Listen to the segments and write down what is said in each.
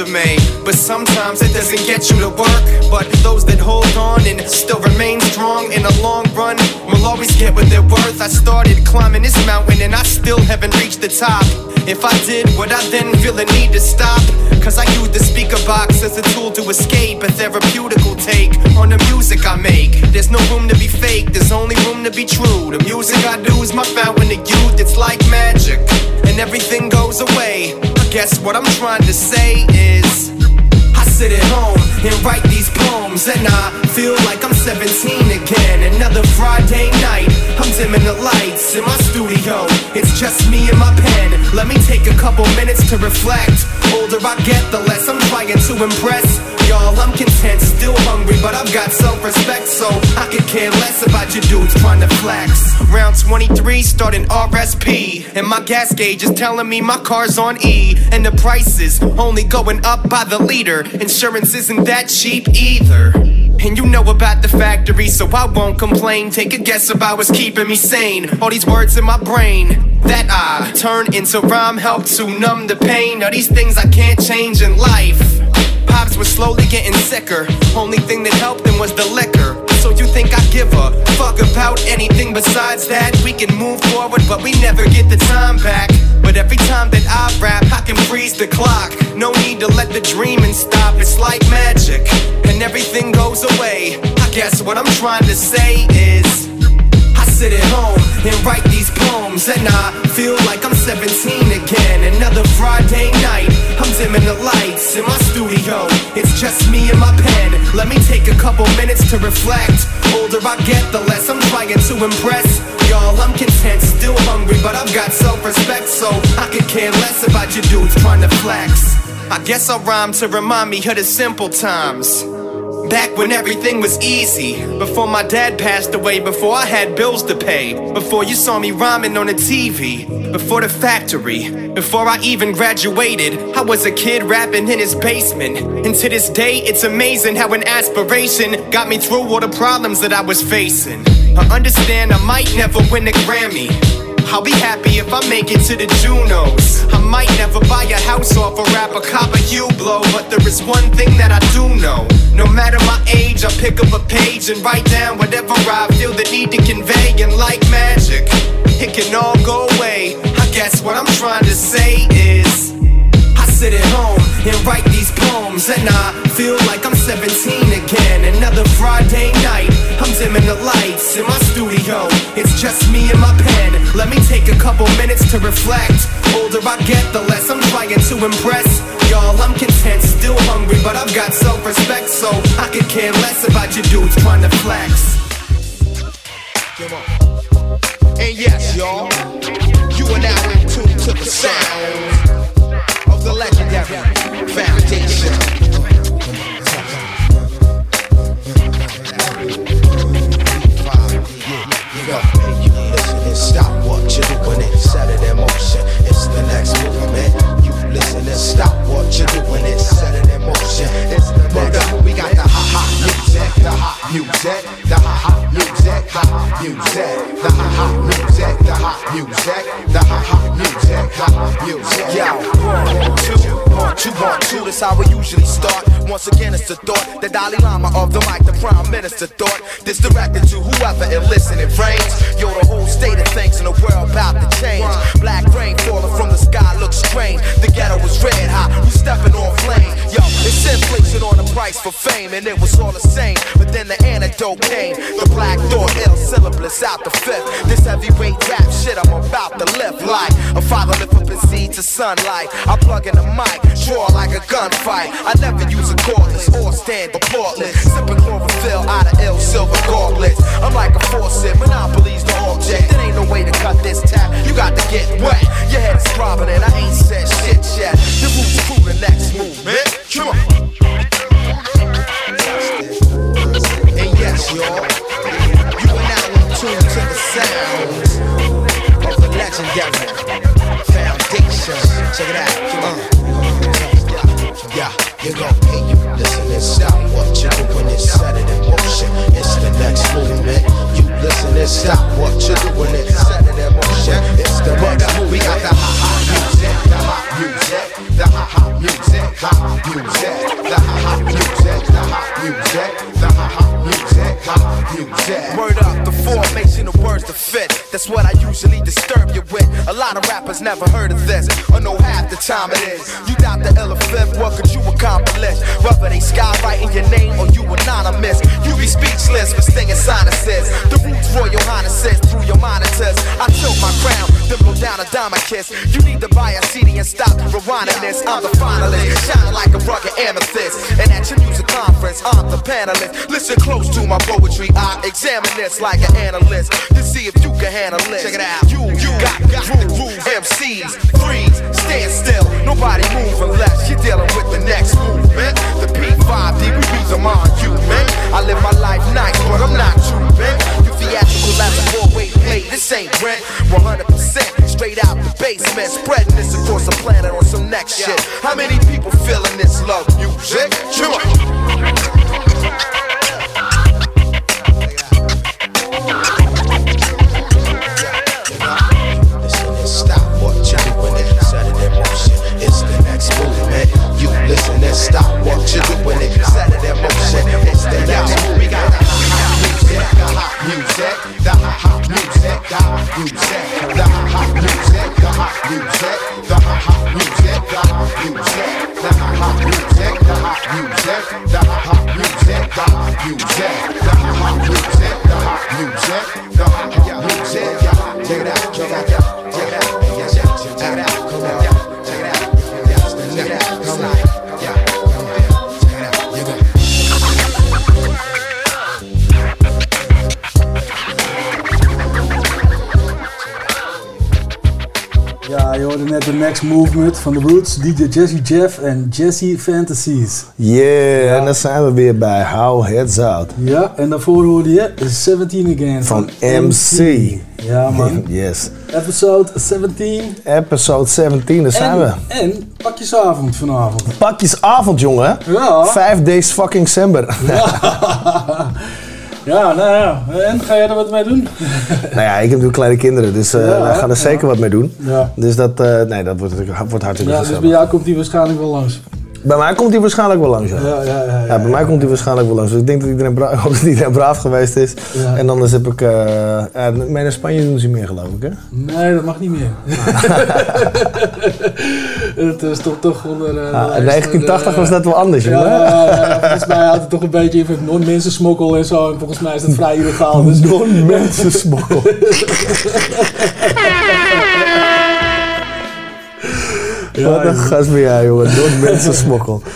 Resume. But sometimes it doesn't get you to work. But those that hold on and still remain strong in the long run will always get what they're worth. I started climbing this mountain and I still haven't reached the top. If I did, would I then feel the need to stop? Cause I use the speaker box as a tool to escape a therapeutical take on the music I make. There's no room to be fake, there's only room to be true. The music I do is my fountain of youth, it's like magic, and everything goes away. Guess what I'm trying to say is I sit at home and write these poems And I feel like I'm 17 again Another Friday night, I'm dimming the lights in my studio. It's just me and my pen. Let me take a couple minutes to reflect. Older I get, the less I'm trying to impress. Y'all, I'm content, still hungry, but I've got self-respect So I could care less about you dudes trying to flex. Round 23, starting RSP And my gas gauge is telling me my car's on E And the prices only going up by the liter. Insurance isn't that cheap either and you know about the factory, so I won't complain. Take a guess about what's keeping me sane. All these words in my brain that I turn into rhyme help to numb the pain of these things I can't change in life. Pops was slowly getting sicker. Only thing that helped him was the liquor. So you think I give a fuck about anything besides that? We can move forward, but we never get the time back. But every time that I rap, I can freeze the clock. No need to let the dreaming stop. It's like magic, and everything goes away. I guess what I'm trying to say is I sit at home and write these poems And I feel like I'm 17 again Another Friday night, I'm dimming the lights in my studio It's just me and my pen Let me take a couple minutes to reflect Older I get, the less I'm trying to impress Y'all, I'm content, still hungry, but I've got self-respect So I could care less about you dudes trying to flex I guess I'll rhyme to remind me of the simple times Back when everything was easy. Before my dad passed away, before I had bills to pay. Before you saw me rhyming on the TV. Before the factory. Before I even graduated, I was a kid rapping in his basement. And to this day, it's amazing how an aspiration got me through all the problems that I was facing. I understand I might never win a Grammy. I'll be happy if I make it to the Junos. I might never buy a house off a rapper, cop a you blow. But there is one thing that I do know. No matter my age, I pick up a page and write down whatever I feel the need to convey. And like magic, it can all go away. I guess what I'm trying to say is I sit at home and write these poems And I feel like I'm 17 again Another Friday night, I'm dimming the lights in my studio. It's just me and my pen. Let me take a couple minutes to reflect. Older I get, the less I'm trying to impress. Y'all, I'm content, still hungry, but I've got self-respect So I could care less about you dudes trying to flex. And yes, y'all, you are now in tune to the sound of the legendary foundation. What you're doing it in motion. It's the next movement. You listen and stop what you're doing it in motion. It's the next. Movement. We got the hot music, the hot music, hot music, the hot music, the hot music, the hot music, hot music. Yo, two, one, two, one, two. That's how we usually start. Once again, it's the thought, the Dalai Lama of the mic, the Prime Minister thought. This directed to whoever and listen it rains. Yo, the whole state of things in the world about to change. Black rain falling from the sky looks strange. The ghetto was red hot, we stepping on flame. Yo, twice for fame, and it was all the same. But then the antidote came. The black door, ill syllabus out the fifth. This heavyweight rap shit I'm about to lift like a father lift up his seed to sunlight. I plug in the mic, draw like a gunfight. I never use a cordless or stand portless. Sipping chlorophyll out of ill silver gauntlets. I'm like a faucet, monopolies the object. There ain't no way to cut this tap. You got to get wet. Your head is throbbing and I ain't said shit yet. The roots through the next movement. Come on. Yes, y'all, you are now in tune to the sounds of the legendary foundation. Check it out. Uh. Yeah, you go. Hey, you listen and stop what you doing and set it in motion. It's the next movement. You listen and stop what you doing and set it in motion. It's the next. We got the ha ha music, the hot music, the ha ha music, hot music, the ha ha music, the hot music, the ha ha music, hot music. Word up, the formation of words to fit. That's what I usually disturb you with. A lot of rappers never heard of this, or know half the time it is. You doubt the fifth, what could you accomplish? Whether they skywriting your name or you anonymous, you be speechless for stinging sinuses. The roots royal highnesses through your monitors. I tilt my crown, then down a diamond kiss. You need to buy a CD and stop rewinding this. I'm the finalist, shining like a rugged amethyst. And at your music conference, I'm the panelist. Listen close to my poetry, I examine this like an analyst to see if you can handle it. Check it out. You, you got, got the groove. MCs, freeze, stand still. Nobody move unless you're dealing with the next movement. The P5D, we beat them on you, man. I live my life nice, but I'm not you, man. You theatrical as a four-way play. This ain't rent. 100% straight out the basement. Spreading this across the planet on some next shit. How many people feeling this love music? Come on. Listen and stop what you're doing it in motion. It's the next music, the hot music, the music, the hot music, the hot music, the hot music, the hot music, the hot music, the hot music, the hot music, the hot music, the hot music, the hot music, the hot music. Check it out, check it out, check it out, Ja, je hoorde net de Next Movement van The Roots, DJ Jesse Jeff en Jesse Fantasies. Yeah, en dan zijn we weer bij How Heads Out Ja, en daarvoor hoorde je 17 Again van MC. Ja man, Yes. episode 17. Episode 17, daar zijn en, we. En pakjesavond vanavond. Pakjesavond, jongen. Ja. Vijf days fucking December. Ja, nou ja. En ga jij er wat mee doen? nou ja, ik heb natuurlijk kleine kinderen, dus Ja, wij gaan er ja. zeker wat mee doen. Ja. Dus dat, eh, nee, dat wordt, wordt hartstikke Ja, dus bij jou komt hij waarschijnlijk wel langs. Bij mij komt hij waarschijnlijk wel langs, ja. Ja, ja, ja. bij mij komt hij waarschijnlijk wel langs. Dus ik denk dat iedereen, bra- ik hoop dat iedereen braaf geweest is. En anders heb ik... eh ja, mee naar Spanje doen ze meer, geloof ik, hè? Nee, dat mag niet meer. het is toch, toch onder... eh, de Ah, lijst in 1980 van, was dat wel anders, Ja, ja, ja, volgens mij houdt het toch een beetje in van non-mensensmokkel en zo. En volgens mij is dat vrij illegaal. Dus Non-mensensmokkel. Wat een gast ben jij, jongen. Non-mensensmokkel.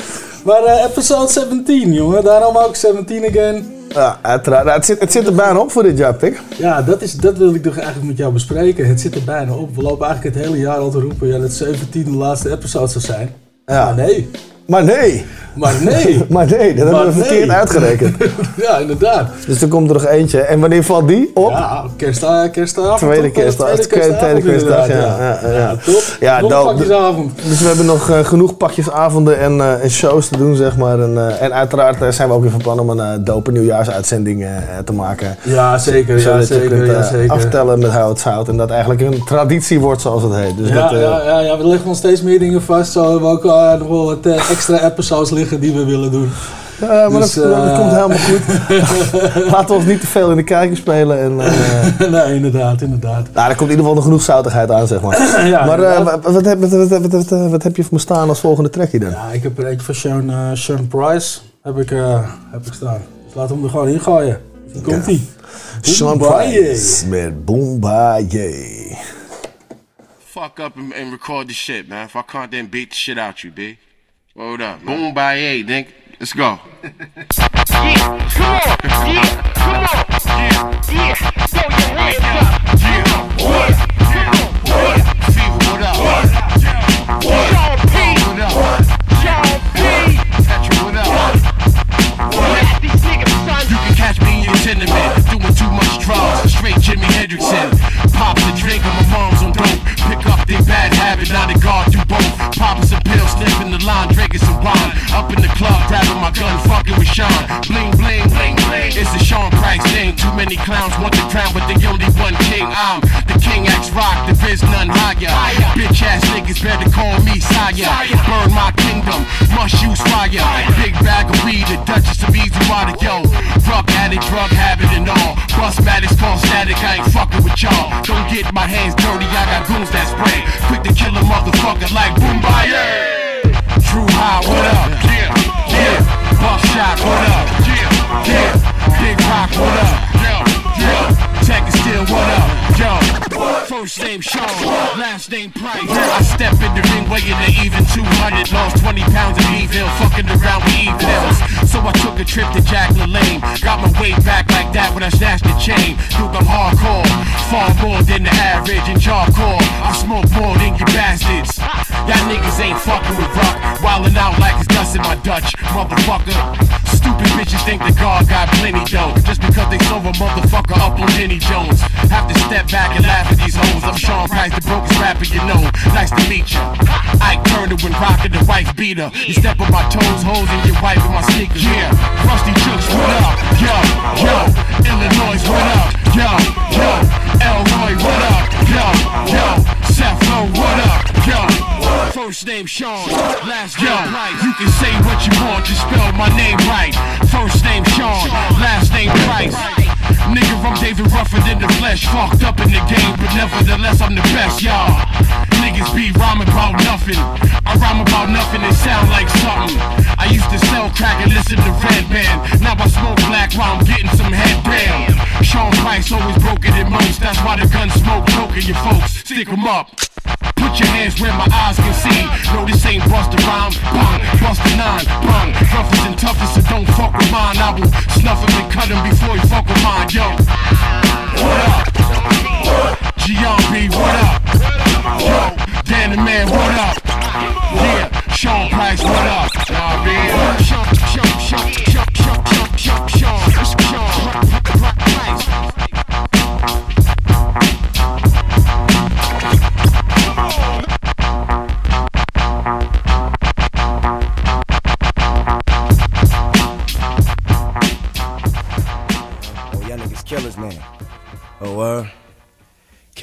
Maar eh, episode 17, jongen. Daarom ook 17 again. Ja, uiteraard. Nou, het, zit, het zit er bijna op voor dit jaar, Pik. Ja, dat, is, dat wil ik toch eigenlijk met jou bespreken. Het zit er bijna op. We lopen eigenlijk het hele jaar al te roepen ja, dat 17 de laatste episode zou zijn. Ja. Maar nee. Maar nee. Maar nee. Maar nee, dat Maar hebben we verkeerd uitgerekend. ja, inderdaad. Dus er komt er nog eentje. En wanneer valt die op? Ja, kersta, kerstavond. Tweede toch? kerstdag. Tweede Tweede kerstavond, inderdaad, ja, ja, ja. top. Ja, Nog pakjesavond. Dus we hebben nog eh, genoeg pakjesavonden en, eh, en shows te doen, zeg maar. En, eh, en uiteraard eh, zijn we ook weer van plan om een eh, dope nieuwjaarsuitzending eh, te maken. Ja, zeker. Ja, Zodat je zeker. kunt Ja, eh, zeker. aftellen met hout zout. En dat eigenlijk een traditie wordt, zoals het heet. Dus Ja, dat, eh, ja, ja, ja, we leggen ons steeds meer dingen vast. Zo hebben we ook eh, nog wel wat eh, extra episodes liggen die we willen doen. ja, maar Dus, dat, dat eh, komt helemaal goed. Laten we ons niet te veel in de kijker spelen. En, eh, nee, inderdaad, inderdaad. nou, er komt in ieder geval nog genoeg zoutigheid aan, zeg maar. Ja, maar eh, wat, wat, heb- wat, wat, wat, wat, wat heb je voor me staan als volgende trackje dan? Ja, ik heb er eentje van Sean, eh, Sean Price. heb ik, eh, heb ik staan. Dus laten we hem er gewoon in gooien. Hier komt hij. Sean Price met Boombaye. Fuck up and, and record the shit, man. If I can't, then beat the shit out you, B. Hold up. Yeah. Boom by A, Dink. Let's go. yeah, come on. Yeah, come on. Yeah, yeah. Throw your hands up. Yeah, what? What? What up. What? What? What what. What? What? Some pills, sniffing the laundry wine. Up in the club, grabbing my gun, fucking with Sean. Bling, bling, bling, bling. It's a Sean Price thing. Too many clowns want the crown, but they only one king. I'm the King X Rock, there is none higher. Bitch ass niggas better call me sire. Burn my kingdom, must use fire. Big bag of weed, the Duchess of Easy Water, yo. Drug addict, drug habit and all. Bust matters, call static, I ain't fucking with y'all. Don't get my hands dirty, I got goons that spray. Quick to kill a motherfucker like Boombaye. True High, what up? Yeah, yeah. Buckshot, what up? Yeah, yeah. Big Rock, what up? Yo, yo. Tech is still, what up? Yo. First name Sean, last name Price. I step in the ring weighing an even 200. Lost 20 pounds of evil, fucking around with evils. So I took a trip to Jack LaLanne. Got my weight back like that when I snatched the chain. Dude, I'm hardcore, far more than the average and charcoal. I smoke more than you bastards. Y'all niggas ain't fucking with rock. Wildin' out like it's dust in my Dutch, motherfucker. Stupid bitches think that God got plenty dough. Just because they sold a motherfucker up on Jenny Jones. Have to step back and laugh at these hoes. I'm Sean Price, the brokest rapper you know. Nice to meet you. Ike Turner when rockin' the wife beater. You step on my toes, hoes, and you wipe in my sneakers. Yeah, Ruste Juxx, what up? Yo, yo, Illinois, what up? Yo, yo, Elroy, what up? Yo, yo, Seth Lowe, what up? Yo, first name Sean, last name Price. You can say what you want, just spell my name right. First name Sean, last name Price. Nigga, I'm David Ruffin in the flesh, fucked up in the game, but nevertheless I'm the best, y'all. Niggas be rhyming about nothing. I rhyme about nothing and sound like something. I used to sell crack and listen to Red Band. Now I smoke black while I'm getting some head down. Sean Price always broke it in most. That's why the gun smoke choking your folks. Stick 'em up. Put your hands where my eyes can see. No, this ain't Busta Rhyme, bung, Busta Nine, bung. Roughest and toughest, so don't fuck with mine. I will snuff him and cut him before he fuck with mine, yo. What up? GRB, what up? Yo, Dan the Man, what up? Yeah, Sean Price, what up? Y'all be Sean, Sean, Sean, Sean, Sean, Sean, Sean.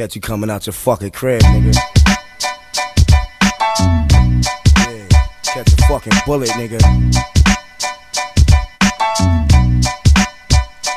Catch you coming out your fucking crib, nigga. Yeah, catch a fucking bullet, nigga.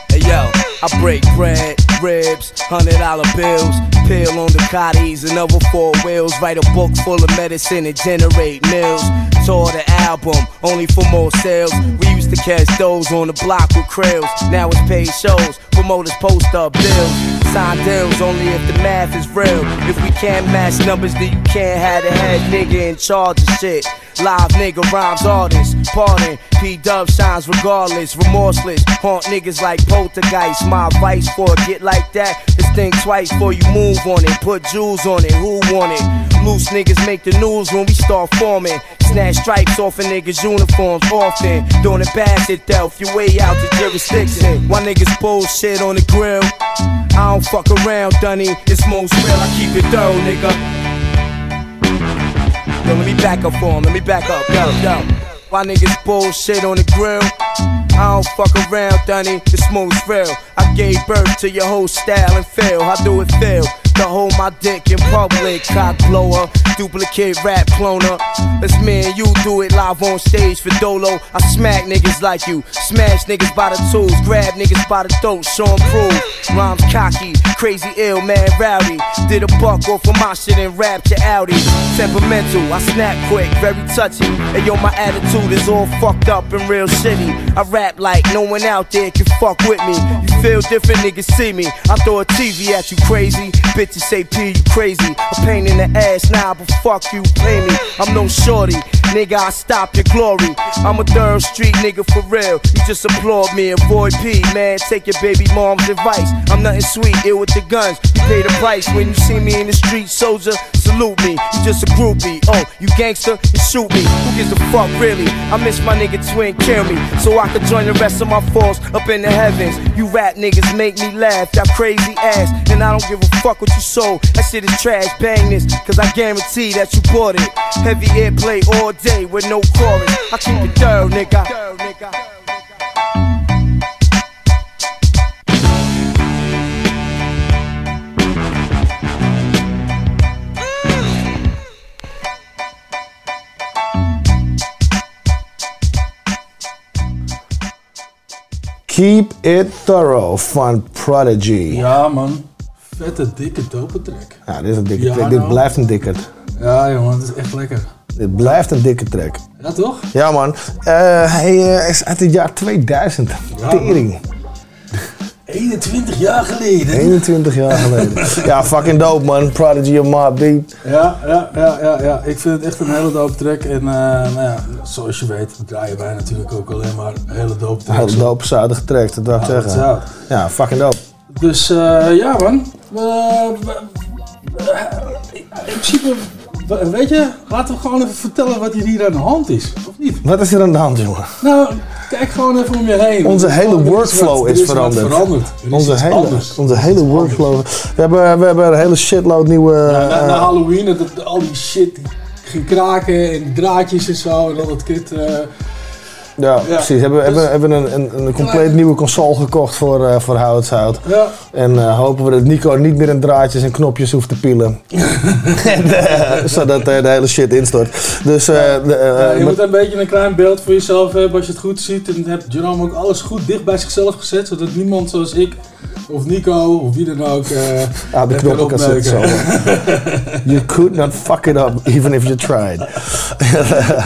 Hey, yo, I break bread, ribs, hundred dollar bills, pill on the cotties another four wheels. Write a book full of medicine and generate mills. Tour the album, only for more sales. We used to catch those on the block with krills. Now it's paid shows, promoters post up bills. Sign deals only if the math is real. If we can't match numbers, then you can't have the head nigga in charge of shit. Live nigga rhymes artists, pardon. P Dub shines regardless, remorseless. Haunt niggas like poltergeist. My advice for a get like that is think twice before you move on it. Put jewels on it, who want it? Loose niggas make the news when we start forming. Snatch stripes off of niggas' uniforms often. Doing it past it, Delph, your way out the jurisdiction. Why niggas bullshit on the grill? I don't fuck around, Dunny. It's most real, I keep it thorough, nigga. Yo, let me back up for him, let me back up, yo, yo. Why niggas bullshit on the grill? I don't fuck around, Dunny, it's most real. I gave birth to your whole style and feel. How do it feel? To hold my dick in public. Cock blower, duplicate rap cloner. Let's me and you do it live on stage for Dolo. I smack niggas like you, smash niggas by the tools, grab niggas by the throat, show 'em prove. Rhymes cocky, crazy ill, man rowdy. Did a buck off of my shit and rapped your Audi. Temperamental, I snap quick, very touchy. And yo, my attitude is all fucked up and real shitty. I rap like no one out there can fuck with me. You feel different, niggas see me. I throw a TV at you crazy. Bitches say P, you crazy. A pain in the ass now, but fuck you, pay me. I'm no shorty, nigga, I stop your glory. I'm a third street nigga for real. You just applaud me, avoid P, man. Take your baby mom's advice. I'm nothing sweet, ill with the guns. You pay the price when you see me in the street, soldier. Salute me, you just a groupie. Oh, you gangster, you shoot me. Who gives a fuck, really? I miss my nigga twin, kill me. So I could join the rest of my foes up in the heavens. You rap niggas make me laugh, that crazy ass. And I don't give a fuck what you sold. That shit is trash, bang this, cause I guarantee that you bought it. Heavy airplay all day with no chorus. I keep it thorough, nigga. Keep It Thorough fun Prodigy. Ja, Ja man, vette, dikke, dope track. dit is een dikke Ja, track. Dit nou. blijft een dikke. Ja jongen, het is echt lekker. Dit blijft een dikke track. Ja toch? Ja man, Eh, hij eh, is uit het jaar 2000. Ja, Tering. 21 jaar geleden. 21 jaar geleden. ja, fucking dope man. Prodigy of Mob Beat. Ja, ja, ja, ja, ja. Ik vind het echt een hele dope track. En eh, nou ja, zoals je weet draaien wij natuurlijk ook alleen maar hele dope tracks. Heel dope, zuidige tracks, dat wil ik Ja, zeggen. Ja, fucking dope. Dus eh, ja man. Eh, eh, in principe, we- weet je, laten we gewoon even vertellen wat hier, aan de hand is. Of niet? Wat is er aan de hand, jongen? Nou, kijk gewoon even om je heen. Onze hele workflow is veranderd. Er Onze hele, onze hele workflow. We hebben, we hebben een hele shitload nieuwe... Ja, na, na eh, Halloween, dat, al die shit die ging kraken en draadjes en zo en al dat kut. eh, ja, precies. Hebben, dus- hebben, hebben een, een, een compleet nieuwe console gekocht voor, eh voor Houtshout. ja. En eh, hopen we dat Nico niet meer in draadjes en knopjes hoeft te pielen. En, eh, zodat eh, de hele shit instort. Dus de, je moet een beetje een klein beeld voor jezelf hebben als je het goed ziet. En heeft Jerome ook alles goed dicht bij zichzelf gezet, zodat niemand zoals ik of Nico of wie dan ook. eh aan de knoppen zitten. zo. You could not fuck it up, even if you tried.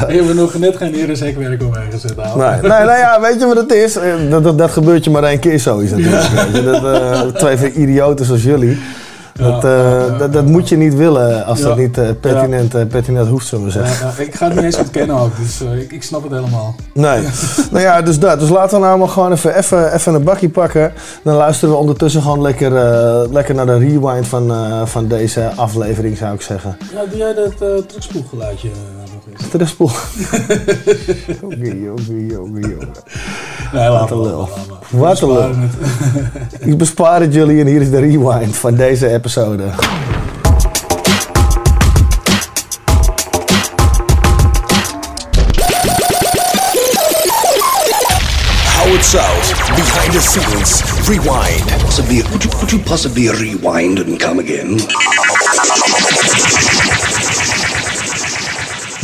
Ik heb er nog net geen eresekwerk omheen gezet. Nee, nee, nou ja, weet je wat het is? Eh, Dat, dat, dat gebeurt je maar één keer zoiets natuurlijk. Dat, eh, twee van idioten zoals jullie. Dat, eh, dat, dat moet je niet willen als dat niet eh, pertinent, eh, pertinent hoeft, zullen we zeggen. ja, ik ga het niet eens ontkennen ook, dus ik, ik snap het helemaal. Nee. nou ja, dus dat. Dus laten we nou maar gewoon even, even, even een bakje pakken. Dan luisteren we ondertussen gewoon lekker, lekker naar de rewind van, van deze aflevering, zou ik zeggen. Ja, doe jij dat eh terugspoelgeluidje Terugspoel. Jongen, jongen, jongen, jongen. Nee, Wat laat lul. Wat een lul. Ik bespaar het jullie en hier is de rewind van deze episode. Howard South, behind the scenes, rewind. Possibly, could you, could you possibly rewind and come again?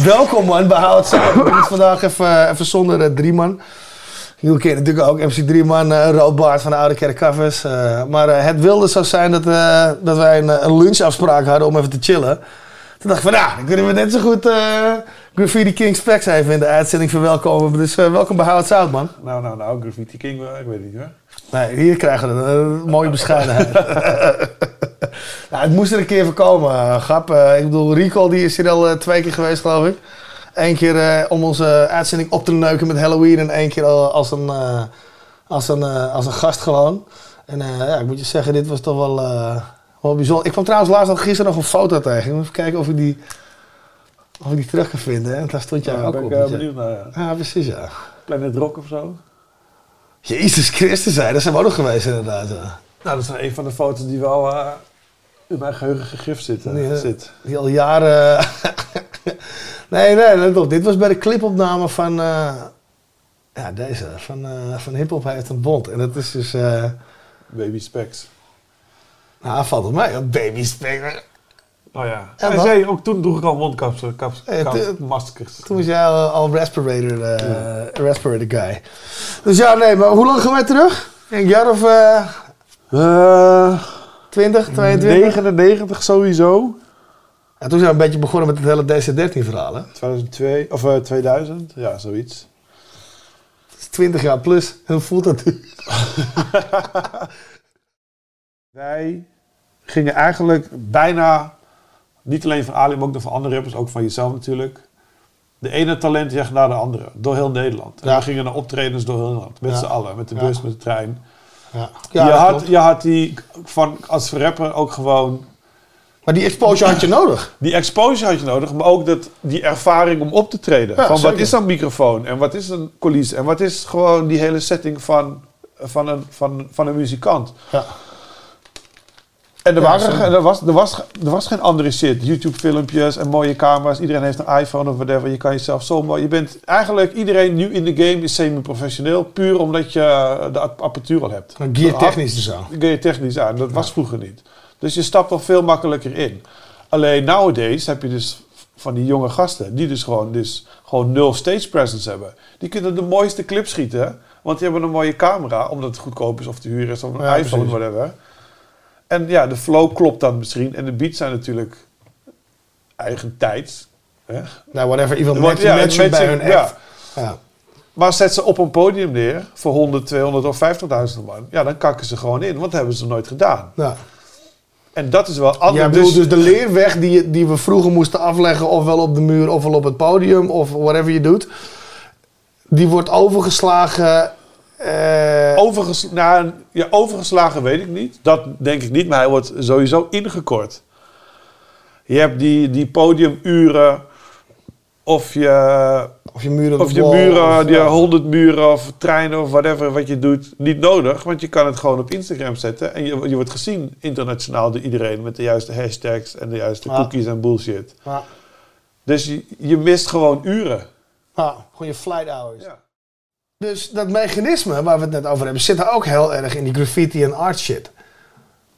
Welkom man bij ben het vandaag even, even zonder eh, drie man. Jullie kennen natuurlijk ook MC drie man, eh Roodbaard van de Oude Kerk Cafés. Eh, maar eh, het wilde zo zijn dat, eh, dat wij een, een lunchafspraak hadden om even te chillen. Toen dacht ik van, nou, dan kunnen we net zo goed eh Graffiti King Specs even in de uitzending verwelkomen. Dus eh, welkom bij Zout, man. Nou, nou, nou, Graffiti King, eh, ik weet het niet hoor. Nee, hier krijgen we een eh, mooie bescheidenheid. nou, het moest er een keer voorkomen, eh, Gap. Eh, ik bedoel, Rico die is hier al eh, twee keer geweest, geloof ik. Eén keer om onze uitzending op te neuken met Halloween en één keer al als een, als een, als een gast gewoon. En ja, ik moet je zeggen, dit was toch wel, wel bijzonder. Ik kwam trouwens laatst nog gisteren nog een foto tegen. Ik moet even kijken of ik die, of ik die terug kan vinden. En daar stond jij Ja, ook ben op. ik benieuwd naar. Ja. Ja, precies ja. Planet Rock of zo. Jezus Christus, hè, daar zijn we ook nog geweest inderdaad. Nou, dat is een van de foto's die wel eh, in mijn geheugen gegrift zit. eh, Ja. zit. Die al jaren. nee, nee, let op. Dit was bij de clipopname van. eh, ja, deze. Van, eh van Hip Hop heeft een bond. En dat is dus. eh, Baby Specs. Nou, valt op mij. Een baby spelen. Oh ja. En Hij wat? zei, ook toen droeg ik al mondkapjes, kaps, Eh, maskers. Toen was jij al, al respirator, eh, respirator guy. Dus ja, nee, maar hoe lang gaan wij terug? Een jaar of eh Eh 20, 22? 99 sowieso. En toen zijn we een beetje begonnen met het hele DC-13 verhaal. Hè? 2002, of eh, 2000, ja, zoiets. Dat is 20 jaar plus. Hoe voelt dat nu? Wij gingen eigenlijk bijna, niet alleen van Ali, maar ook nog van andere rappers, ook van jezelf natuurlijk. De ene talentjacht naar de andere, door heel Nederland. En Ja. we gingen naar optredens door heel Nederland, met Ja. z'n allen, met de Ja. bus, met de trein. Ja, je, had, klopt. je had die, van, als rapper ook gewoon, Maar die exposure had je nodig. die exposure had je nodig, maar ook dat, die ervaring om op te treden. Ja, van zeker. wat is een microfoon en wat is een coulisse en wat is gewoon die hele setting van, van, een, van, van een muzikant. Ja. En er, Ja, waren, er, was, er, was, er was geen andere shit. YouTube-filmpjes en mooie camera's. Iedereen heeft een iPhone of whatever. Je kan jezelf zo mooi... Je bent eigenlijk... Iedereen nu in de game is semi-professioneel. Puur omdat je de app- apparatuur al hebt. Gear technisch dus zo. Gear technisch aan. Dat was vroeger niet. Dus je stapt al veel makkelijker in. Alleen nowadays heb je dus van die jonge gasten... die dus gewoon, dus gewoon nul stage presence hebben. Die kunnen de mooiste clips schieten... want die hebben een mooie camera... omdat het goedkoop is of te huren is... of een Ja, iPhone of whatever... En ja, de flow klopt dan misschien. En de beats zijn natuurlijk eigen tijds. Hè? Nou, whatever. Iemand matchen bij hun ja. act. Ja. Maar zet ze op een podium neer voor 100, 200 of 50.000 man. Ja, dan kakken ze gewoon in. Want dat hebben ze nooit gedaan. Ja. En dat is wel anders. dus, dus de leerweg die, die we vroeger moesten afleggen, ofwel op de muur ofwel op het podium, of whatever je doet, die wordt overgeslagen. Eh, overges nou, ja, overgeslagen weet ik niet. Dat denk ik niet. Maar hij wordt sowieso ingekort. Je hebt die, die podiumuren. Of je of je muren, Of je muren, of, die ja. 100 muren of treinen of whatever wat je doet, niet nodig. Want je kan het gewoon op Instagram zetten. En je, je wordt gezien internationaal door iedereen met de juiste hashtags en de juiste Ja. cookies en bullshit. Ja. Dus je, je mist gewoon uren. Ja, gewoon je flight hours. Ja. Dus dat mechanisme waar we het net over hebben, zit er ook heel erg in die graffiti en art shit.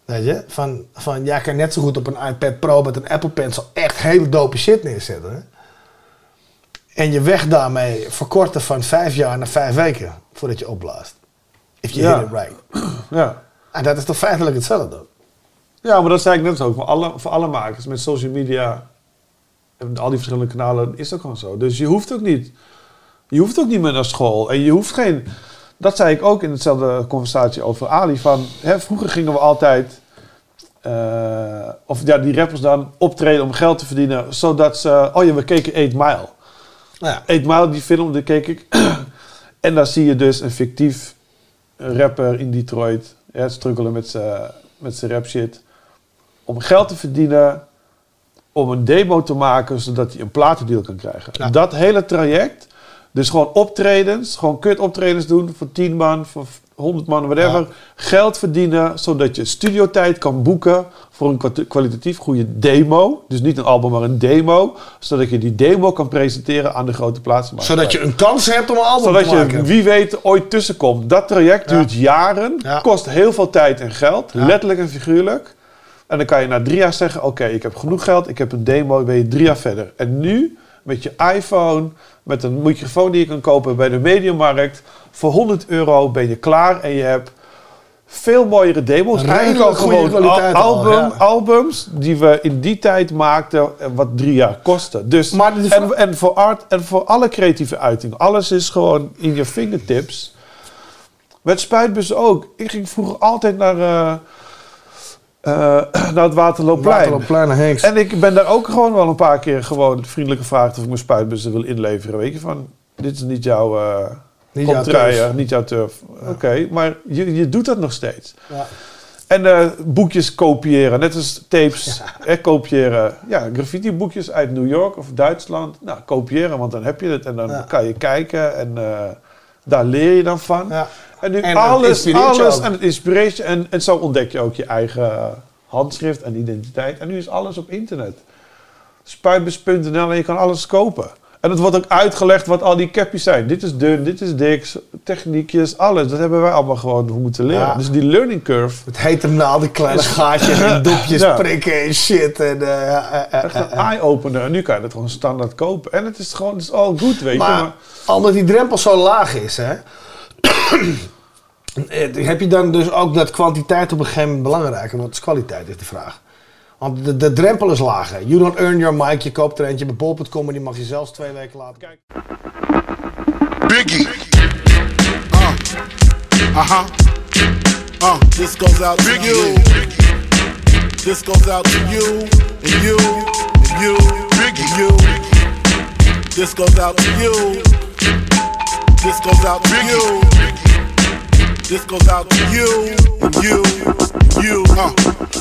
Weet je? Van, van jij kan net zo goed op een iPad Pro met een Apple Pencil echt hele dope shit neerzetten. hè? En je weg daarmee verkorten van vijf jaar naar vijf weken voordat je opblaast. If you Ja. hit it right. Ja. En dat is toch feitelijk hetzelfde? ja, maar dat zei ik net ook. Voor alle, voor alle makers met social media en al die verschillende kanalen is dat gewoon zo. Dus je hoeft ook niet. Je hoeft ook niet meer naar school. En je hoeft geen. Dat zei ik ook in hetzelfde conversatie over Ali. Van, hè, vroeger gingen we altijd. eh, of ja, die rappers dan optreden om geld te verdienen. Zodat ze. Oh ja, we keken 8 Mile. Nou ja. 8 Mile, die film, die keek ik. en daar zie je dus een fictief rapper in Detroit. Ja, struggelen met zijn met zijn rap shit. Om geld te verdienen. Om een demo te maken zodat hij een platendeal kan krijgen. Ja. Dat hele traject. Dus gewoon optredens. Gewoon kut optredens doen. Voor 10 man, voor 100 man, whatever. Ja. Geld verdienen zodat je studiotijd kan boeken. Voor een kwali- kwalitatief goede demo. Dus niet een album, maar een demo. Zodat je die demo kan presenteren aan de grote plaatsen. Zodat je een kans hebt om een album Zodat te je, maken. wie weet, ooit tussenkomt. Dat traject Ja. duurt jaren, Ja. kost heel veel tijd en geld, letterlijk en figuurlijk. En dan kan je na drie jaar zeggen: Oké, ik heb genoeg geld, ik heb een demo, ben je drie jaar verder. En nu, met je iPhone, met een microfoon die je kan kopen bij de mediamarkt, voor 100 euro ben je klaar en je hebt veel mooiere demos. Eigenlijk al gewoon al, album, ja. albums die we in die tijd maakten, en wat drie jaar kosten. Dus, Maar de- en, en voor art en voor alle creatieve uiting, alles is gewoon in je fingertips. Met spuitbussen ook. Ik ging vroeger altijd naar, eh, naar het Waterloopplein. Waterloopplein naar Henks. En ik ben daar ook gewoon wel een paar keer gewoon vriendelijk gevraagd of ik mijn spuitbussen wil inleveren. Weet je, van dit is niet jouw eh Niet jouw turf. niet jouw turf. Oké, maar je, je doet dat nog steeds. Ja. En eh, boekjes kopiëren, net als tapes kopiëren. Ja, graffiti boekjes uit New York of Duitsland. Nou, kopiëren, want dan heb je het en dan Ja. kan je kijken en eh, daar leer je dan van. Ja. En nu En alles, alles en het inspireert je. En, en zo ontdek je ook je eigen handschrift en identiteit. En nu is alles op internet. Spuitbus.nl en je kan alles kopen. En het wordt ook uitgelegd wat al die capjes zijn. Dit is dun, dit is dik, techniekjes, alles. Dat hebben wij allemaal gewoon moeten leren. Ja. Dus die learning curve. Het hete naald, die kleine gaatjes en dopjes Ja. prikken en shit. En, Echt een eye-opener. En nu kan je het gewoon standaard kopen. En het is gewoon, het is all good, weet je. Maar omdat die drempel zo laag is, hè, heb je dan dus ook dat kwantiteit op een gegeven moment belangrijker? Want het is kwaliteit, is de vraag. Want de, de drempel is lager. You don't earn your mic, je koopt er eentje bij bol.com en die mag je zelfs twee weken laten kijken. Biggie. Uh, uh-huh. Uh, this goes out to you. This goes out to you, and you, and you, and you. This goes out to you. This goes out to you. This goes out to you, you, you. Uh,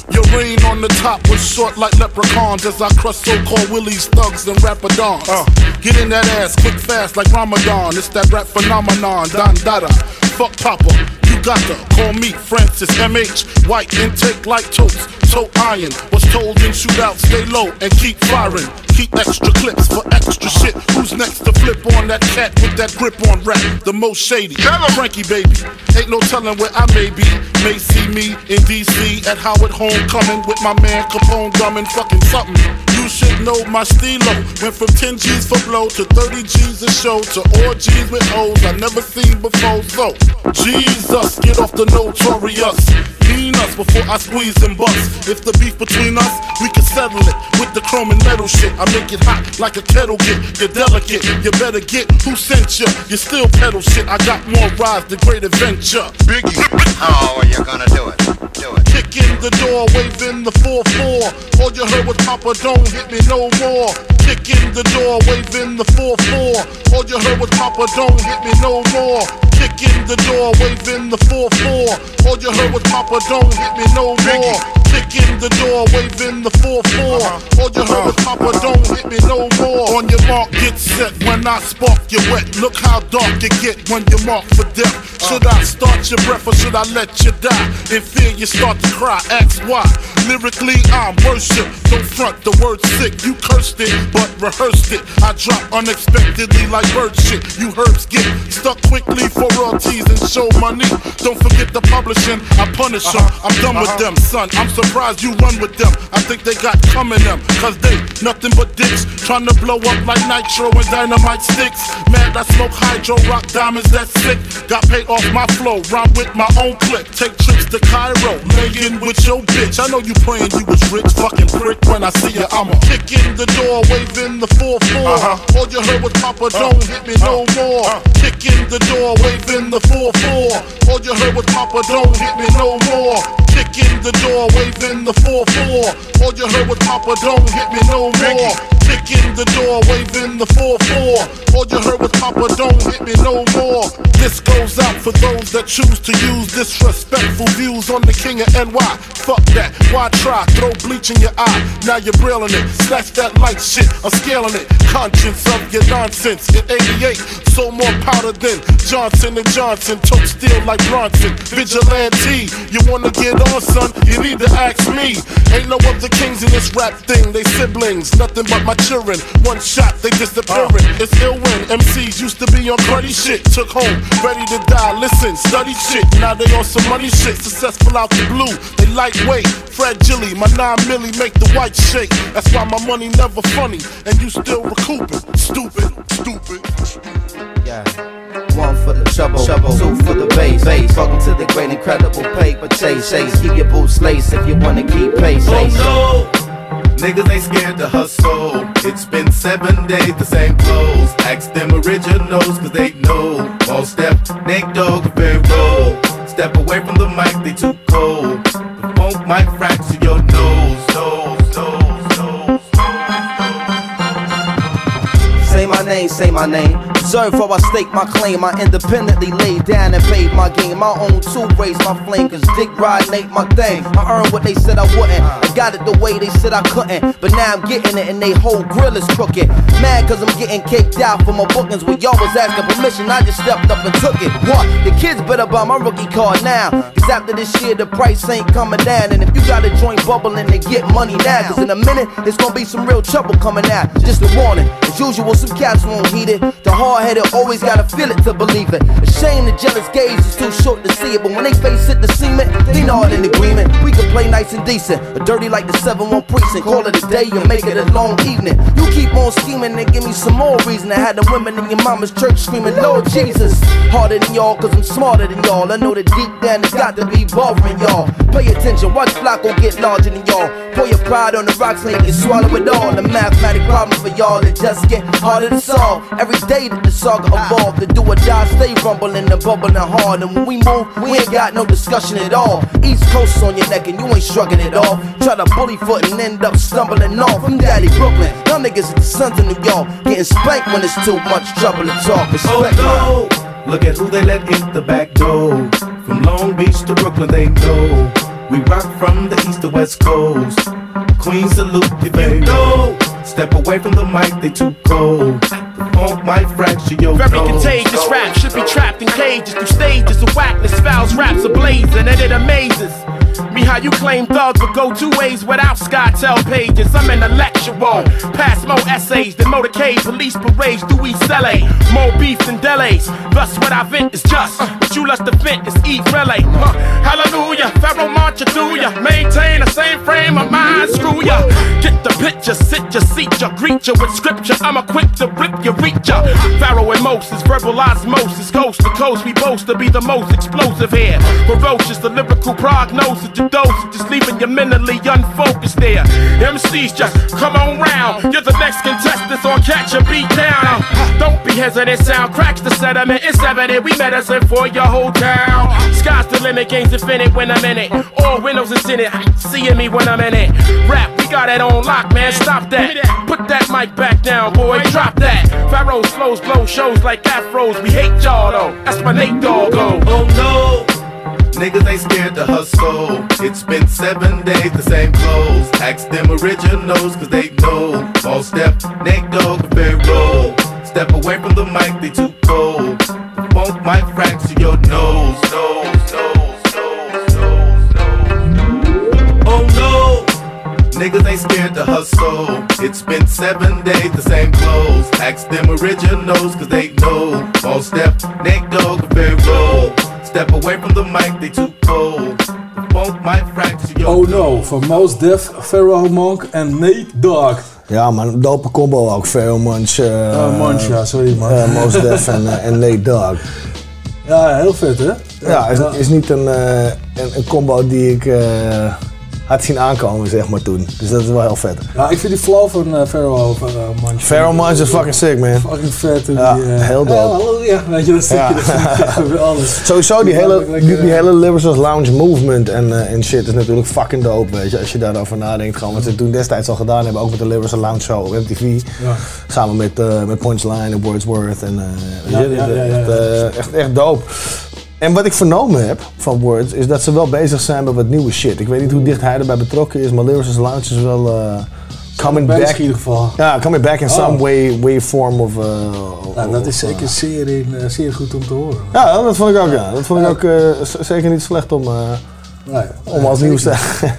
your reign on the top was short like leprechauns as I crush so-called willies, thugs, and rapadons. Uh, get in that ass quick, fast like Ramadan. It's that rap phenomenon, Don Dada. Fuck Papa, you got to call me Francis MH. White intake like toast, toe iron. Was told in shootouts, stay low and keep firing. Keep extra clips for extra shit. Who's next to flip on that cat with that grip on rap? The most shady. Frankie baby. Ain't no telling where I may be. May see me in DC at Howard Homecoming with my man Capone gumming fucking something. You should know my stilo. Went from 10 G's for blow to 30 G's a show to orgies with O's I never seen before. So, Jesus, get off the notorious. Mean us before I squeeze and bust. If the beef between us, we can settle it with the chrome and metal shit. I make it hot like a kettle get. You're delicate, you better get who sent you. You still pedal shit. I got more rides than great adventure. Biggie. Oh, How are you gonna do it? Do it. Kick in the door, waving the 4-4. All you heard was Papa, don't hit me no more. Kick in the door, waving the 4-4. All you heard was Papa, don't hit me no more. Kick in the door, waving the 4-4. All you heard was Papa, don't hit me no more. Kick in the door, waving the 4-4. All you heard was Papa, don't hit me no more. On your mark, get set when I spark you wet. Look how dark you get when you mark for death. Should I start your breath or should I let you die? In fear, you start to cry. Ask why. Lyrically, I'm worship. Don't front the word sick. You cursed it, but rehearsed it. I drop unexpectedly like bird shit. You herbs get stuck quickly for royalties and show money. Don't forget the publishing. I punish them. Uh-huh. I'm done with uh-huh. them, son. I'm surprised you run with them. I think they got coming them. Cause they nothing but dicks. Trying to blow up like nitro and dynamite sticks. Mad, I smoke hydro, rock diamonds, that's sick. Got paid off my flow, rhyme with my own clip. Take trips to Cairo, laying with your bitch. I know you praying you was rich, fucking prick. When I see you, I'ma kick in the door, waving the 4-4. Uh-huh. All you heard was Papa, don't hit me no more. Kick in the door, waving the 4-4. All you heard was Papa, don't hit me no more. Kick in the door, waving the 4-4. All you heard was Papa, don't hit me no more. Kick in the door, waving the 4-4. All you heard was Papa, don't hit me no more. This goes out for those that choose to use disrespectful views on the king of NY. Fuck that, why try? Throw bleach in your eye, now you're brilling it. Snatch that light shit, I'm scaling it. Conscience of your nonsense. In 88, so more powder than Johnson and Johnson. Tote steel like Bronson. Vigilante, you wanna get on, son? You need to ask me. Ain't no other kings in this rap thing, they siblings. Nothing but my children. One shot, they disappearing. Uh. It's ill when MCs used to be on cruddy shit. Took home, ready to die. Listen, study shit. Now they on some money shit. Successful out the blue. They lightweight, fragile. My nine milli make the white shake. That's why my money never funny. And you still recouping. Stupid, stupid. Yeah. One for the trouble, trouble, two for the bass, bass. Welcome to the great incredible paper chase, chase. Keep your boots laced if you wanna keep pace. Oh no! Niggas ain't scared to hustle. It's been seven days, the same clothes. Ask them originals, cause they know. All step, Nate Dogg, very roll. Step away from the mic, they too cold. The funk might fracture your nose, nose, nose, name, say my name. Observe how I stake my claim. I independently laid down and paid my game. My own two raise my flame. Cause dick ride ain't my thing. I earned what they said I wouldn't. I got it the way they said I couldn't. But now I'm getting it and they whole grill is crooked. Mad cause I'm getting caked out for my bookings. When y'all was asking permission, I just stepped up and took it. What? The kids better buy my rookie card now. Cause after this year, the price ain't coming down. And if you got a joint bubbling, then get money now. Cause in a minute, it's gonna be some real trouble coming out. Just a warning. As usual, some cat cats won't heed it. The hard headed always gotta feel it to believe it. A shame the jealous gaze is too short to see it, but when they face it, the cement, they nod in agreement. We can play nice and decent, or dirty like the 7 1 precinct. Call it a day and make it a long evening. You keep on scheming and give me some more reason to have the women in your mama's church screaming, Lord Jesus. Harder than y'all, cause I'm smarter than y'all. I know that deep down it's got to be bothering y'all. Pay attention, watch Flacco get larger than y'all. Pour your pride on the rocks you can swallow it all. The mathematic problem for y'all, it just get harder to solve. Every day that the saga evolve, the do or die stay rumbling and bubbling hard. And when we move, we ain't got no discussion at all. East Coast on your neck and you ain't shrugging it off. Try to bully foot and end up stumbling off. I'm Daddy Brooklyn, y'all niggas are the sons of New York. Getting spanked when it's too much trouble to talk. Respect Oh no, look at who they let in the back door. From Long Beach to Brooklyn, they know. We rock from the east to west coast. Queen salute if you know. Step away from the mic, they too cold. Might fracture your Very contagious rap should be trapped in cages through stages of whackness. Fouls, raps ablazing, and it amazes me how you claim thugs would go two ways without SkyTel pages. I'm intellectual, pass more essays than motorcade, police parades through East LA. More beef than delays. Thus, what I vent is just what you lust to vent is eat relay. Huh. Hallelujah, Pharaoh march you through ya. Maintain the same frame of mind, screw ya. Get the picture, sit your seat ya, greet ya with scripture. I'm equipped to rip ya, reach ya. Pharaoh and Moses, verbal osmosis, coast to coast. We boast to be the most explosive here. Ferocious, the lyrical prognosis, the dosage, just leaving you mentally unfocused there. MCs just come on round. You're the next contestant on Catch a Beat Down. Don't be hesitant, sound cracks the sediment. It's evident we medicine for your whole town. Sky's the limit, game's infinite when I'm in it. All windows is in it, seeing me when I'm in it. Rap, got it on lock, man. Stop that. Put that mic back down, boy. Drop that. Pharoahe's flows blow shows like afros. We hate y'all though. That's my Nate Dogg. Oh no, niggas ain't scared to hustle. It's been seven days, the same clothes. Ask them originals, cause they know. Mos Def, Nate Dogg, and Pharoahe. Step away from the mic, they too cold. The funk might fracture your nose. nose, nose, niggas ain't scared to hustle. It's been seven days, the same clothes. Ask them originals, cause they know. All step, Nate Dogg, and Pharaoh. Step away from the mic, they too cold. Oh no, van Mos Def, Pharaoh Monk en Nate Dogg. Ja man, een dope combo ook. Pharaoh Munch. eh Oh, Munch, ja, sorry, man. eh, Mos Def en, eh, en Nate Dogg. Ja, heel vet hè? Ja, is, is niet een, eh, een, een combo die ik eh, had zien aankomen, zeg maar toen. Dus dat is wel heel vet. Ja, ik vind die flow van eh, Pharaoh van uh, Munch. Pharaoh Munch is fucking sick, man. Fucking vet. en Ja, die, eh, heel dope. Ja, halleluja, weet je, dat stukje, Ja. dat vind ik echt geweldig. Sowieso, die hele, Lekker, die, die eh, hele Liberals Lounge movement en, eh, en shit is natuurlijk fucking dope, weet je. Als je daarover nadenkt, gewoon wat ze toen destijds al gedaan hebben, ook met de Liberals Lounge show op MTV. Ja. Samen met, eh, met Punchline en Wordsworth en eh, Ja, weet je, ja, ja, ja, echt, ja. echt, echt dope. En wat ik vernomen heb van Words is dat ze wel bezig zijn met wat nieuwe shit. Ik weet niet hoe dicht hij erbij betrokken is, maar Liberals Lounge is wel eh, coming back. in ieder geval. Ja, coming back in Oh. some way, way form of... eh, Nou, dat of, is eh, zeker zeer, in, zeer goed om te horen. ja, dat vond ik ook. Ja. Dat vond ik ook zeker niet slecht om, Nee, om als nieuws te.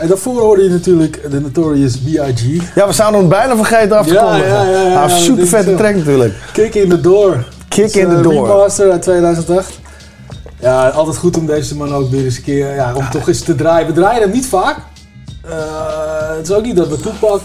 En daarvoor hoorde je natuurlijk de Notorious B.I.G. ja, we zouden hem bijna vergeten af te Ja, kondigen. ja, ja, ja, Nou, ja, super vette track natuurlijk. Kick in the Door. Kick in the Door. Remaster uit 2008. Ja, altijd goed om deze man ook weer eens een keer, ja, om toch eens te draaien. We draaien hem niet vaak. Eh, het is ook niet dat we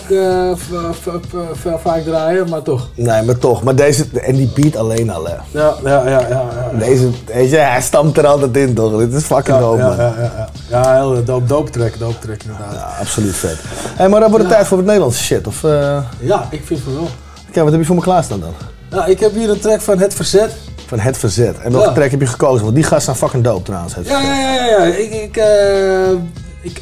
eh, v- v- vaak draaien, maar toch. Nee, maar toch. Maar deze, en die beat alleen al, hè. Ja, ja, ja, ja. ja. Deze, je, hij stamt er altijd in, toch? Dit is fucking Ja, dope, ja, man. ja, ja, ja. ja, heel dope, dope track, dope track inderdaad. Ja, absoluut vet. Hé, maar dan wordt het tijd voor het Nederlandse shit, of... eh Ja, ik vind het wel. Kijk, wat heb je voor me klaarstaan dan? Ja, ik heb hier een track van Het Verzet. Van Het Verzet. En welke Ja. track heb je gekozen? Want die gasten zijn fucking dope trouwens. Het Ja, ja, ja, ja. Ik, ik, eh, ik,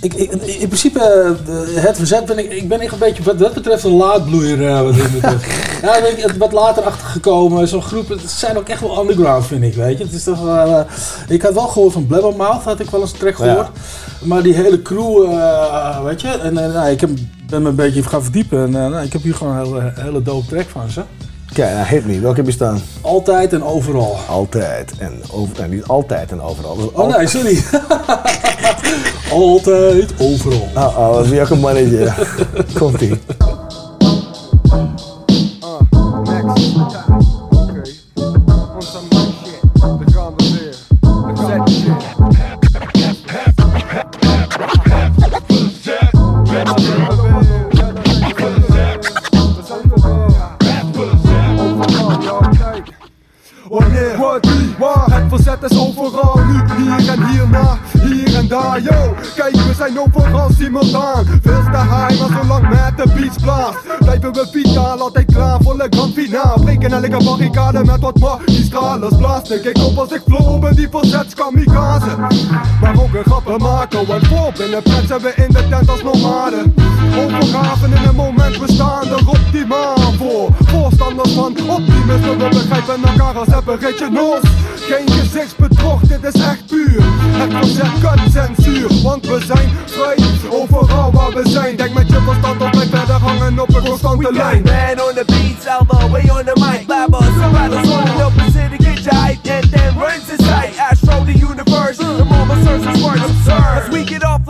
ik, ik- in principe, eh, het verzet ben ik, ik ben echt een beetje wat dat betreft een laadbloeier. eh, wat dit betreft. ja, ben ik wat later achtergekomen. Zo'n groep, het zijn ook echt wel underground, vind ik, weet je. Het is toch ik had wel gehoord van Blabbermouth, had ik wel eens een track gehoord. Maar die hele crew, weet je. En nou, ik heb, ben me een beetje gaan verdiepen. En nou, ik heb hier gewoon een hele, hele dope track van ze. Kijk, nou, hit me. Welke heb je staan? Altijd en overal. Altijd en over... Nee, niet altijd en overal. Dus Oh nee, sorry. Altijd, overal. Oh, oh, dat is weer ook een mannetje. Komt-ie. met wat magistrales blazen Kijk op als ik flow ben die verzet kamikaze. Maar ook een grappen maken want voor binnen pret zijn we in de tent als nomaden Overgaven in een moment we staan er optimaal voor Voorstanders van optimisme we begrijpen elkaar als apparaatje los. Geen gezichtsbedrog, dit is echt puur Het verzet kan censuur, want we zijn vrij Overal waar we zijn, denk met je verstand op mij verder hangen op een constante lijn Man on the beat, elbow way on the mic.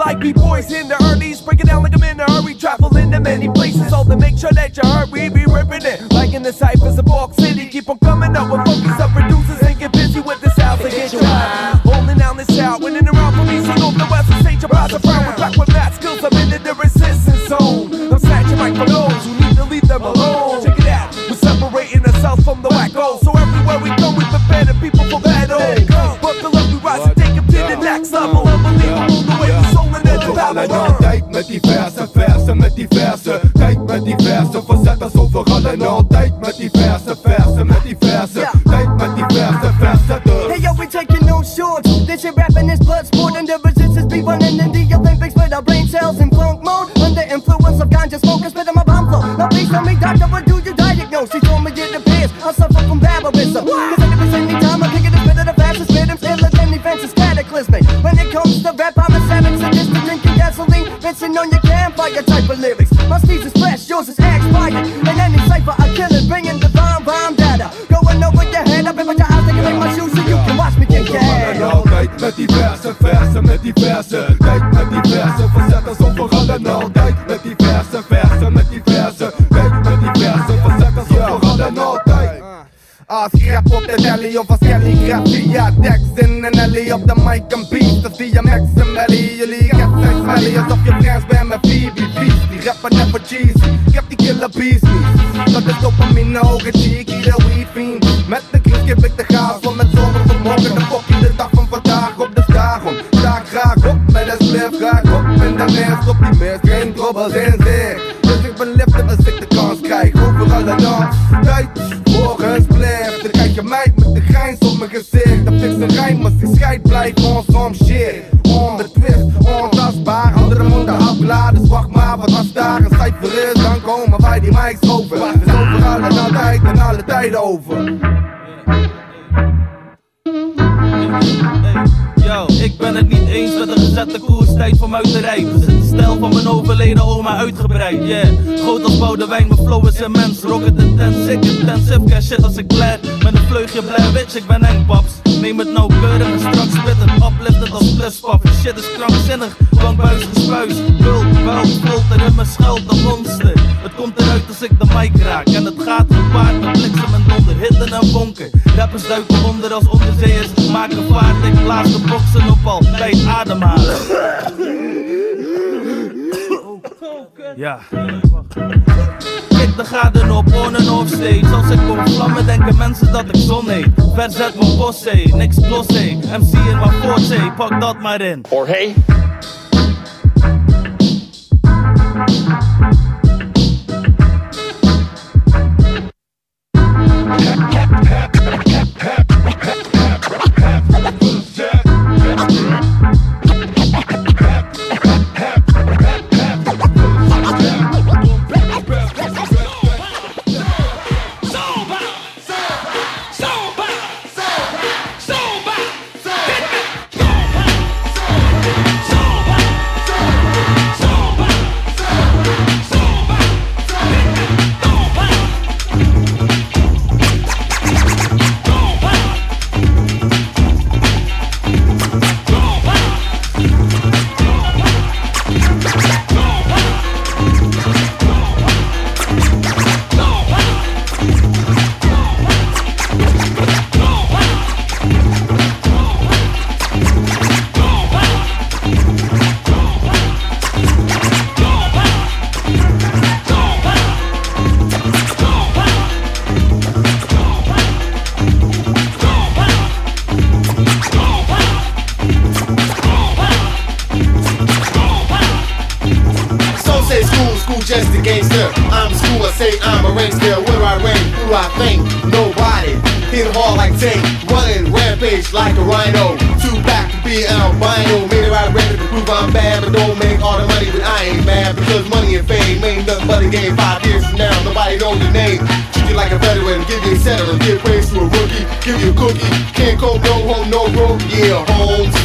like B boys in the early, break it down like I'm in a hurry. Travel into many places, all to make sure that you heard we be ripping it. Like in the ciphers of Park City, keep on coming up with focus up, reduce met die versen Verzet als overal en altijd met die versen Or dat maar in. Jorge, knows your name. Treat you like a veteran, give you a settler, give praise to a rookie, give you a cookie. Can't cope, no home, no room. Yeah, homes.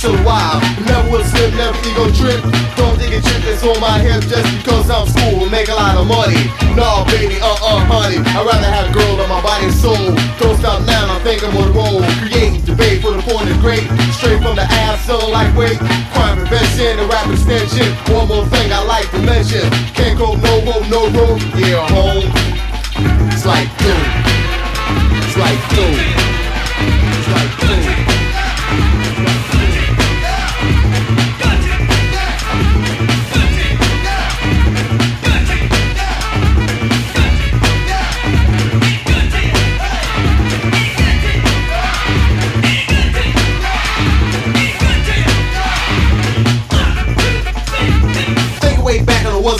Chill wild. Never will slip, never ego trip. Don't think a chip that's on my hip just because I'm school and make a lot of money. No, baby, uh uh, honey. I'd rather have a girl on my body and soul. Don't stop now, I think I'm on the roll. Creating debate for the point of great. Straight from the ass, so lightweight. Crime prevention and rap extension. One more thing I like to mention. Can't go no road, no road. Yeah, home. It's like doom. It's like doom. It's like doom.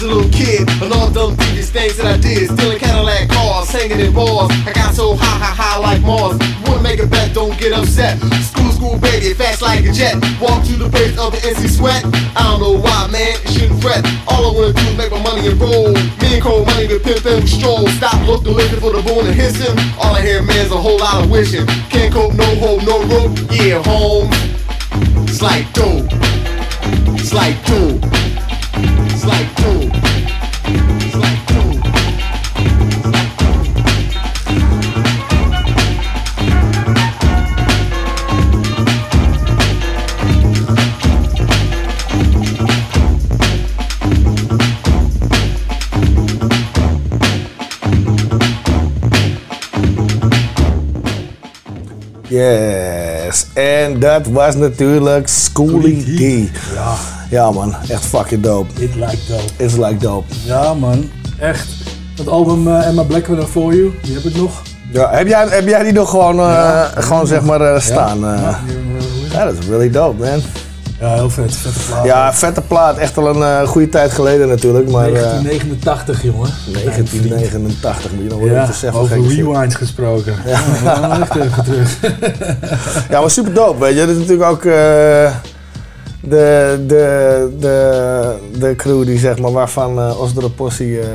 Was a little kid. And all them previous things that I did. Stealing Cadillac cars, hanging in bars. I got so high, high, high like Mars. Wouldn't make a bet, don't get upset. School, school, baby, fast like a jet. Walk to the base of the NC Sweat. I don't know why, man, you shouldn't fret. All I wanna do is make my money and roll. Me and Code Money, the pimp and stroll. Stop looking, looking for the bone and hissing All I hear, man, is a whole lot of wishing. Can't cope, no hope, no rope. Yeah, home. It's like dope. It's like dope. It's like doom. Yes, en dat was natuurlijk Schoolie D. Ja. Ja man, echt fucking dope. It like dope. It's like dope. Ja man, echt. Dat album eh, Emma Blackman For You, die heb ik nog. Ja, heb, jij, heb jij die nog gewoon, eh, Ja. gewoon zeg maar eh, staan? Ja, dat is really dope man. Ja, heel vet. Vette plaat. Ja, vette plaat. Echt al een eh, goede tijd geleden natuurlijk. Maar, eh, 1989, jongen. 1989, moet je nog wel Ja, even zeggen. over rewinds gesproken. Ja, echt even terug. Ja, maar super dope, weet je. Dat is natuurlijk ook eh, de, de, de, de crew die, zeg maar, waarvan eh Osdere Possie eh,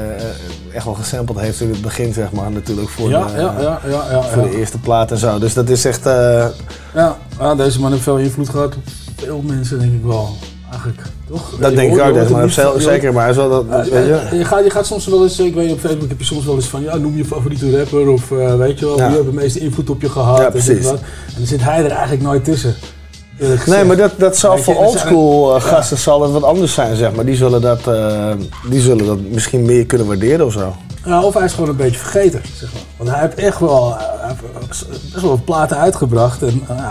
echt wel gesampled heeft in het begin, zeg maar, natuurlijk voor, Ja, de, ja, ja, ja, ja, voor ja. de eerste plaat en zo. Dus dat is echt... eh, Ja, ja, deze man heeft veel invloed gehad op veel mensen, denk ik wel. Eigenlijk, toch? dat Je denk ik ook, maar het niet zeker. Maar hij is wel dat, weet je... je, gaat, je gaat soms wel eens, ik weet niet, op Facebook heb je soms wel eens van, ja, noem je favoriete rapper of eh, weet je wel, Ja. wie heeft de meeste invloed op je gehad. Ja, en precies. En dan zit hij er eigenlijk nooit tussen. Nee, maar dat, dat zal voor oldschool eh, Ja. gasten zal dat wat anders zijn, zeg maar. Die zullen dat, eh, die zullen dat misschien meer kunnen waarderen of zo. Ja, of hij is gewoon een beetje vergeten, zeg maar. Want hij heeft echt wel, hij heeft best wel wat platen uitgebracht. En eh,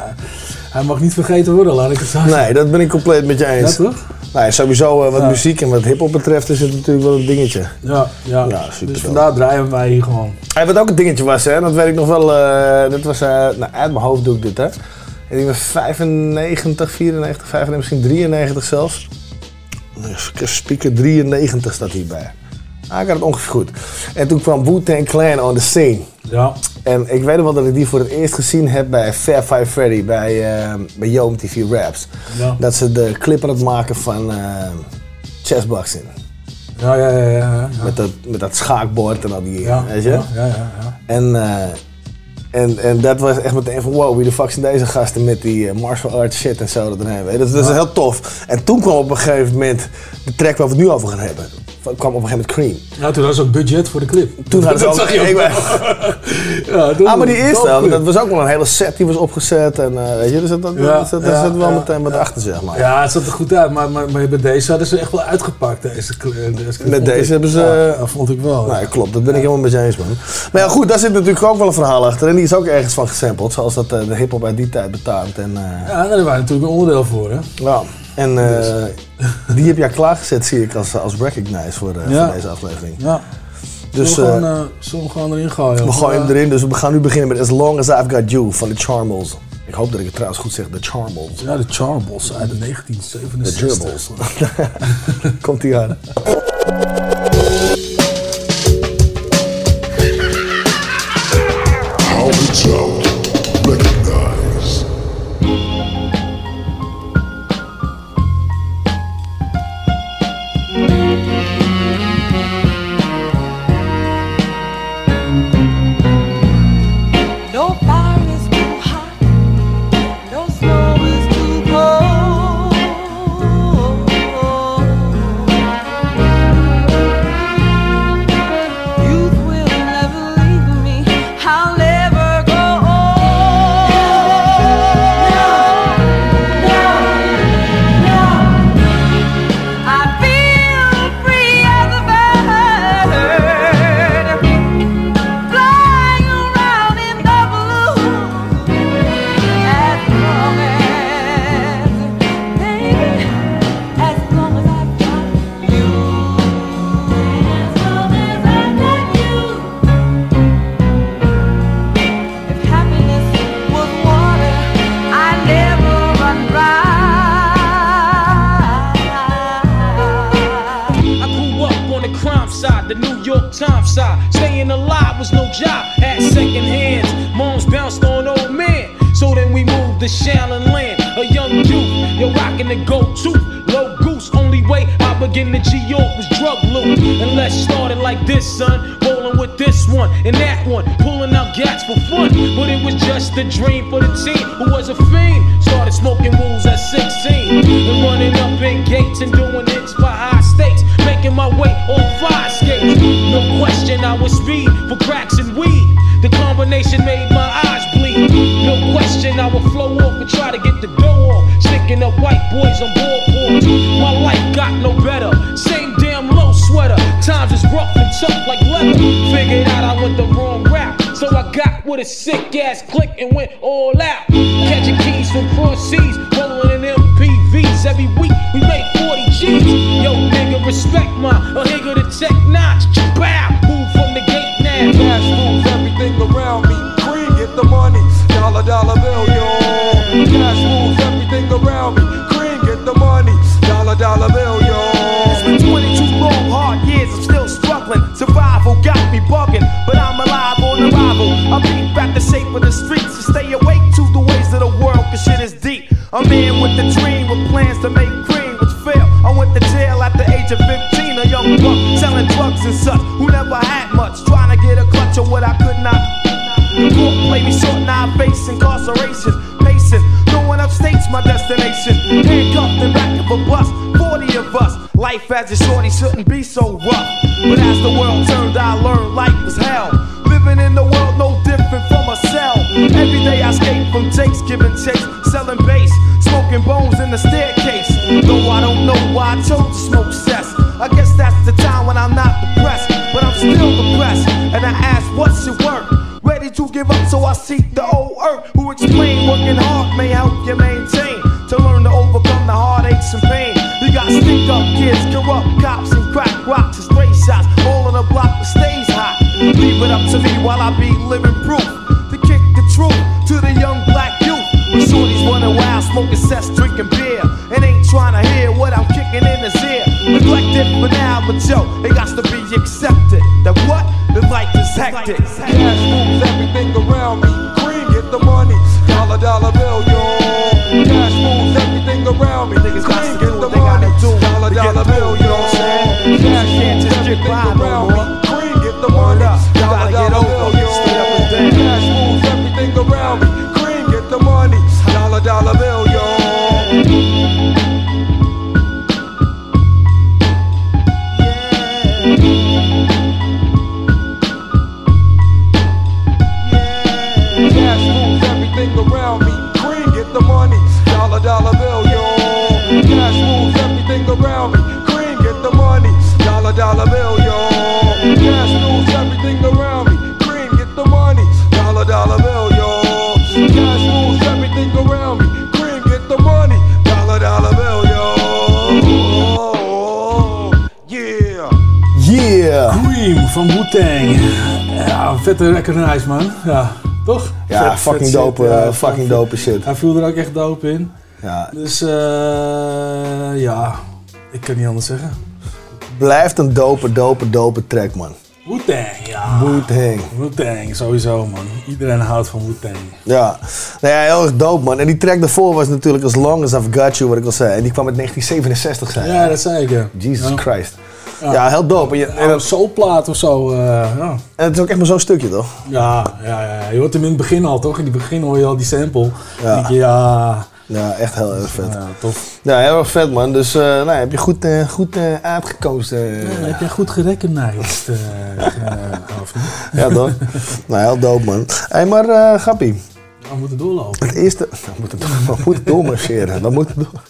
hij mag niet vergeten worden, laat ik het zo zeggen. Nee, dat ben ik compleet met je eens. Ja, toch? Nee, sowieso eh, wat Ja. muziek en wat hiphop betreft is het natuurlijk wel een dingetje. Ja, ja. Ja, super dus vandaar draaien wij hier gewoon. Hey, wat ook een dingetje was, hè, dat weet ik nog wel. eh, dat was, eh, nou, uit mijn hoofd doe ik dit, hè. En die was 95, 94, 95, misschien 93 zelfs. Speaker 93 staat hierbij. Ah, ik had het ongeveer goed. En toen kwam Wu-Tang Clan on the scene. Ja. En ik weet nog wel dat ik die voor het eerst gezien heb bij Fair Five Freddy, bij, eh bij Yo MTV Raps. Ja. Dat ze de clip aan het maken van eh chessboxing. Ja, ja, ja, ja. ja. Met, dat, met dat schaakbord en al die, Ja, weet je? ja, ja, ja. En, eh, en, en dat was echt meteen van wow, wie de fuck zijn deze gasten met die martial arts shit en zo. Dat, dat, dat is heel tof. En toen kwam op een gegeven moment de track waar we het nu over gaan hebben. Kwam op een gegeven moment Cream. Ja, toen was ook budget voor de clip. Toen hadden ze Dat ook... zag je Ja, toen- ah, maar die eerste, dat clip. was ook wel een hele set die was opgezet. En, eh, weet je, dus dat, dat, Ja, dat, dat, ja, wel meteen wat achter, zeg maar. Ja, het zat er goed uit, maar, maar, maar bij deze hadden ze echt wel uitgepakt. Deze, Met deze ik. hebben ze... Ja, dat vond ik wel. Nou, ja, klopt. Dat ben ik helemaal met je eens, man. Maar ja, goed, daar zit natuurlijk ook wel een verhaal achter. En die is ook ergens van gesampled, zoals dat eh, de hip-hop uit die tijd betaamt. En, eh, Ja, daar waren natuurlijk een onderdeel voor, hè? ja. En eh, die heb jij klaargezet, zie ik, als, als recognize voor, eh, Ja. voor deze aflevering. Ja. Dus zullen, we gewoon, eh, zullen we gewoon erin gooien? we gooien hem erin. Dus we gaan nu beginnen met As Long As I've Got You van de Charmels. Ik hoop dat ik het trouwens goed zeg, de Charmels. Ja, de Charbles uit de De 1967. Gerbils. Komt die aan. incarceration. Pacing, going upstate's my destination. Handcuffed in back of a bus, 40 of us. Life as a shorty shouldn't be so rough. But as the world turned, I learned life was hell. Living in the world no different from a cell. Every day I escape from Jake's giving chase, selling bass, smoking bones in the staircase. Though I don't know why I chose so I seek the old earth who explain working hard may help you maintain to learn to overcome the heartaches and pain. You got stick up kids, corrupt cops, and crack rocks and stray shots, all in a block that stays hot. Leave it up to me while I be living proof to kick the truth to the young black youth. When shorties running wild, smoking cess, drinking beer, and ain't trying to hear what I'm kicking in his ear. Neglected for now, but yo, it got to be accepted. That what? The life is hectic. Cash moves everything around me. Green, get the money. Dollar, dollar bill, vette recognize, man. Ja, toch? Ja, Vet- fucking vet dope, shit, eh, ja. fucking dope shit. Hij viel er ook echt dope in. Ja. Dus eh ja, ik kan niet anders zeggen. Blijft een dope, dope, dope track, man. Wu-Tang, ja. Wu-Tang. Wu-Tang, sowieso, man. Iedereen houdt van Wu-Tang. Ja, nou ja, heel erg dope, man. En die track daarvoor was natuurlijk As Long As I've Got You, wat ik al zei. En die kwam uit 1967, zei Ja, dat zei ik, ja. Jesus Ja. Christ. Ja, heel dope. En, je, en, Een soulplaat of zo, eh, ja. en het is ook echt maar zo'n stukje, toch? Ja, ja, ja. Je hoort hem in het begin al, toch? In het begin hoor je al die sample. Ja. Denk je, ja... Ja, echt heel erg vet. Ja, tof. Ja, heel erg vet, man. Dus eh, nou, heb je goed, eh, goed eh, uitgekozen. Ja, heb je goed gerecognized, of niet? Ja, toch? nou, heel dope, man. Hé, hey, maar eh Gappie. We moeten doorlopen. Het eerste... We moeten, we moeten doormarcheren. We moeten door...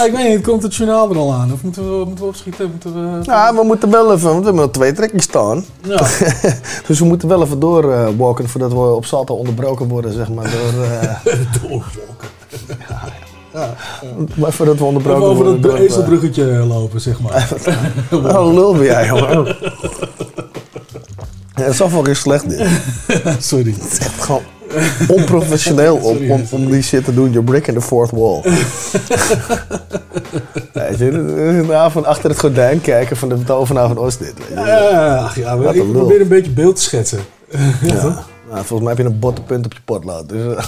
Ja, ik weet niet, komt het journaal er al aan? Of moeten we, moeten we opschieten? Moeten we... Ja, we moeten wel even, want we hebben nog twee trekjes staan. Ja. dus we moeten wel even doorwalken voordat we op Salto onderbroken worden, zeg maar. Door, eh Doorwalken. ja. Maar voordat we onderbroken Even over worden. dat eh, ezelbruggetje lopen, zeg maar. Oh, lul ben jij, jongen. Ja, dat is slecht, dit. Sorry. Het is echt gewoon onprofessioneel om, om, om die shit te doen. You're breaking the fourth wall. Weet je, dit is een avond achter het gordijn kijken van de tovenaar van Oost dit. Weet je. Ja, ach ja, Wat ik probeer een beetje beeld te schetsen. Ja. Nou, volgens mij heb je een bottenpunt op je potlood. Dus,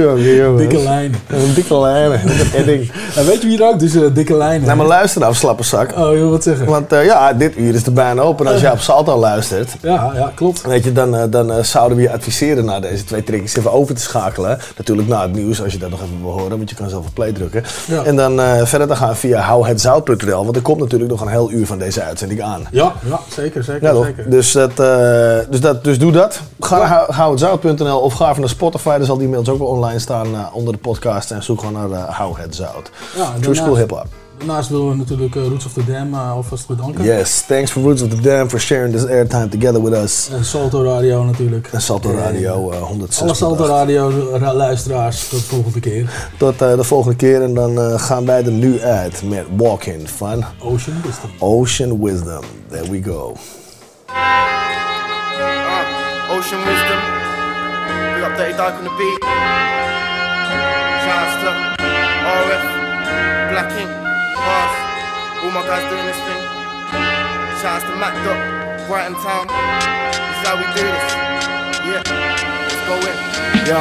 jongen. Dikke lijnen. Een dikke lijnen. Een. En weet je wie er ook dus eh, dikke lijnen Nou, maar luister nou, slappe zak. Oh, je wat zeggen? Want eh, ja, dit uur is de bijna open. Als jij op Salto luistert, Ja, ja, klopt. weet je, dan, eh, dan zouden we je adviseren naar deze twee trickjes even over te schakelen. Natuurlijk na het nieuws, als je dat nog even wil horen, want je kan zelf op play drukken. Ja. En dan verder te gaan via houhetzout.nl, want er komt natuurlijk nog een heel uur van deze uitzending aan. Ja, ja zeker, zeker, Ja, zeker. Dus, dat, dus, dat, dus doe dat. Ga naar hou- houhetzout.nl of ga even naar Spotify. Daar zal die mails ook wel online staan eh, onder de podcast. En zoek gewoon naar uh, Hou Het Zout. Ja, True daarnaast- School Hip Hop. Daarnaast willen we natuurlijk eh, Roots of the Dam eh, alvast bedanken. Yes, thanks for Roots of the Dam for sharing this airtime together with us. En Salto Radio natuurlijk. En Salto Radio eh 106. Alle Salto Radio ra- luisteraars, tot de volgende keer. Tot eh, de volgende keer en dan eh, gaan wij er nu uit met Walking van Ocean Wisdom. Ocean Wisdom. There we go. Uh, Ocean Wisdom. Up Dirty Dark on the beat. RF, Black Ink, Bars. All my guys doing this thing. Shouts to Mac Dot, Brighton Town. This is how we do this. Yeah, let's go in. Yo,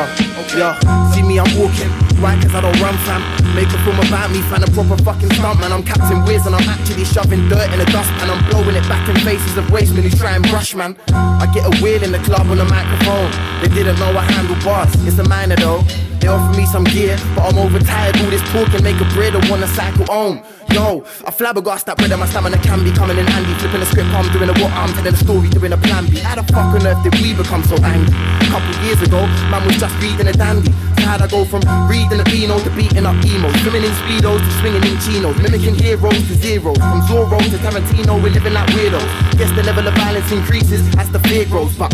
yo, see me, I'm walking. Right, cause I don't run, fam. Make a film about me, find a proper fucking stunt, man. I'm Captain Wiz and I'm actually shoving dirt in the dust, and I'm blowing it back in faces of wastemen who try and brush, man. I get a wheel in the club on the microphone. They didn't know I handle bars, it's a minor though. They offer me some gear, but I'm overtired. All this talking make a bread, I wanna cycle home. Yo, I flabbergasted that bread and my stamina can be coming in handy. Flipping the script, I'm doing a what I'm telling a story, doing a plan B. How the fuck on earth did we become so angry? A couple years ago, man was just reading a dandy. How'd I go from reading a Beano to beating up emo? Swimming in speedos to swinging in chinos, mimicking heroes to zeros. From Zorro to Tarantino, we're living like weirdos. Guess the level of violence increases as the fear grows, but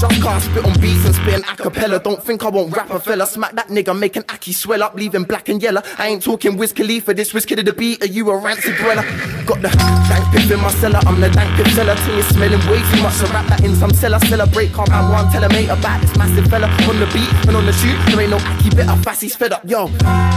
just can't spit on beats and spit an acapella. Don't think I won't rap a fella. Smack that nigga, make an Aki swell up, leaving black and yellow. I ain't talking Wiz Khalifa, this Wiz Kid of the beat, are you a rancid dweller? Got the dank piff in my cellar, I'm the dank piff seller. Thing is smelling way too much, so wrap that in some cellar. Celebrate, calm down, one tell a mate about this massive fella. On the beat and on the shoot, there ain't no Aki better, Fassy's fed up, yo.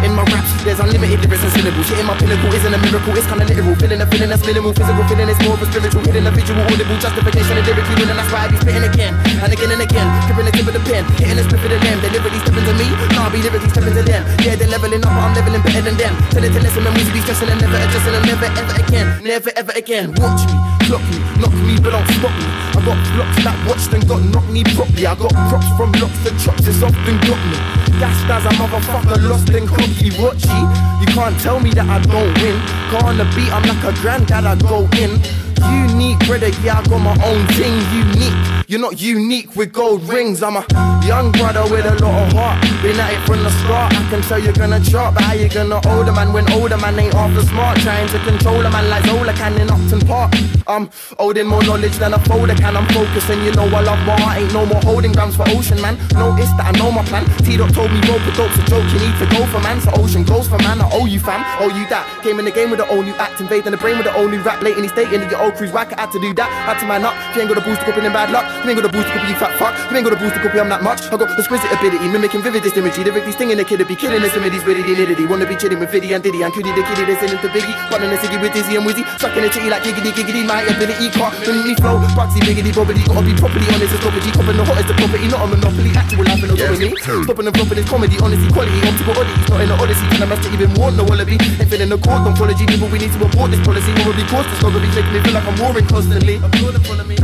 In my raps, there's unlimited lyrics and syllables. Hitting my pinnacle isn't a miracle, it's kinda literal. Feeling a feeling that's minimal, physical feeling is more of a spiritual. Hitting a visual, audible justification of lyrically winning, that's why I be spitting again and again and again. Gripping the tip of the pen, hitting the split of the limb. They literally stepping to me, nah, I be literally stepping to them. Yeah, they're leveling up, but I'm leveling better than them. Tell it to listen, and we be stressing and never adjusting and never ever again, never ever again. Watch me, clock me, knock me, but don't stop me. I got blocks that watched and got knocked me properly. I got props from blocks to chops, it's often got me. Dashed as a motherfucker, lost in cocky. Watchy, you can't tell me that I don't win. Got on the beat, I'm like a granddad, I go in. Unique, brother, yeah, I got my own thing. Unique, you're not unique with gold rings. I'm a young brother with a lot of heart. Been at it from the start. I can tell you're gonna chart, but how you gonna older man when older man ain't half the smart? Trying to control a man like Zola can in Upton Park. I'm holding more knowledge than a folder can. I'm focused and you know I love my heart. Ain't no more holding guns for ocean, man. Notice that I know my plan. T-Dot told me rope a dope's a joke. You need to go for man. So ocean goes for man. I owe you fam. Owe you that. Came in the game with the old new act. Invading the brain with the old new rap. Late Lately stating that your old crew's whack. I had to do that. Had to man up. You ain't got a booster copy, then bad luck. You ain't got a booster copy, you fat fuck. You ain't got a booster copy, I'm not much. I got exquisite ability. Mimicking vivid imagery. Lyrically stinging the kid to be killing this imagery. Witty nitty. Wanna be chilling with Fiddy and Diddy. And Cuddy the kitty in it to Biggie. Running a ciggy with Dizzy and Wizzy. Sucking a chitty like giggity giggity. My ability can't me flow. Bugsy biggity bobbity. Gotta be properly honest. It's property. Copping the hottest the property. Not a monopoly. Actual life and autonomy. Stopping and flopping is comedy. Honesty, quality. Optical oddities. Not in the odyssey. Can I master even more? No wallaby. Ain't feeling the court. Ontology. People we need to abort this policy. Probably cause this. Not be making me feel like I'm warring constantly. Applauding follow me.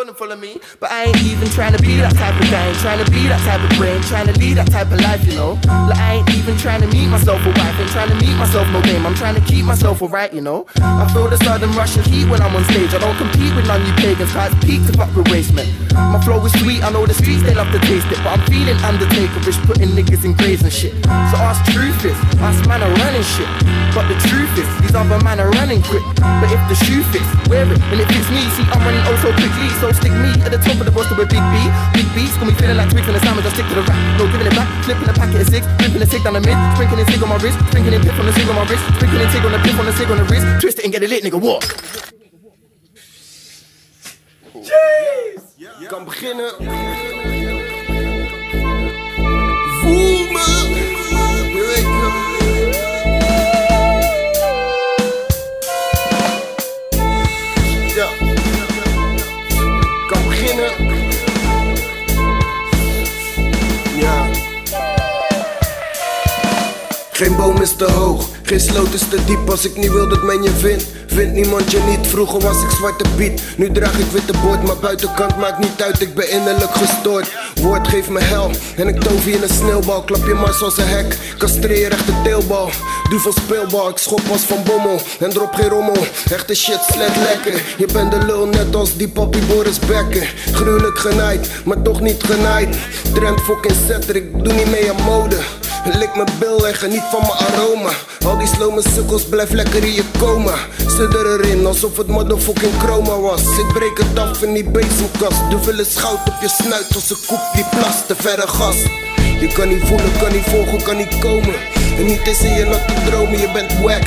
Applauding follow me. But I ain't even trying to be that type of guy. Trying to be that type of brain. Trying to lead that type of life, you know. Like I ain't even trying to meet myself a wife. Ain't trying to meet myself no game. I'm trying to keep myself alright, you know. I feel the sudden rush of heat when I'm on stage. I don't compete with none you pagans. Cause it's peak to fuck with waste, man. My flow is sweet. I know the streets they love to taste it. But I'm feeling undertakerish, putting niggas in graves and shit. So ask truth is, ask man are running shit. But the truth is, these other man are running quick. But if the shoe fits, wear it. And it fits me, see I'm running oh so quickly. So stick me at the top of the roster with Big B. Big B's got me feeling like in the sandwich. I stick to the rap, no giving it back. Flipping a packet of six, ripping a cig down the mid, sprinkling cig on my wrist, sprinkling pip on the cig on my wrist, sprinkling cig on the pip on the cig on the wrist. Twist it and get it lit, nigga. What? Jeez! Kan beginnen. Geen boom is te hoog, geen sloot is te diep als ik niet wil dat men je vindt. Vindt niemand je niet, vroeger was ik zwarte piet. Nu draag ik witte boord, maar buitenkant maakt niet uit, ik ben innerlijk gestoord. Woord geeft me hel en ik tover je in een sneeuwbal. Klap je maar zoals een hek, castreer echt de teelbal. Doe van speelbal, ik schop als van bommel en drop geen rommel. Echte shit, slet lekker. Je bent de lul net als die papi Boris Becker. Gruwelijk genaaid, maar toch niet genaaid. Trend fucking setter, ik doe niet mee aan mode. Lik mijn bil en geniet van mijn aroma. Al die slome sukkels blijf lekker in je coma. Zit erin alsof het motherfucking chroma was. Ik breek het af in die bezemkast. Veel eens schout op je snuit als een koep die plast. Te verre gas. Je kan niet voelen, kan niet volgen, kan niet komen. En niet eens in je natte dromen, je bent wack.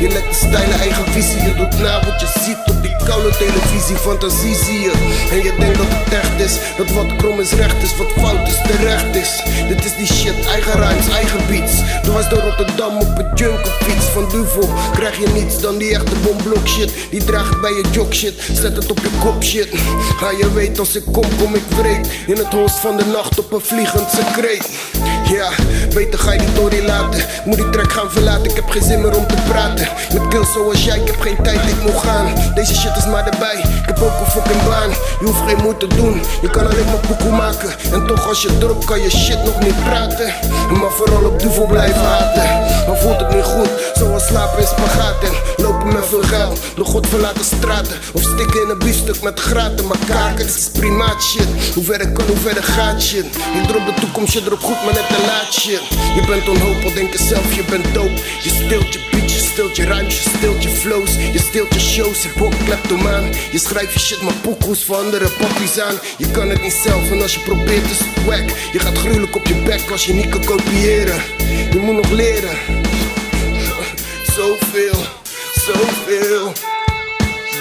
Je lekt de stijl eigen visie, je doet na wat je ziet die koude televisie, fantasie zie je. En je denkt dat het echt is, dat wat krom is recht is, wat fout is terecht is. Dit is die shit, eigen rhymes, eigen beats. Toen was door Rotterdam op een junkerfiets van Duvel. Krijg je niets dan die echte bomblok shit. Die draag ik bij je jog shit, zet het op je kop shit. Ga je weet als ik kom, kom ik wreed. In het holst van de nacht op een vliegend secreet. Ja, beter ga je die tory laten. Moet die track gaan verlaten, ik heb geen zin meer om te praten. Met kills zoals jij, ik heb geen tijd, ik moet gaan. Deze shit is maar erbij, ik heb ook een fucking baan. Je hoeft geen moeite te doen, je kan alleen maar pokoe maken. En toch als je drop kan je shit nog niet praten. Maar vooral op duvel blijven haten. Dan voelt het niet goed, zoals slapen in spagaat en lopen met veel geld. Door God verlaten straten, of stikken in een biefstuk met graten. Maar kaken, dit is primaat shit. Hoe ver ik kan, hoe verder gaat shit. Je drop de toekomst, je erop goed, maar net te laat shit. Je bent onhoopvol, denk jezelf, je bent dope. Je stilt je beat, je stilt je rhymes, je stilt je flows. Je stilt je shows, je bok kleptomaan. Je schrijft je shit, maar pokoes voor andere poppies aan. Je kan het niet zelf en als je probeert is het wack. Je gaat gruwelijk op je bek als je niet kan kopiëren. Je moet nog leren. Zoveel, zoveel.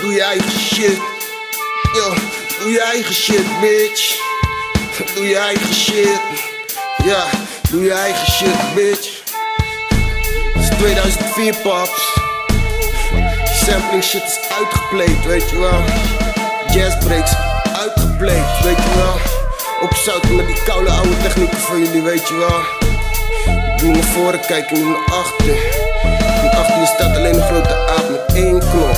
Doe je eigen shit. Yo, doe je eigen shit, bitch. Doe je eigen shit. Ja, doe je eigen shit, bitch. Het is 2004, paps. Sampling shit is uitgepleed, weet je wel. Jazz breaks uitgepleed, weet je wel. Opzouten met die koude oude technieken van jullie, weet je wel. Doe naar voren kijken, nu naar achter. En achter je staat alleen een grote aap met één knop.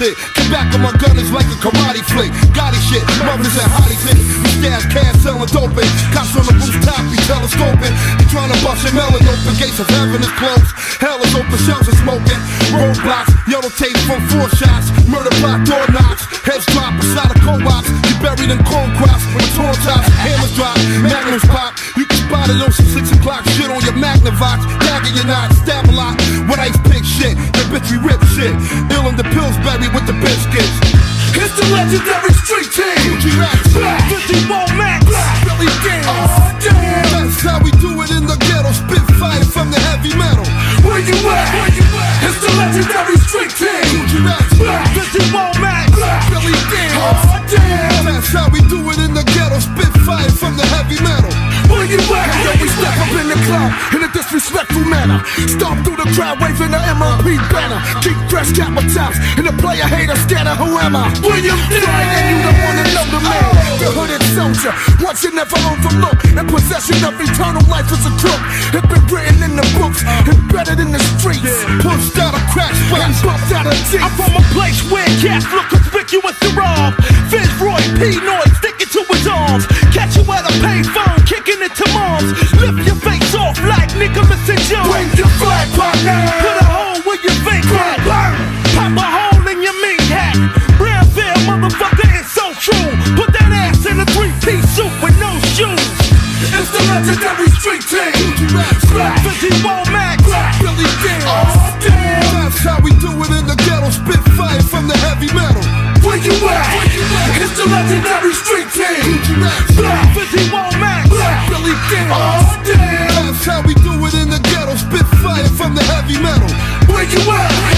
They lobbies. Get back on my gun is like a karate flick. Gotti shit. Mothers and hotties hit. We stash cash selling dope. Cops on the rooftop. Be telescoping. You trying to bust your melon open. Gates of heaven is closed. Hell is open. Shells are smoking. Roadblocks. Yellow tape from four shots. Murder block door knocks. Heads drop beside a co-ops. You buried in corn crops. The torn tops. Hammers drop. Magnums pop. You can spot it on some six o'clock shit on your Magnavox. Tagging your knot. Stab shit. The bitch we rip shit. Ill in the Pillsbury with the biscuits. It's the legendary street team. Rats. Black, Fizzy Womack. Black, Billy Danze. Oh, damn. That's how we do it in the ghetto. Spit fire from the heavy metal. Where you at? Where you at? It's the legendary street team. Rats. Black, Fizzy Womack. Black, Billy Danze. Oh, damn. That's how we do it in the ghetto. Spit fire from the heavy metal. Where you at? Yo, we step up in the club in a disrespectful manner. Stomp through the crowd, waving the MLP banner. Keep fresh cap my tops, and the player hater scanner. Who am I? William. And you don't wanna know the man, the hooded soldier. Once you never overlook, in possession of eternal life as a crook. It's been written in the books, embedded in the streets. Pushed out of crack spots, bumped out of jeeps. I'm from a place where cats look conspicuous to rob. Fizz Roy P. Noise sticking to his arms. Catch you at a payphone, kicking it to moms. Lift your like Nicholas and Jones. Wave your flag, partner. Put a hole where your fake at. Pop a hole in your meat hat. Brownfield, motherfucker, it's so true. Put that ass in a three-piece suit with no shoes. It's the legendary street team. Rats, Black, Fizzy Womack. Black, Billy Danze. Oh, damn. That's how we do it in the ghetto. Spit fire from the heavy metal. Where you at? Where you at? It's the legendary street team. Black, Fizzy Womack. Black, Billy Danze. Oh, the heavy metal. Where you at?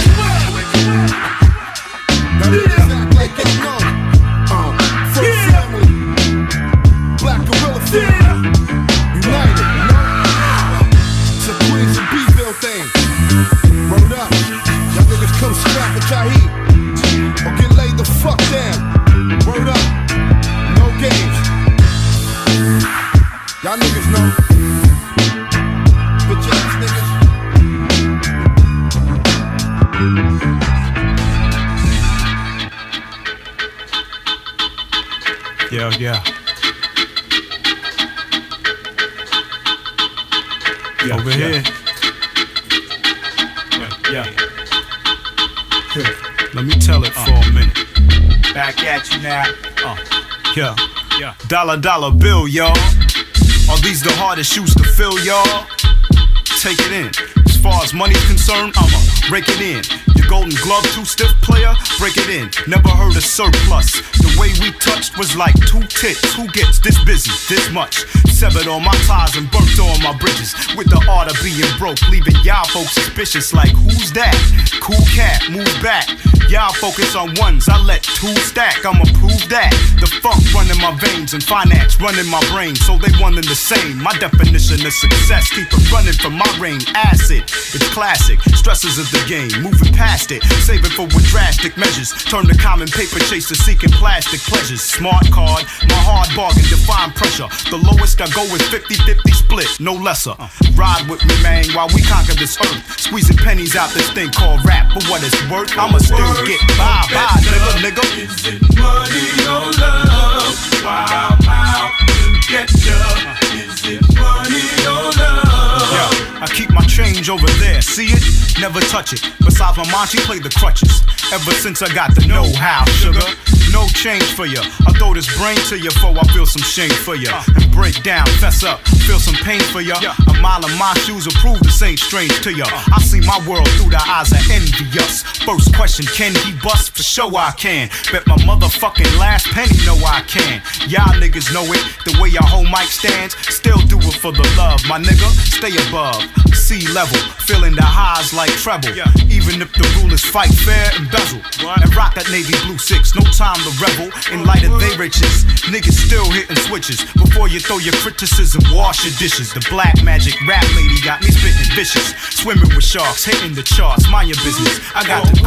Yeah, yeah. Yeah, Over yeah. here. Yeah, yeah. Let me tell it for a minute. Back at you now. Uh, yeah, yeah. Dollar, dollar bill, y'all. Are these the hardest shoes to fill, y'all? Take it in. As far as money's concerned, I'ma break it in. Your golden glove, too stiff player? Break it in. Never heard of surplus. The way we touched was like two tits. Who gets this busy? This much. Severed all my ties and burnt all my bridges. With the art of being broke, leaving y'all folks suspicious. Like, who's that? Cool cat, move back. Y'all focus on ones, I let two stack. I'ma prove that. The funk running my veins and finance running my brain. So they one and the same. My definition of success, keep it running from my reign. Acid, it's classic. Stresses of the game, moving past it. Saving for with drastic measures. Turn the common paper chaser seeking plastic pleasures. Smart card, my hard bargain, define pressure. The lowest I go is 50 50 split, no lesser. Ride with me, man, while we conquer this earth. Squeezing pennies out this thing called rap. For what it's worth, I'ma still get by, by, nigga, nigga. Is it money or love? Wow, wow, change over there, see it? Never touch it. Besides my mom, she played the crutches. Ever since I got the know how, sugar. No change for ya. I throw this brain to ya before I feel some shame for ya. And break down, fess up, feel some pain for ya. A mile of my shoes will prove this ain't strange to ya. I see my world through the eyes of envious. First question, can he bust? For sure I can. Bet my motherfucking last penny know I can. Y'all niggas know it. The way your whole mic stands, still do it for the love. My nigga, stay above. Sea level, feeling the highs like treble. Even if the rulers fight fair and bezel. And rock that navy blue six, no time to revel. In light of they riches, niggas still hitting switches. Before you throw your criticism, wash your dishes. The black magic rap lady got me spitting vicious. Swimming with sharks, hitting the charts. Mind your business, I got the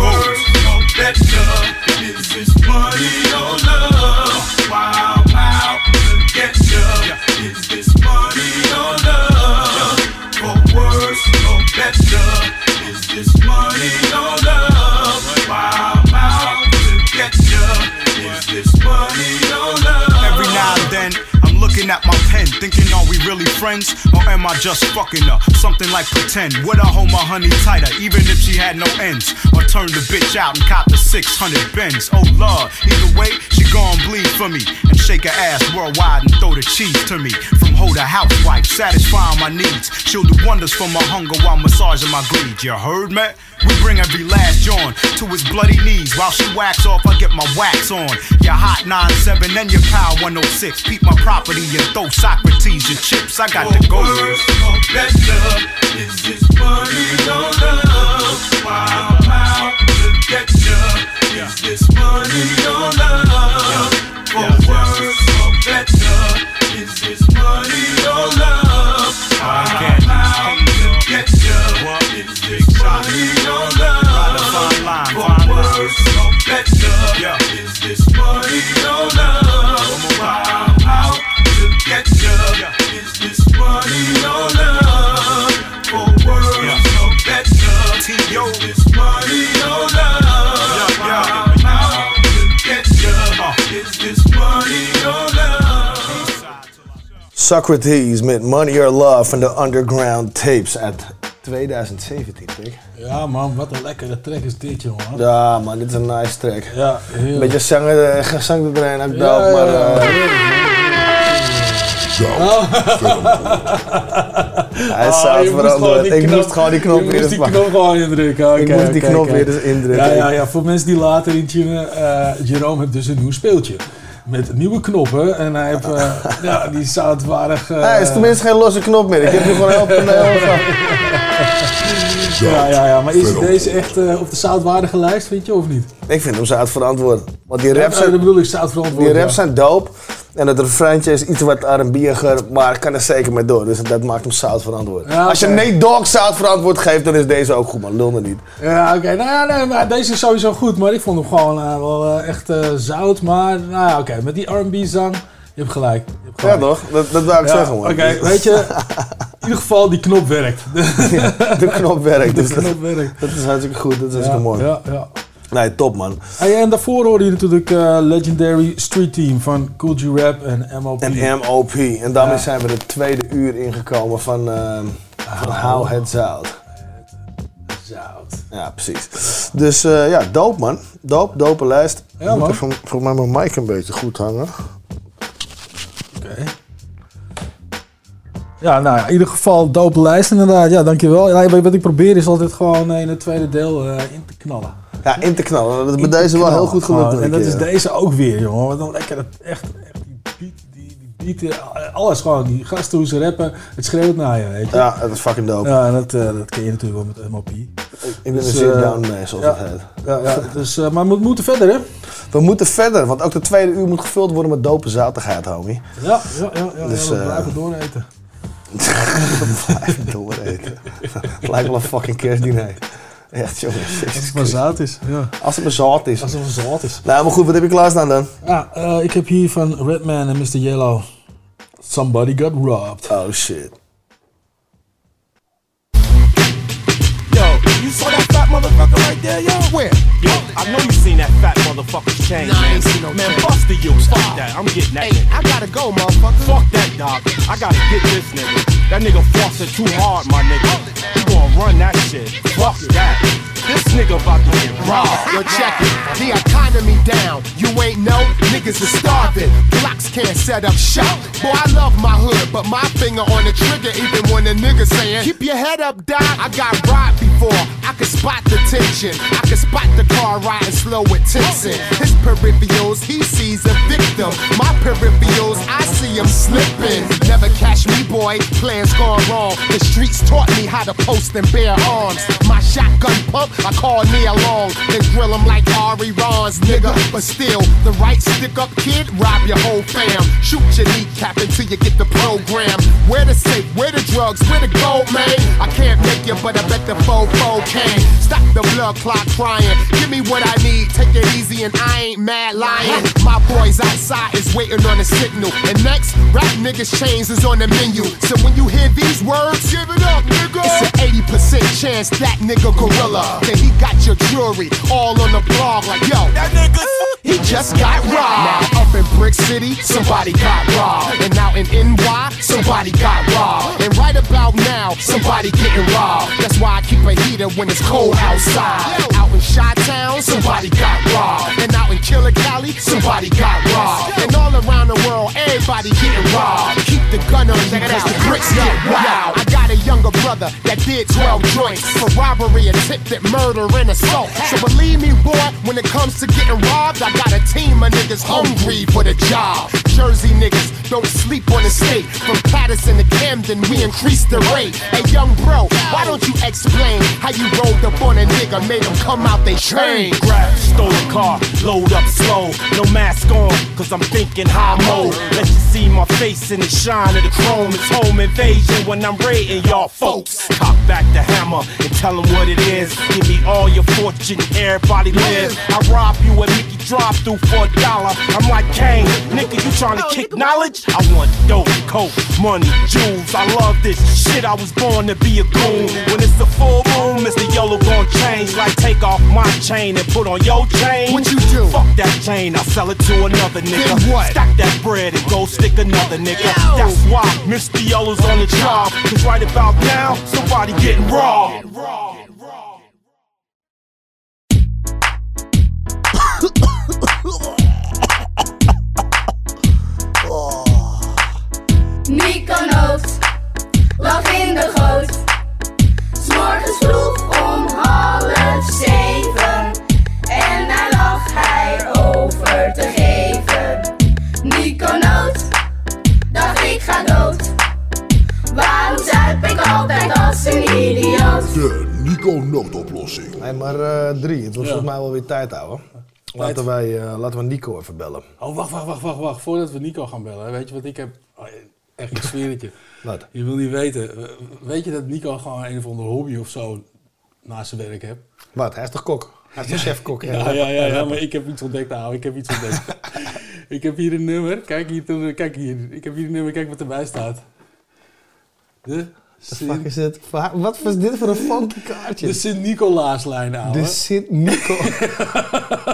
better. Is this money or love? Wow, wow, get ya. Is looking at my pen, thinking, are we really friends? Or am I just fucking her? Something like pretend. Would I hold my honey tighter, even if she had no ends? Or turn the bitch out and cop the 600 bends? Oh lord, either way, she gon' bleed for me. And shake her ass worldwide and throw the cheese to me. From hoe to housewife, satisfying my needs. She'll do wonders for my hunger while massaging my greed. You heard me? We bring every last John to his bloody knees. While she wax off, I get my wax on. Your hot 9-7 and your power 106. Peep my property and throw Socrates your chips. I got to go. better. Is this money or love? Wow, wow, get ya. Is this money or love? For or better. Socrates meant Money or Love van the Underground Tapes uit 2017, pik. Ja man, wat een lekkere track is dit jongen. Ja man, dit is een nice track. Ja, heel. Beetje zangen, eh, gezang erin, ook Ja, dope, maar... ja, eh, Hij is Ah, veranderd. gewoon die Ik knop- moest gewoon die knop weer moest die eens knop gewoon indrukken. Ik moest die knop weer eens indrukken. Ja, ja, ja, voor mensen die later intunen, eh Jerome heeft dus een nieuw speeltje. Met nieuwe knoppen en hij heeft, ja, die zoutwaardig... Hij is tenminste geen losse knop meer. Ik heb nu gewoon heel ja, ja, ja, maar is deze echt eh, op de zoutwaardige lijst, vind je, of niet? Ik vind hem zout verantwoord. Want die Ja, raps eh, zijn, dat bedoel ik, zout verantwoord. die raps ja. zijn dope. En het refreintje is iets wat R&B'iger, maar ik kan er zeker mee door. Dus dat maakt hem zout verantwoord. Ja, Als je oké. Nate Dogg zout verantwoord geeft, dan is deze ook goed, man. Lul niet. Ja, oké. Nou ja, nee, maar deze is sowieso goed. Maar ik vond hem gewoon eh, wel eh, echt eh, zout. Maar nou ja, oké. Met die R&B-zang, je hebt gelijk. Je hebt Ja gelijk. toch? Dat, dat wou ik Ja, zeggen, man. Oké, weet je, in ieder geval die knop werkt. de knop werkt. De Dus dat- knop werkt. Dat is hartstikke goed, dat is hartstikke mooi. Ja, ja. Nee, top man. Hey, en daarvoor hoorde je natuurlijk eh, Legendary Street Team van Cool G Rap en MOP. En MOP. En daarmee zijn we de tweede uur ingekomen van, eh van Hou het Zout. Zout. Ja, precies. Dus eh, ja, dope man. Dope, dope lijst. Ja, Ik moet man. even volgens mij mijn mic een beetje goed hangen. Ja, nou ja, in ieder geval dope lijst inderdaad. Ja, dankjewel. Ja, wat ik probeer is altijd gewoon eh, in het tweede deel eh, in te knallen. Ja, in te knallen. Dat is bij deze wel heel goed gelukt. Oh, en dat is deze ook weer, jongen. Wat dan lekker, dat echt, echt die beat, die, die beat, eh, alles gewoon. Die gasten hoe ze rappen, het schreeuwt naar je, weet je. Ja, dat is fucking dope. Ja, en dat, dat ken je natuurlijk wel met MOP. Ik ben een sit-down man, zoals ja, het heet. Ja, ja, dus, maar we moeten verder, hè? We moeten verder, want ook de tweede uur moet gevuld worden met dope zoutigheid, homie. Ja, ja, ja, ja, Dus, we blijven dooreten. Blijven dooreten. Het lijkt wel een fucking kerstdiner. Echt, jongens. Als het maar zout is, ja. Als het maar zout is. Als het maar zout is. Nou, maar goed, wat heb je klaarstaan dan? Ja, eh, ik heb hier van Redman en Mr. Yellow. Somebody got robbed. Oh shit. Yo, you saw that fat motherfucker right there, yo? Where? Yo, I know you seen that fat motherfucker's chain, Nah, I man. ain't seen no man, chain. bust the you. Fuck that. I'm getting that Hey, nigga. I gotta go, motherfucker. Fuck that, dog. I gotta get this nigga. That nigga flossing too hard, my nigga. You gonna run that shit. Fuck that. This nigga about to get robbed. Yo, check it. The economy down. You ain't know niggas are starving. Blocks can't set up shop. Boy, I love my hood, but my finger on the trigger even when a nigga saying, Keep your head up, doc. I got robbed before. I could spot the tension. I could spot the car riding slow with Tinson. His peripherals, he sees a victim. My peripherals, I see him slipping. Never catch me, boy. Plans gone wrong. The streets taught me how to post and bear arms. My shotgun pump, I call Neil Long. Then drill him like Ari Ron's, nigga. But still, the right stick up kid, rob your whole fam. Shoot your kneecap until you get the program. Where the safe, where the drugs, where the gold, man? I can't make you, but I bet the fofo can. Stop the blood clot crying. Give me what I need, take it easy, and I ain't mad lying. My boys outside is waiting on a signal. And next, rap niggas chains is on the menu. So when you hear these words, give it up, nigga. It's an 80% chance that nigga gorilla. Then he got your jewelry all on the blog like, yo, that nigga, he just got robbed. Now up in Brick City, somebody got robbed. And out in NY, somebody got robbed. And right about now, somebody getting robbed. That's why I keep a heater when it's cold outside. Out in Chi-Town, somebody got robbed. And out in Killer Cali, somebody got robbed. And all around the world, everybody getting robbed. Keep the gun on you cause the bricks get wild. I got a younger brother that did 12 joints for robbery, attempted murder, and assault. So believe me, boy, when it comes to getting robbed, I got a team of niggas hungry for the job. Jersey niggas don't sleep on the state. From Paterson to Camden, we increase the rate. Hey, young bro, why don't you explain how you rolled up on a nigga, made him come out they train? Grab stolen car, load up slow, no mask on, cause I'm thinking high mode. Let you see my face in the shine of the chrome. It's home invasion when I'm raiding y'all folks. Cock back the hammer and tell them what it is. Give me all your fortune, everybody live. I rob you at Mickey Drive through for a dollar. I'm like Kane, nigga, you trying to oh, kick knowledge? I want dope, coke, money, jewels. I love this shit. I was born to be a goon. When it's the full moon, Mr. Yellow gon' change. Like take off my chain and put on your chain. What you do? Fuck that chain, I'll sell it to another nigga. Then what? Stack that bread and go stick another nigga. That's why Mr. Yellow's on the job. Cause right about now, somebody getting robbed. Nico Noot lag in de goot. S'morgens vroeg om half zeven. En daar lag hij over te geven. Nico Noot, dacht ik ga dood. Waarom zuip ik altijd als een idioot? De Nico noodoplossing. Nee, maar eh, drie. Het was Ja. volgens mij wel weer tijd, ouwe. Laten wij, eh, laten we Nico even bellen. Oh, wacht, wacht, wacht, wacht, wacht. Voordat we Nico gaan bellen, weet je wat ik heb? Oh, echt, zweer het je. Wat? Je wil niet weten. Weet je dat Nico gewoon een of ander hobby of zo naast zijn werk heeft? Wat? Hij is toch kok? Hij is toch chef-kok? Ja, ja, ja, ja, maar ik heb iets ontdekt, nou, ik heb iets ontdekt. ik heb hier een nummer. Kijk hier, kijk hier. Ik heb hier een nummer, kijk wat erbij staat. De The fuck is dit? Wat is dit voor een funky kaartje? De Sint-Nicolaaslijn, ouwe. De Sint-Nico...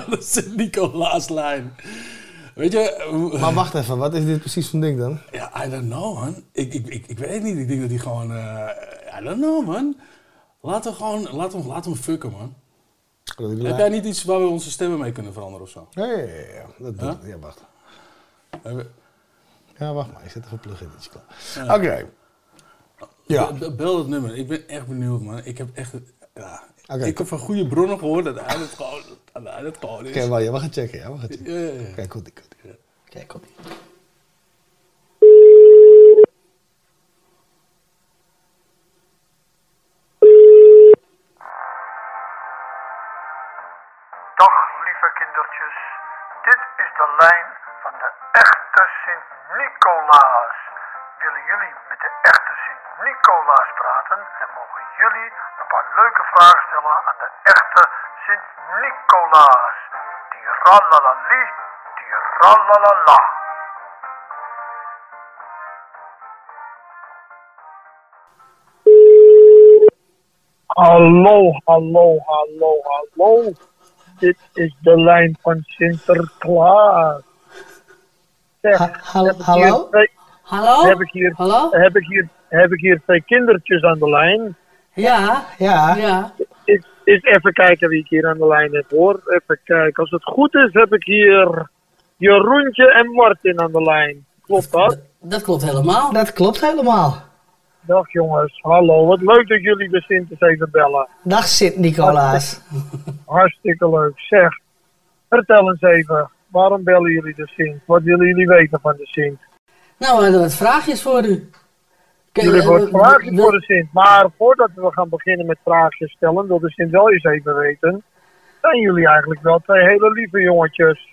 de Sint-Nicolaas-lijn. Weet je... Maar wacht even, wat is dit precies voor ding dan? Ja, I don't know, man. Ik, ik, ik, ik weet het niet. Ik denk dat hij gewoon... eh, I don't know, man. Laten we gewoon... We, laten we hem fucken, man. Heb jij niet iets waar we onze stemmen mee kunnen veranderen of zo? Ja, ja, ja. ja. Dat doet Ja? Ja, wacht. Ja, wacht maar. Ik zet even een plug in. Is klaar. Ja. Oké. Ja. Be- be- Bel dat nummer. Ik ben echt benieuwd, man. Ik heb echt... Oké. Ik heb van goede bronnen gehoord dat hij het gewoon, dat hij het gewoon is. Oké, maar je mag gaan checken. Ja, we gaan checken. Ja, ja, ja. Kijk, goed, goed. Kijk, goed. Dag lieve kindertjes, dit is de lijn van de echte Sint-Nicolaas. Willen jullie met de echte Sint-Nicolaas praten, dan mogen jullie een paar leuke vragen stellen aan de echte Sint-Nicolaas. Die ralalali, die ralalala. Hallo, hallo, hallo, hallo. Dit is de lijn van Sinterklaas. Zeg, hier hallo? Hallo? Heb ik hier, Hallo? Heb ik hier, heb ik hier twee kindertjes aan de lijn? Ja. Ja. Ja. Is, is even kijken wie ik hier aan de lijn heb hoor. Even kijken. Als het goed is heb ik hier Jeroentje en Martin aan de lijn. Klopt dat? Dat klopt helemaal. Dat klopt helemaal. Dag jongens, hallo. Wat leuk dat jullie de Sint eens even bellen. Dag Sint-Nicolaas. Hartstikke leuk. Zeg, vertel eens even. Waarom bellen jullie de Sint? Wat willen jullie weten van de Sint? Nou, we hadden wat vraagjes voor u. Jullie hebben vragen wil- voor de Sint. Maar voordat we gaan beginnen met vraagjes stellen, wil de Sint wel eens even weten. Zijn jullie eigenlijk wel twee hele lieve jongetjes?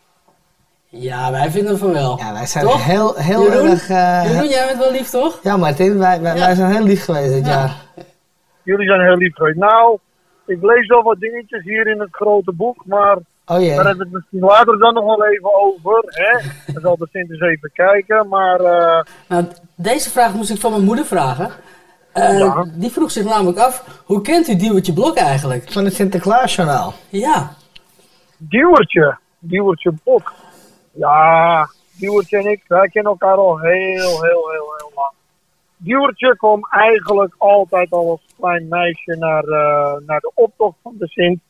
Ja, wij vinden van wel. Ja, wij zijn Toch? heel, heel Jeroen? erg... eh, Jeroen, jij bent wel lief, toch? Ja, Martin, wij, wij, wij zijn heel lief geweest dit jaar. Jullie zijn heel lief geweest. Nou, ik lees wel wat dingetjes hier in het grote boek, maar Oh jee. daar hebben we het misschien later dan nog wel even over. Hè? Dan zal de Sint eens even kijken, maar... eh, Nou, deze vraag moest ik van mijn moeder vragen. Eh, Ja. Die vroeg zich namelijk af, hoe kent u Diewertje Blok eigenlijk? Van het Sinterklaasjournaal. Ja. Duwertje, Duwertje Bok. Ja, Duwertje en ik, wij kennen elkaar al heel, heel, heel, heel lang. Duwertje kwam eigenlijk altijd al als klein meisje naar, eh, naar de optocht van de Sint.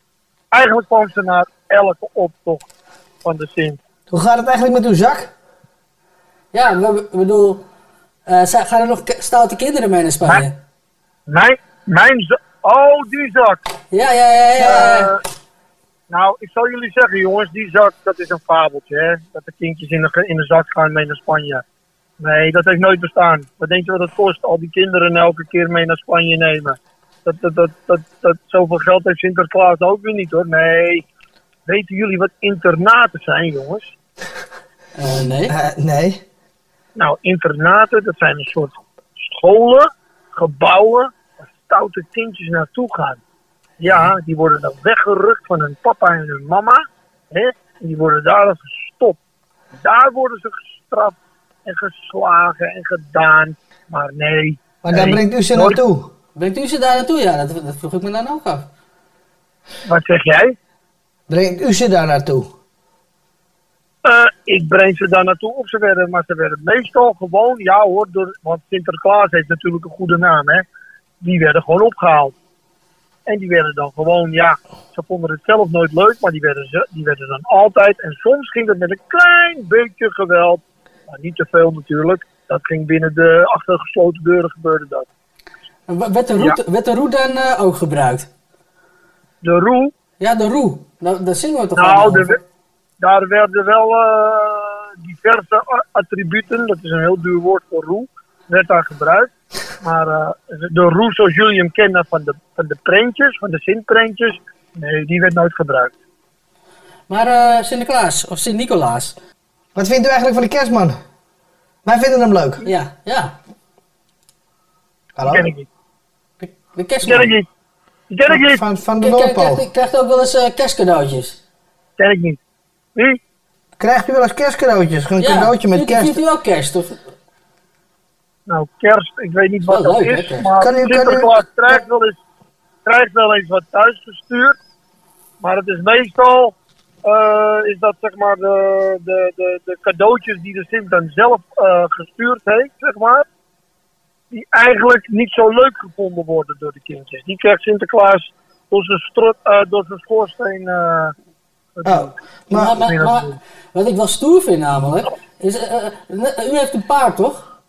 Eigenlijk kwam ze naar elke optocht van de Sint. Hoe gaat het eigenlijk met uw zak? Ja, we, we bedoel, eh, gaan er nog stoute kinderen mee naar Spanje? Mijn, mijn za- Oh, die zak. Ja, ja, ja, ja. Eh, nou, ik zal jullie zeggen, jongens, die zak, dat is een fabeltje, hè. Dat de kindjes in de, in de zak gaan mee naar Spanje. Nee, dat heeft nooit bestaan. Wat denk je wat het kost? Al die kinderen elke keer mee naar Spanje nemen. Dat, dat, dat, dat, dat, zoveel geld heeft Sinterklaas ook weer niet, hoor. Nee. Weten jullie wat internaten zijn, jongens? Eh, nee. nee. Nou, internaten, dat zijn een soort scholen, gebouwen, waar stoute kindjes naartoe gaan. Ja, die worden dan weggerukt van hun papa en hun mama. Hè? En die worden daar dan gestopt. Daar worden ze gestraft en geslagen en gedaan. Maar nee. Maar daar nee, brengt u ze nooit- naartoe. Brengt u ze daar naartoe? Ja, dat, dat vroeg ik me dan ook af. Wat zeg jij? Brengt u ze daar naartoe? Eh, ik breng ze daar naartoe of ze werden, maar ze werden meestal gewoon, ja hoor, door, want Sinterklaas heeft natuurlijk een goede naam, hè. Die werden gewoon opgehaald. En die werden dan gewoon, ja, ze vonden het zelf nooit leuk, maar die werden, ze, die werden dan altijd, en soms ging het met een klein beetje geweld, maar niet te veel natuurlijk. Dat ging binnen de achter gesloten deuren gebeurde dat. Werd de roe, werd de roe dan eh, ook gebruikt? De roe? Ja, de roe. Nou, daar zingen we toch Nou, de, over? daar werden wel eh, diverse attributen, dat is een heel duur woord voor roe, werd daar gebruikt. Maar eh, de roe zoals jullie hem kennen van de, van de prentjes, van de Sint-prentjes, nee, die werd nooit gebruikt. Maar eh, Sinterklaas, of Sint-Nicolaas. Wat vindt u eigenlijk van de kerstman? Wij vinden hem leuk. Ja, ja. Hallo? Ken ik niet. De Die kerstman. ken ik niet. Die ken ik niet. Van, van de Noordpool. Krijgt, ook wel eens eh, kerstcadeautjes. Ken ik niet. Wie? Krijgt u wel eens kerstcadeautjes? Een cadeautje met vindt, kerst. Vindt u ook kerst? Of? Nou, kerst, ik weet niet wat dat hè, is, kerst. maar Kan u- kan u- Sinterklaas krijgt wel eens, krijgt wel eens wat thuisgestuurd. Maar het is meestal, eh, is dat zeg maar de, de, de, de cadeautjes die de Sint dan zelf eh, gestuurd heeft, zeg maar. Die eigenlijk niet zo leuk gevonden worden door de kindjes. Die krijgt Sinterklaas door zijn, strot, eh, door zijn schoorsteen. eh, Oh, Maar, maar, maar wat ik wel stoer vind namelijk, is, eh, u heeft een paard toch?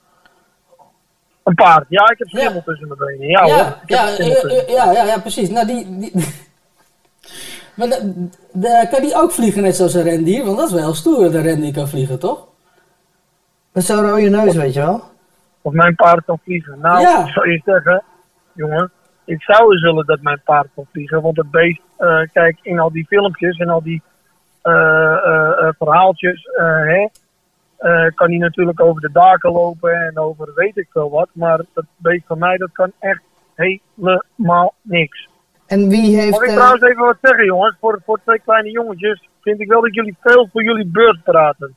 Een paard. Ja, ik heb schimmel tussen mijn benen. Ja, hoor. ja, Ik heb ja, ja, ja, ja, ja, precies. Nou, die, die, maar de, de- kan die ook vliegen net zoals een rendier? Want dat is wel heel stoer dat een rendier kan vliegen, toch? Met zo'n rode neus, weet je wel. Of mijn paard kan vliegen. Nou, Ja. ik zou je zeggen, jongen, ik zou willen dat mijn paard kan vliegen. Want het beest, eh, kijk, in al die filmpjes en al die eh, eh, verhaaltjes, hè, kan hij natuurlijk over de daken lopen en over weet ik veel wat. Maar dat beest van mij, dat kan echt helemaal niks. En wie heeft... Mag ik trouwens even wat zeggen, jongens? Voor, voor twee kleine jongetjes vind ik wel dat jullie veel voor jullie beurt praten.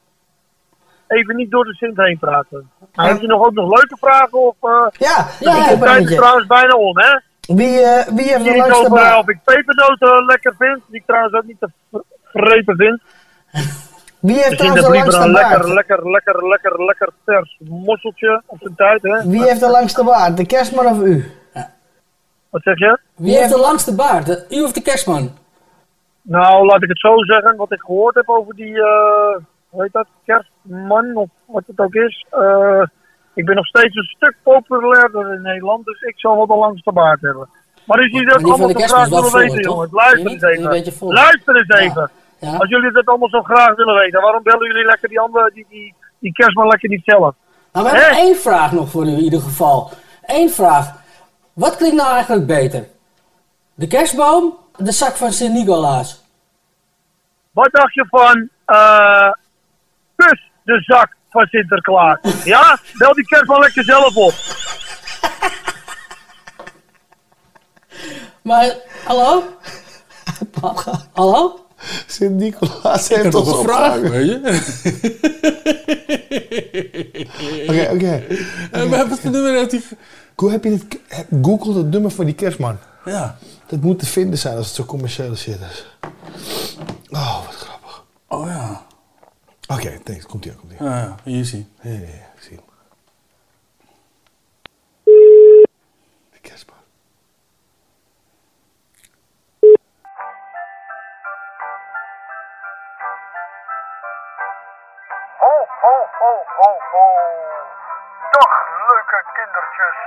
Even niet door de Sint heen praten. Nou, heb je nog ook nog leuke vragen? Of, eh ja, ja, de ik ben tijd is trouwens bijna om, hè? Wie, eh, wie heeft de langste over, eh, baard? of ik pepernoten lekker vind, die ik trouwens ook niet te vrepen vind. Wie heeft trouwens de langste een baard? lekker, lekker, lekker, lekker, lekker vers mosseltje op zijn tijd, hè? Wie heeft de langste baard? De kerstman of u? Wat zeg je? Wie heeft de langste baard? De- U of de kerstman? Nou, laat ik het zo zeggen. Wat ik gehoord heb over die, eh hoe heet dat, kerstman of wat het ook is. eh, ik ben nog steeds een stuk populairder in Nederland, dus ik zal wel de langste baard hebben. Maar als jullie dat allemaal zo graag is willen weten, jongens, luister eens even. Luister eens even. Ja. Als jullie dat allemaal zo graag willen weten, waarom bellen jullie lekker die andere, die, die, die kerstman lekker niet zelf? Nou, we hebben één vraag nog voor u in ieder geval. Eén vraag. Wat klinkt nou eigenlijk beter? De kerstboom, de zak van Sint-Nicolaas? Wat dacht je van eh kus de zak van Sinterklaas? ja? Bel die kerstman lekker zelf op. Maar, hallo? Hallo? Sint-Nicolaas heeft ons een vraag, weet je? Oké, oké. En maar wat voor nummer heeft hij... Hoe heb je dit... Google het nummer van die kerstman. Ja. Dat moet te vinden zijn als het zo commerciële shit is. Oh, wat grappig. Oh ja. Oké, thanks. Komt ie, komt ie. Ja, ja, hier zie ja, ik zie hem. De kerstman. Ho, ho, ho, ho, ho. Dag, leuke kindertjes.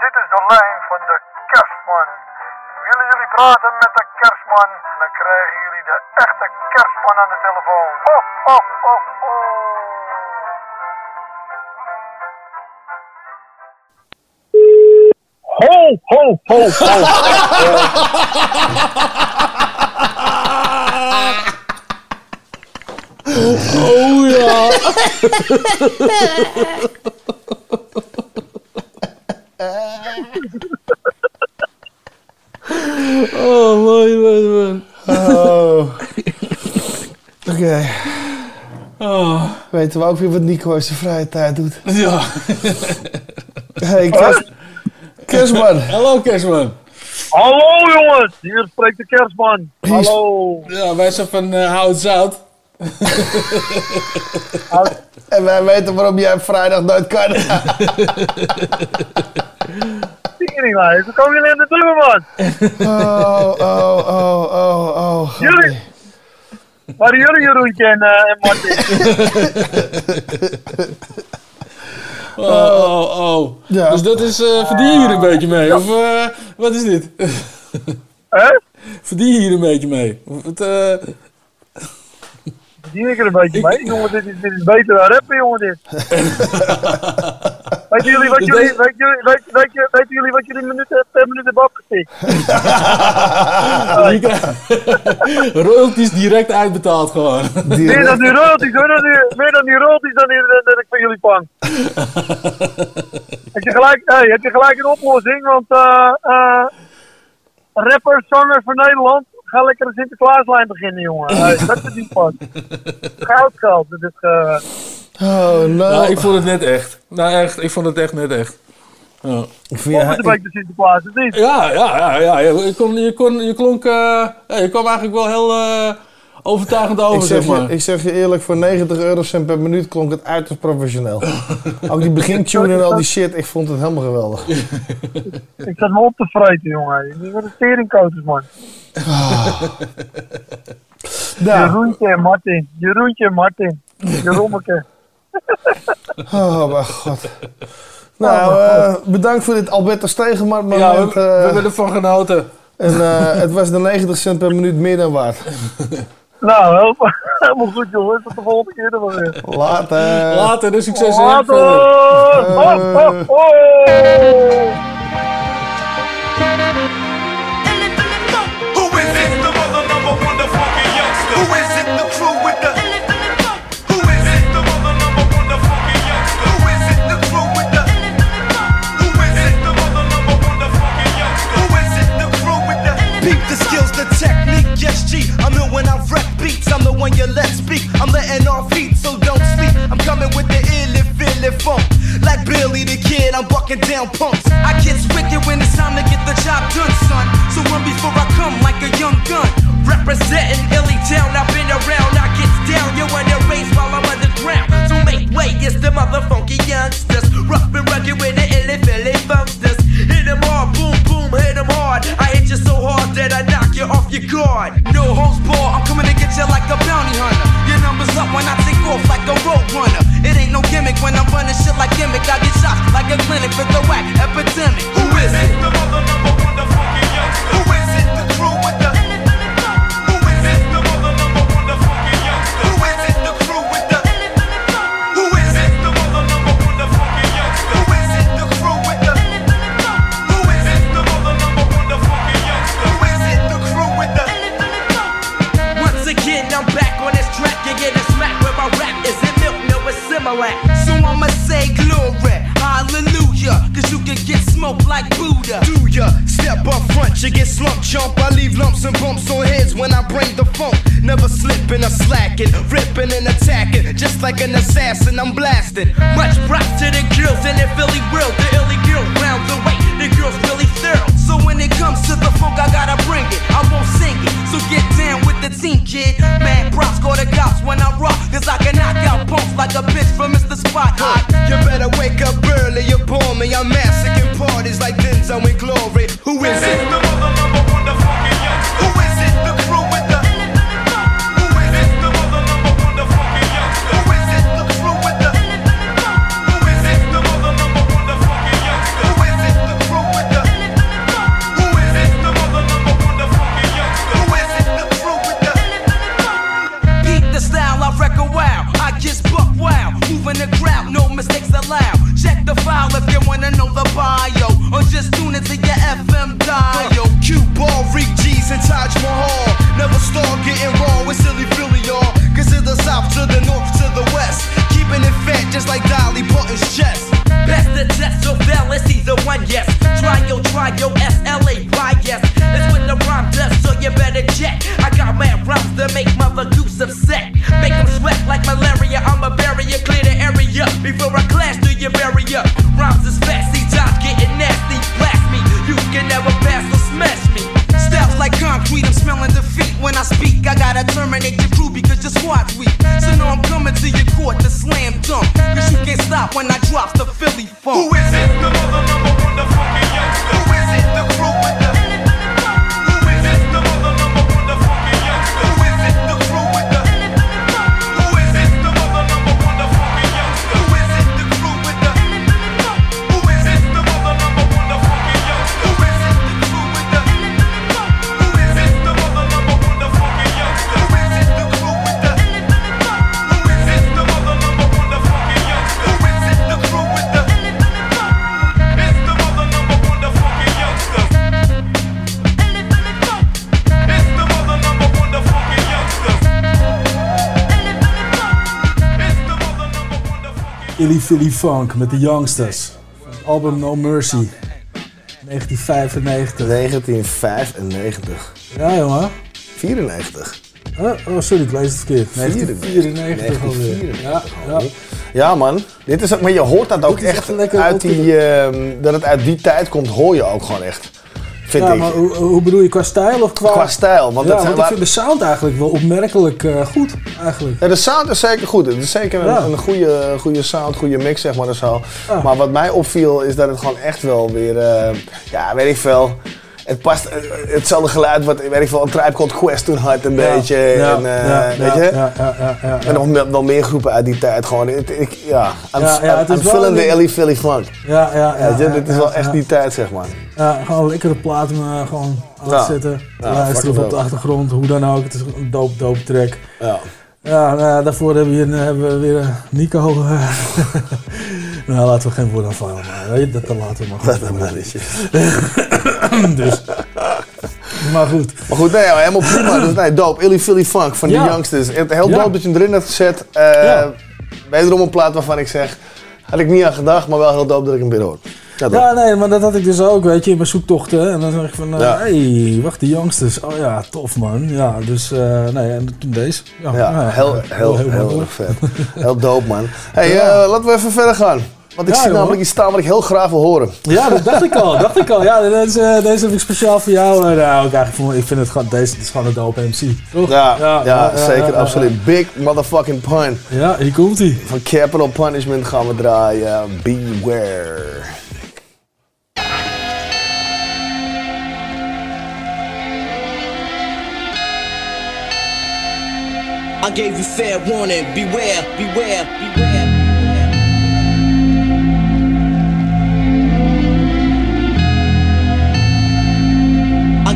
Dit is de lijn van de kerstman. Willen jullie praten met de kerstman? Dan krijgen jullie de echte kerstman aan de telefoon. Ho, ho, ho, ho. Ho, ho, ho, ho. Oh ja. oh, mooi, mooi, mooi. Oh. Oké. Oh. Weten we ook weer wat Nico in zijn vrije tijd doet. Ja. Hey, kerst... kerstman. Hallo, kerstman. Hallo jongens, hier spreekt de kerstman. Hallo. Ja, wij zijn van eh Hout Zout. En wij weten waarom jij vrijdag nooit kan. Teringlijn, hoe komen jullie in de deur, man? Oh, oh, oh, oh, oh. Jullie? Waren jullie Jeroentje en, eh en Martin? Oh, oh, oh. Ja. Dus dat is, eh verdien je hier een beetje mee? Of eh, wat is dit? Hè? Verdien je hier een beetje mee? Of het, eh, Verdien ik er een beetje mee? Jongen, dit is, dit is beter dan rappen, jongen, dit. Weten jullie wat jullie, weet jullie, weet, weet, weten jullie wat jullie minuten, per minuut hebben krijgt royalties direct uitbetaald gewoon. Meer dan die royalties, meer dan die, meer dan die royalties dan, die, dan, ik van jullie vang. heb, je gelijk, hey, heb je gelijk een oplossing, want eh eh rappers, zangers van Nederland, ga lekker een Sinterklaaslijn beginnen, jongen. Hey, dat is niet pas. Goud geld. Dat is, eh, Oh, no. Nou, ik vond het net echt. Nou, echt. Ik vond het echt net echt. Ja. Ik vind een beetje Sinterklaas, het is. Ja, ja, ja, ja. Je, kon, je, kon, je klonk... eh, ja, je kwam eigenlijk wel heel eh, overtuigend over, ik, zeg zeg maar. je, ik zeg je eerlijk, voor 90 eurocent per minuut klonk het uiterst professioneel. Ook die begintune en al die shit, ik vond het helemaal geweldig. Ik zat me op te vreten, jongen. Die worden teringkoters, man. Nou, Jeroentje en Martin. Jeroentje en Martin. Jerommeke. oh mijn god. Nou, eh, bedankt voor dit Alberto Stegenmart moment. Ja, we, we eh, hebben ervan genoten. En eh, het was de 90 cent per minuut meer dan waard. Nou, helemaal, helemaal goed jongens. Tot de volgende keer dan maar weer. Later. Later, de succes. Later. Ho, ho, ho. Who is it? The mother number one, the funky youngster. Who is it? The crew with the. Who is it? The mother number one, the funky youngster. Who is it? The crew with the. Who is it? The mother number one, the funky youngster. Who is it? The crew with the. Beat the skills, the technique, yes G. I'm the one you let speak. I'm letting off heat, so don't sleep. I'm coming with the illy Philly funk. Like Billy the Kid, I'm bucking down punks. I get wicked when it's time to get the job done, son. So run before I come like a young gun. Representing Illy Town, I've been around. I get down, you wanna race while I'm underground. So make way, it's the motherfunky youngsters. Rough and rugged with the illy Philly funksters. Hit 'em hard, boom, boom, hit 'em hard. I hit you so hard that I knock you off your guard. No holds ball, I'm coming to get you like a bounty hunter. Your numbers up when I take off like a road runner. It ain't no gimmick when I'm running shit like gimmick. I get shots like a clinic for the whack epidemic. Who is it? The mother number one, the funky youngster. Who is it? The crew with the. Similar. So I'ma say glory, hallelujah. Cause you can get smoked like Buddha. Do ya step up front, you get slumped, jump. I leave lumps and bumps on heads when I bring the funk. Never slipping or slacking, ripping and attacking. Just like an assassin, I'm blasting. Much props to the girls in the Philly world. The illy girl round the way. The girls really thorough. So when it comes to the funk, I gotta bring it. I won't sing it. So get down with the team, kid. Man, props go to cops when I rock. Cause I can knock out punks like a bitch from Mr. Spot. Huh, You better wake up early, you bore me. I'm massacring parties like Denzel and Glory. Who is it? The mother number one, File if you wanna know the bio. Or just tune into your FM dial. Cue ball, Reek G's and Taj Mahal. Never start getting raw with silly Philly, y'all. Cause to the south, to the north, to the west. Keeping it fat just like Dolly Parton's chest. Best test, so fail, it's either one, yes. Try yo, try yo, SLA, why yes. It's what the rhyme does, so you better check. I got mad rhymes to make mother goose upset. Make them sweat like malaria, I'm a barrier, clear the area. Before I clash through your barrier. Rhymes is fast, see times getting nasty, blast me. You can never pass or smash me. Like concrete, I'm smelling defeat when I speak. I gotta terminate your crew because your squad's weak. So now I'm coming to your court to slam dunk. Cause you can't stop when I drop the Philly funk. Who is? The mother number one, Illy Philly Funk met de Youngsters. Het album No Mercy. 1995. 1995. Ja, jongen. 94. Oh, oh, sorry, ik lees het verkeerd. 1994 alweer. 1994 Ja, ja. Ja man, dit is maar je hoort dat ook echt, uit die, ehm, dat het uit die tijd komt, hoor je ook gewoon echt. Vind ja, ik. maar hoe, hoe bedoel je, qua stijl of qua... Qua stijl, want ja, het- want ik laat- vind de sound eigenlijk wel opmerkelijk eh, goed, eigenlijk. Ja, de sound is zeker goed. Het is zeker een, Ja. een goede, goede sound, goede mix, zeg maar. Zo. Ja. Maar wat mij opviel is dat het gewoon echt wel weer, eh, ja, weet ik veel. Het past, eh, hetzelfde geluid wat, weet ik veel, een Tribe Called Quest toen had een Ja, beetje. ja, en, eh, ja, weet je? ja, ja, ja, ja, En nog me- wel meer groepen uit die tijd gewoon. Het- ik, ja, I'm, Ja, een- the Ellie Philly funk. Ja, ja, ja. Weet je, ja, dit is wel echt die tijd, zeg maar. Ja, gewoon lekkere platen eh, gewoon aan. Ja, Luisteren op de achtergrond, hoe dan ook. Het is een dope, dope track. Ja. Ja, nou daarvoor hebben we, hier, hebben we weer eh, Nico. eh, nou, laten we geen woord aanvallen, maar dat laten we maar Dat goed. maar is dus. Maar goed. Maar goed, nee, helemaal prima. Dus nee, dope. Illy Philly Funk van Ja. de Youngsters. Heel Ja. dope dat je hem erin hebt gezet. Eh Ja. Wederom een plaat waarvan ik zeg, had ik niet aan gedacht, maar wel heel dope dat ik hem weer hoor. Ja, Ja, nee, maar dat had ik dus ook, weet je, in mijn zoektochten. En dan dacht ik van, hé, Ja. hey, wacht, de youngsters. Oh ja, tof man. Ja, dus, eh, nee, en toen deze. Ja, Ja, ja, heel, heel, heel, mooi. erg vet. Heel dope, man. hey, eh, laten we even verder gaan. Want ik zie namelijk iets staan wat ik heel graag wil horen. Ja, dat dacht ik al, dacht ik al. Ja, deze, deze heb ik speciaal voor jou. Eh, nou, ook eigenlijk, ik vind het gewoon, deze het is gewoon een dope MC. Toch? Ja, ja, zeker, absoluut. Big motherfucking pun. Ja, hier komt hij. Van Capital Punishment gaan we draaien. Beware. I gave you fair warning. Beware, beware, beware.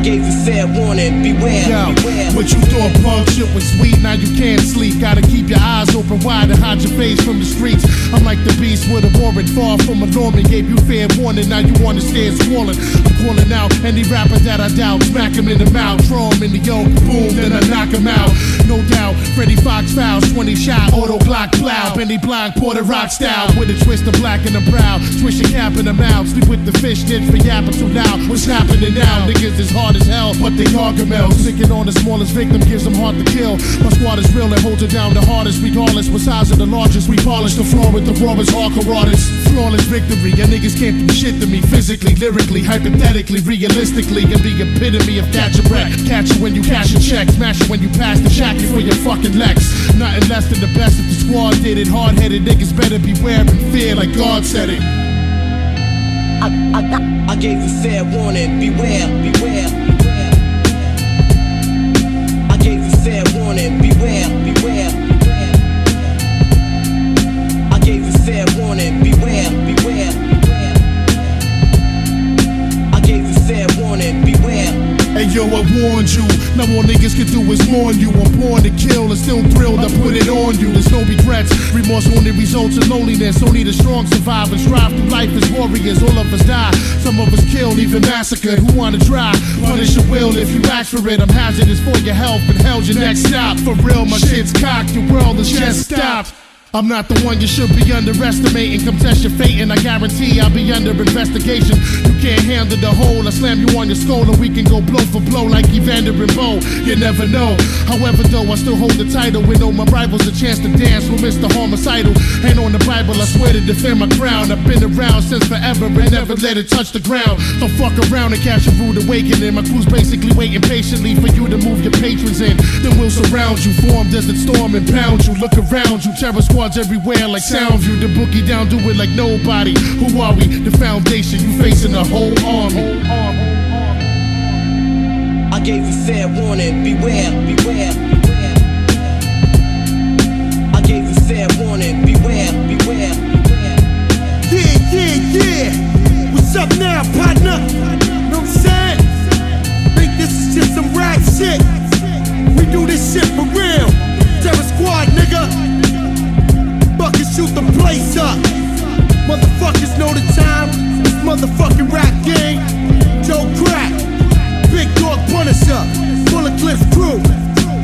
Gave you fair warning. Beware, Yo, beware. what you thought punk shit was sweet, now you can't sleep. Gotta keep your eyes open wide and hide your face from the streets. I'm like the beast with a warrant, far from a Norman. Gave you fair warning, now you wanna stand swollen. I'm calling out any rapper that I doubt. Smack him in the mouth, throw him in the yoke, boom, then I knock him out. No doubt, Freddie Fox fouls, 20 shot, auto block plow. Benny Blanc, Porter Rock style, with a twist of black in the brow. Swish your cap in the mouth, sleep with the fish, ditch for yapping too loud. What's happening now? Niggas is hard as hell, but they gargamel. Sticking on the smallest victim gives them hard to kill. My squad is real and holds it down the hardest, regardless. What size of the largest, we polish the floor with the rawest hardcore artists. Flawless victory, your niggas can't do shit to me physically, lyrically, hypothetically, realistically. And the epitome of catch a wreck. Catch you when you cash a check, smash you when you pass the shack for your fucking Lex. Nothing less than the best if the squad did it. Hard headed niggas better beware and fear like God said it. I, I, I gave you fair warning. Beware, beware, fair warning. Beware, beware. I gave you fair warning. Beware, beware. I gave you fair warning. Beware. Hey yo, I warned you. Now all niggas can do is mourn you. I'm born to kill and still thrilled. I put it on you. There's no regrets. Remorse only results in loneliness. Only the strong survive and strive through life as warriors. All of us die. Some of us killed, even massacred. Who wanna try? Punish your will if you ask for it. I'm hazardous for your health and hell's your next stop. For real, my shit's cocked. Your world is just stopped. I'm not the one you should be underestimating. Come test your fate, and I guarantee I'll be under investigation. You can't handle the whole. I slam you on your skull, and we can go blow for blow like Evander and Bowe. You never know. However, though, I still hold the title. We know my rivals a chance to dance with Mr. Homicidal. And on the Bible, I swear to defend my crown. I've been around since forever and never let it touch the ground. Don't fuck around and catch a rude awakening. My crew's basically waiting patiently for you to move your patrons in. Then we'll surround you, form desert storm and pound you. Look around you, terror squads everywhere like Soundview. The boogie down, do it like nobody. Who are we? The foundation, you facing a whole army. I gave you fair warning. Beware, beware, beware. I gave you fair warning. Beware, beware, beware. Yeah, yeah, yeah. What's up now, partner? Know what I'm saying? Think this is just some rap shit. We do this shit for real. Terror squad, nigga. Fucking shoot the place up. Motherfuckers know the time. It's motherfucking rap game. Joe Crack. Big Dog Punisher. Bullet Cliff Crew.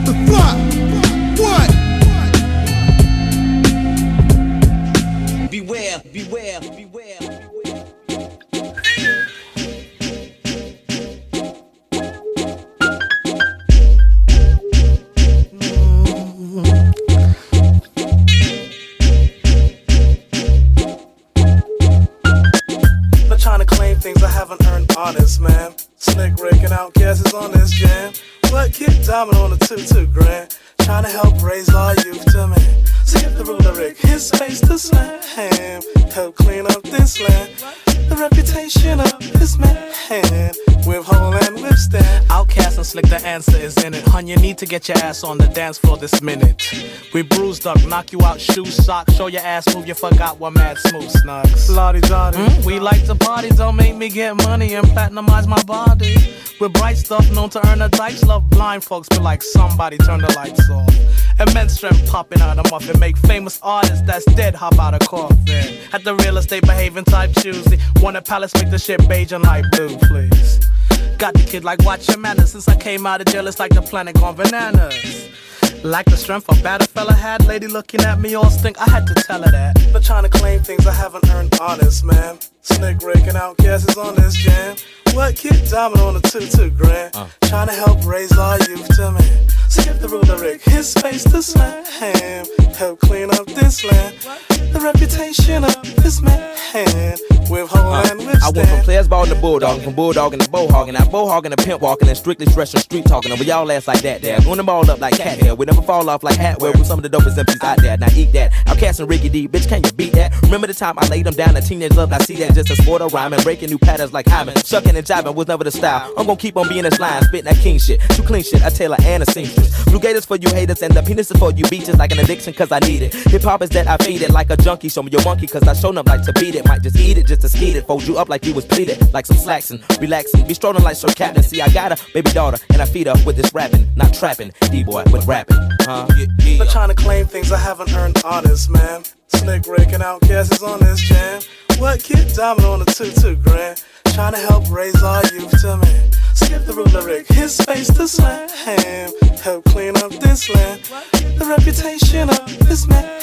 The fuck? What? Beware, beware. Diamond on 2 2 grand. Trying to help raise our youth to man. Give the ruler Rick his space to slam. Help clean up this land. The reputation of this man. With hole and withstand. OutKast and slick, the answer is in it. Hun, you need to get your ass on the dance floor this minute. We bruised up, knock you out, shoe sock, show your ass move, you forgot what mad smooth snugs. La Di Da Di. Mm, we like to party, don't make me get money and platinumize my body. With bright stuff known to earn a dice, love blind folks, but like somebody turn the lights off. Immense strength popping out of muffin, make famous artists that's dead hop out of coffin. At the real estate behaving type choosy, want a palace, make the shit beige and light blue, please. Got the kid like watch your manners since I came out of jail, it's like the planet gone bananas. Like the strength a better fella had, lady looking at me all stink, I had to tell her that. But trying to claim things I haven't earned honest, man. Snick raking out guesses on this jam. What kid diamond on the two two grand? Uh. Trying to help raise our youth to man. Skip the Rick, his space to slam. Help clean up this land. The reputation of this man with whole uh, and with I went from players ball to bulldog, from bulldog to bowhogging, now bowhogging to pimp walking, and strictly stretching street talking. Over y'all ass like that there. Going the ball up like cat hair. We never fall off like hat wear with some of the dopest MCs out there. Now eat that. OutKast and Ricky D, bitch, can you beat that? Remember the time I laid them down in teenage love? I see that just a sport of rhyming, breaking new patterns like Hyman. Sucking and jiving was never the style. I'm gonna keep on being this line, spitting that king shit. Too clean shit, I tailor and a seamstress. Blue gators for you haters, and the penis is for you beaches like an addiction, cause I need it. Hip hop is that I feed it like a junkie. Show me your monkey, cause I shown up like to beat it. Might just eat it just to skeet it. Fold you up like you was pleated. Like some slacks and relaxing. Be strolling like Sir Captain. See, I got a baby daughter, and I feed her with this rapping. Not trapping. D-boy with rapping. Huh? Yeah, yeah. But trying to claim things I haven't earned honest, man. Slick raking out guesses on this jam. What kid diamond on the two two grand? Trying to help raise our youth to man. Skip the ruler Rick, his space to slam. Help clean up this land. The reputation of this man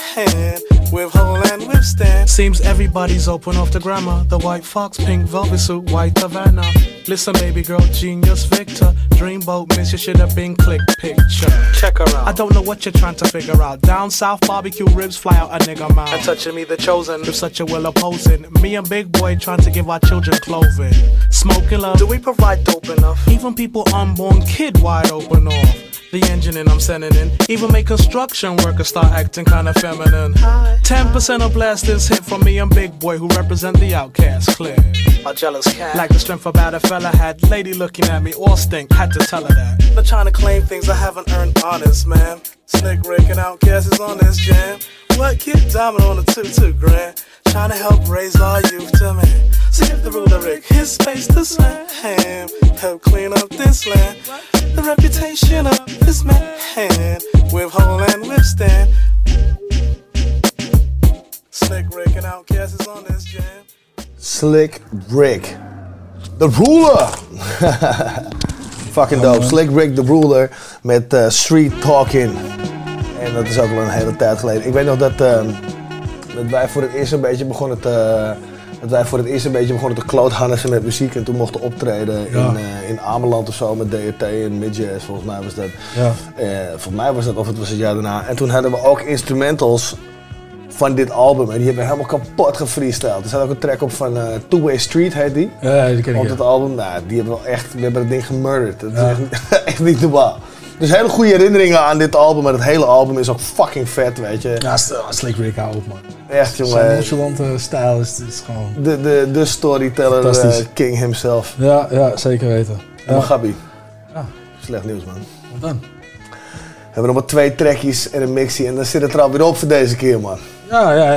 with whole and withstand. Seems everybody's open off the grammar. The white fox, pink velvet suit, white Havana. Listen, baby girl, genius Victor. Dreamboat, miss you should have been click picture. Check her out. I don't know what you're trying to figure out. Down south, barbecue ribs fly out a nigga mouth. And touching me, the chosen. With such a will opposing. Me and Big Boi trying to give our children clothing. Smoking love. Do we provide dope enough? Even people unborn kid wide open off. The engine and I'm sending in. Even make construction workers start acting kinda feminine. 10% of blasters hit from me and Big Boi who represent the outcast clear. A jealous cat. Like the strength about a fella had. Lady looking at me all stink, had to tell her that. But trying to claim things I haven't earned honest, man. Snick raking out guesses on this jam. What kid diamond on the two two grand? Trying to help raise our youth to man. Skip the ruler Rick, his space to slam. Help clean up this land. The reputation of this man with whole and withstand. Slick raking out guesses on this jam. Slick Rick. The Ruler. Fucking dope. Slick Rick the Ruler met eh, Street Talking. En dat is ook al een hele tijd geleden. Ik weet nog dat, ehm, dat wij voor het eerst een beetje begonnen te... Dat wij voor het eerst een beetje begonnen te kloothannissen met muziek en toen mochten optreden Ja. in, eh, in Ameland of zo met DRT en Midjazz, volgens mij was dat. Ja. Eh, volgens mij was dat, of het was het jaar daarna. En toen hadden we ook instrumentals van dit album. En die hebben we helemaal kapot gefreestyled. Er staat ook een track op van eh, Two Way Street, heet die. Ja, die ken ik, Op ja. het album. Nou, die hebben we wel echt, we hebben het ding gemurderd. Dat is echt, echt niet normaal. Dus hele goede herinneringen aan dit album. Maar het hele album is ook fucking vet, weet je. Ja, Slick Rick, hou op man. Echt, Zijn jongen. nonchalante stijl is, is gewoon... De, de, de storyteller eh, king himself. Ja, ja, zeker weten. Ja. Ja. Gabi. Ja. Slecht nieuws, man. Wat dan? We hebben nog maar twee trekjes en een mixie. En dan zit het er alweer op voor deze keer, man. Ja, ja,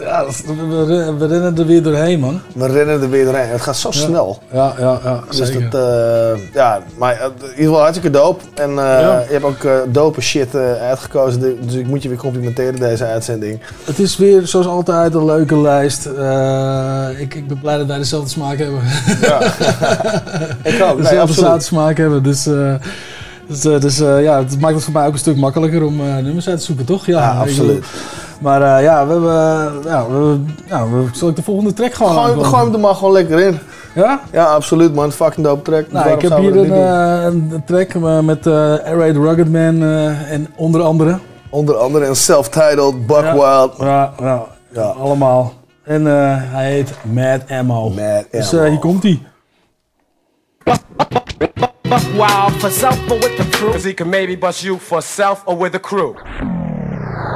ja, we, we- rennen er weer doorheen, man. We rennen er weer doorheen. Het gaat zo Ja. snel. Ja, ja, ja, Dus zeker. dat, eh, ja, maar eh, in ieder geval hartstikke dope. En eh, Ja. je hebt ook dope shit uitgekozen. Dus ik moet je weer complimenteren deze uitzending. Het is weer, zoals altijd, een leuke lijst. Ik, ik ben blij dat wij dezelfde smaak hebben. Ja. ik ook. Nee, dezelfde zoute smaak hebben. Dus, dus, dus ja, het maakt het voor mij ook een stuk makkelijker om nummers uit te zoeken, toch? Ja, absoluut. Maar eh, ja, we hebben... ja, we, ja, we, zal ik de volgende track gewoon Gooi, gooi hem er maar gewoon lekker in. Ja? Ja, absoluut man. Fucking dope track. Dus Nou, ik heb hier een, eh, een track eh, met eh Air the Rugged Man eh, en onder andere. Onder andere een self-titled, Buck Wild. Ja, ja, ja, allemaal. En eh, hij heet Mad Ammo. Mad Dus eh, hier komt hij. Buck wild for self or with the crew. Cause he can maybe bust you for self or with the crew.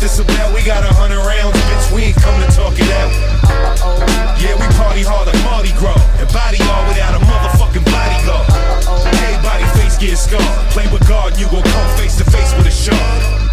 this about? We got a hundred rounds, bitch. We ain't come to talk it out. Yeah, we party hard like Mardi Gras and body all without a motherfucking bodyguard. Everybody face get scarred. Play with God, you gon' come face to face with a shark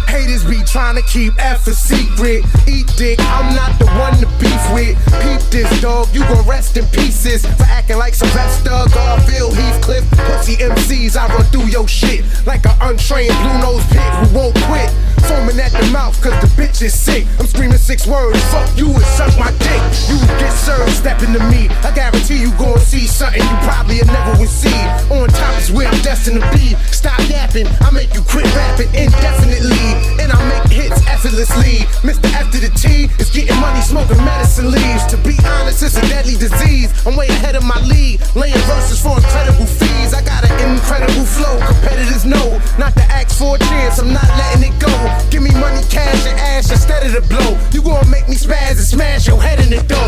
to keep F a secret. Eat dick, I'm not the one to beef with. Peep this dog, you gon' rest in pieces for acting like Sylvester, Garfield, Heathcliff, pussy MCs. I run through your shit like an untrained blue nose pig who won't quit. Foaming at the mouth cause the bitch is sick. I'm screaming six words, fuck you and suck my dick. You get served stepping to me. I guarantee you gon' see something you probably never would see. On top is where I'm destined to be. Stop yapping, I make you quit rapping indefinitely. And I make hits effortlessly. Mr. To the T is getting money smoking medicine leaves. To be honest, it's a deadly disease. I'm way ahead of my league. Laying verses for incredible fees. I got an incredible flow. Competitors know not to ask for a chance. I'm not letting it go. Give me money, cash, and ash instead of the blow. You gonna make me spaz and smash your head in the door.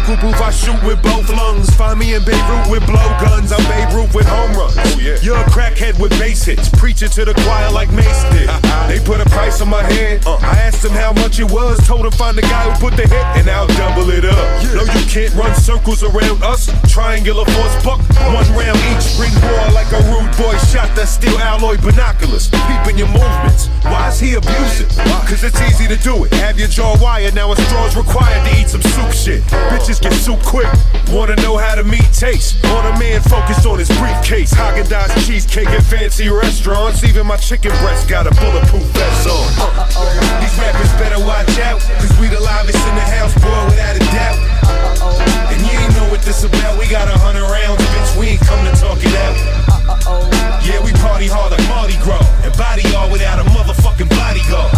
Vocal booth, I shoot with both lungs. Find me in Beirut with blow guns, I'm Babe Ruth with home runs. Oh, yeah. You're a crackhead with bass hits, preaching to the choir like Mace did. they put a price on my head. Uh-huh. I asked them how much it was, told them find the guy who put the hit, and I'll double it up. No, you can't run circles around us. Triangular force buck, one round each. Ring war like a rude boy shot that steel alloy binoculars. Peeping your movements. Why is he abusive? Cause it's easy to do it. Have your jaw wired, now a straw's required to eat some soup shit. Oh. Bitches get soup quick. Wanna know how the meat tastes? On a man focused on his briefcase. Haagen Dazs cheesecake at fancy restaurants. Even my chicken breast got a bulletproof vest on. These rappers better watch out, cause we the livest in the house, boy, without a doubt. And you ain't know what this about. We got a hundred rounds, bitch. We ain't come to talk it out. Yeah, we party hard like Mardi Gras. And body all without a motherfucking bodyguard.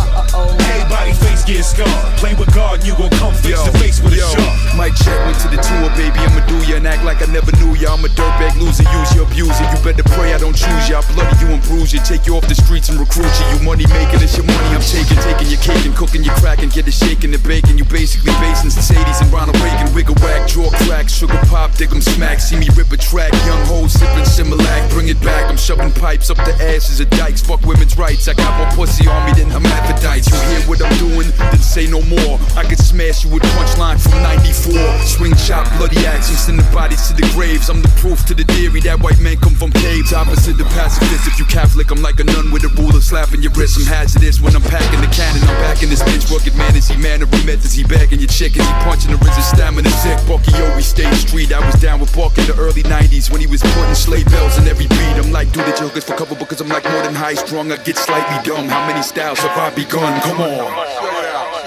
Everybody face get scarred. Play with God, and you gon' come face to face with a shark. Mic check, went to the tour, baby. I'ma do ya and act like I never knew ya. I'm a dirtbag loser, use you, abuse you. Better pray I don't choose ya. I bloody you and bruise you. Take you off the streets and recruit you. You money making, it's your money I'm taking. Taking your cake and cooking your crack and get it shaking and baking. You basically basing Mercedes and Ronald Reagan. Wiggle whack, draw crack, sugar pop, dig 'em smack. See me rip a track, young hoes sipping Similac. Bring it back, I'm shoving pipes up the asses of dykes. Fuck women's rights. I got more pussy on me than hermaphrodites. You hear what I'm doing? Then say no more. I could smash you with punchline from 94. Swing chop, bloody axe, the bodies to the graves. I'm the proof to the theory that white men come from caves. Opposite the pacifist. If you Catholic, I'm like a nun with a ruler slapping your wrist. I'm hazardous when I'm packing the cannon. I'm back in this bitch. Rugged man, is he man of met? Is he bagging your chick? Is he punching or is his stamina sick? Bucky always stayed street. I was down with Buck in the early 90s when he was putting sleigh bells in every beat. I'm like, do the jokers for cover because I'm like more than high strung. I get slightly dumb. How many styles have I begun? Come on.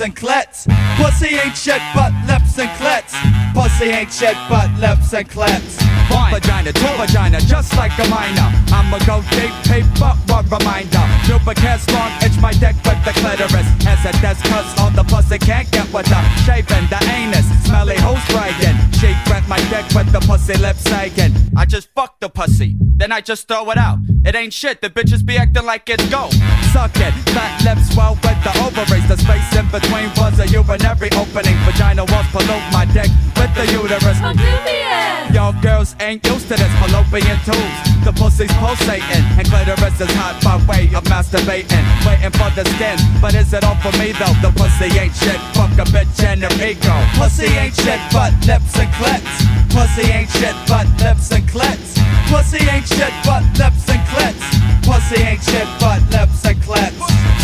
And clits. Pussy ain't shit but lips and clits. Pussy ain't shit but lips and clits. One vagina, two vagina, just like a minor. I'ma go deep, deep, but one reminder. Lubricants long, itch my dick with the clitoris. As a desk, cause all the pussy can't get with the shaving the anus. Smelly who's bragging. She grant my dick with the pussy lips sagging. I just fuck the pussy, then I just throw it out. It ain't shit, the bitches be acting like it's gold. Suck it, fat lips swell with the ovaries. The space in between was a urinary opening. Vagina walls pollute my dick with the uterus. Y'all girls ain't used to this fallopian tubes. The pussy's pulsating and clitoris is hot by way of masturbating. Waiting for the skin, but is it all for me though? The pussy ain't shit, fuck a bitch and her ego. Pussy ain't shit but lips and clits. Pussy ain't shit but lips and clits. Pussy ain't shit but lips and clits. Pussy ain't shit but lips and clits.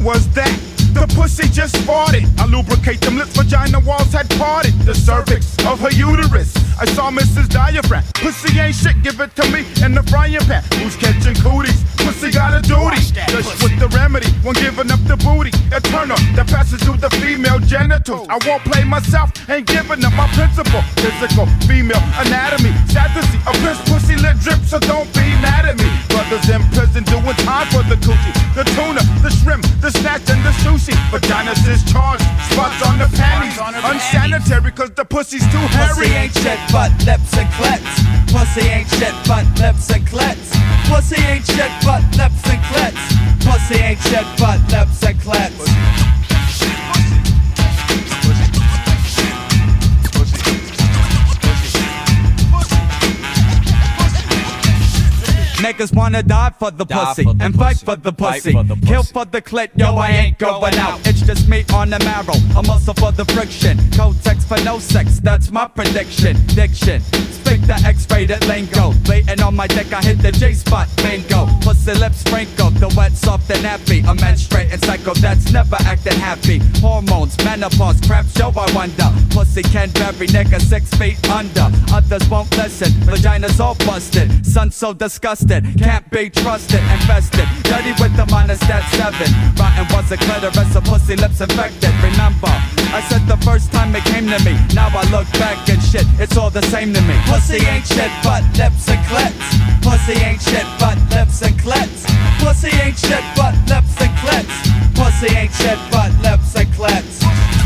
Was that? The pussy just farted. I lubricate them lips, vagina walls had parted. The cervix of her uterus. I saw Mrs. Diaphragm. Pussy ain't shit, give it to me in the frying pan. Who's catching cooties? Pussy got a duty. Just with the remedy, when giving up the booty. Eternal, that passes through the female genitals. I won't play myself, ain't giving up my principle. Physical, female anatomy. Sad to see a piss pussy lit drip, so don't be mad at me. Brothers in prison doing time for the coochie. The tuna, the shrimp, the snatch, and the sushi. Vaginas discharged, spots on the panties. Unsanitary, cause the pussy's too hairy. Pussy ain't shit but lips and clits. Pussy ain't shit but lips and clits. Pussy ain't shit but lips and clits. Pussy ain't shit but lips and clits. Niggas wanna die for the Die pussy for the and fight for the pussy. for the Kill pussy. for the clit, yo, I ain't going out. It's just me on the marrow, a muscle for the friction. Cotex for no sex, that's my prediction. Diction, speak the X-rated lingo. Waiting on my dick, I hit the J spot, bingo. Pussy lips sprinkled, the wet, soft and happy. A menstruating cycle that's never acting happy. Hormones, menopause, crap show, I wonder. Pussy can bury nigga six feet under. Others won't listen, vaginas all busted. Sun so disgusted, can't be trusted. Infested, dirty with the minus that seven. Rotten was a clitoris, a pussy lips infected. Remember, I said the first time it came to me. Now I look back and shit, it's all the same to me. Pussy ain't shit but lips and clits. Pussy ain't shit but lips and clits. Pussy ain't shit but lips and clits. Pussy ain't shit but lips and clits.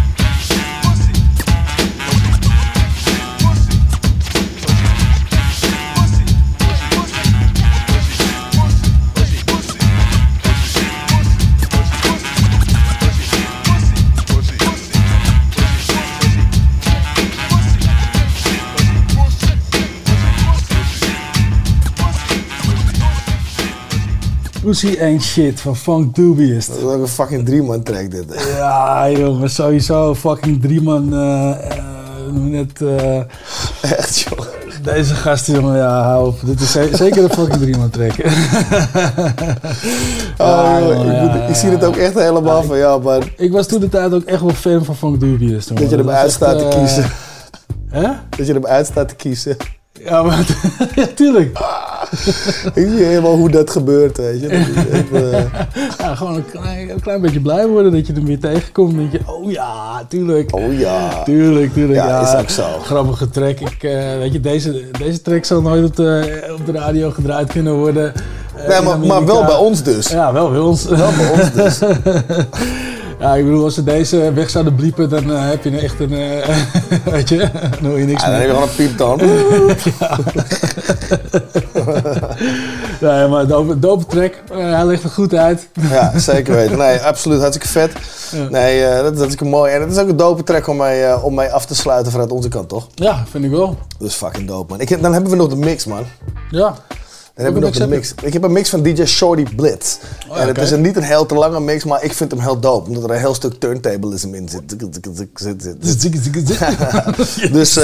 Pussy Ain't Shit van Funk Dubious. Dat is ook een fucking drie-man track dit. hè. Ja, jongen, sowieso fucking drie man. je het. eh, Echt, joh. Deze gasten, jongen, ja, hou op. Dit is ze- zeker een fucking drie man track. Oh, Ja, ik, moet- ja, ik zie het ook echt helemaal van jou, maar Ik was toen de tijd ook echt wel fan van Funk Dubious. jongen. dat je hem is uit echt, staat te eh, kiezen. Hè? Dat je hem uit staat te kiezen. Ja, maar ja, tuurlijk. Ik zie helemaal hoe dat gebeurt, weet je. Eh, Ja, gewoon een klein, een klein beetje blij worden dat je hem weer tegenkomt. Dan denk je, oh ja, tuurlijk. Oh ja. Tuurlijk, tuurlijk. Ja, Ja, is ook zo. Grappige track. Ik, eh, weet je, deze, deze track zal nooit op de, op de radio gedraaid kunnen worden. eh, Nee, maar- maar wel bij ons dus. Ja, wel bij ons. Wel bij ons dus. ja, ik bedoel, als ze deze weg zouden bliepen, dan eh, heb je echt een... eh, weet je, dan hoor je niks Ja, dan meer. heb je gewoon een pieptoon. ja, maar dope, dope track. Hij legt het goed uit. Ja, zeker weten. Nee, absoluut hartstikke vet. Ja. Nee, eh, dat is hartstikke mooi. En het is ook een dope track om mij, eh, om mij af te sluiten vanuit onze kant, toch? Ja, vind ik wel. Dus fucking dope, man. Ik, dan hebben we nog de mix, man. Ja. Dan we nog Welke mix. Ik heb een mix van DJ Shorty Blitz. Oh ja, en het kijk. is een, niet een heel te lange mix, maar ik vind hem heel dope. Omdat er een heel stuk turntablism in zit. dus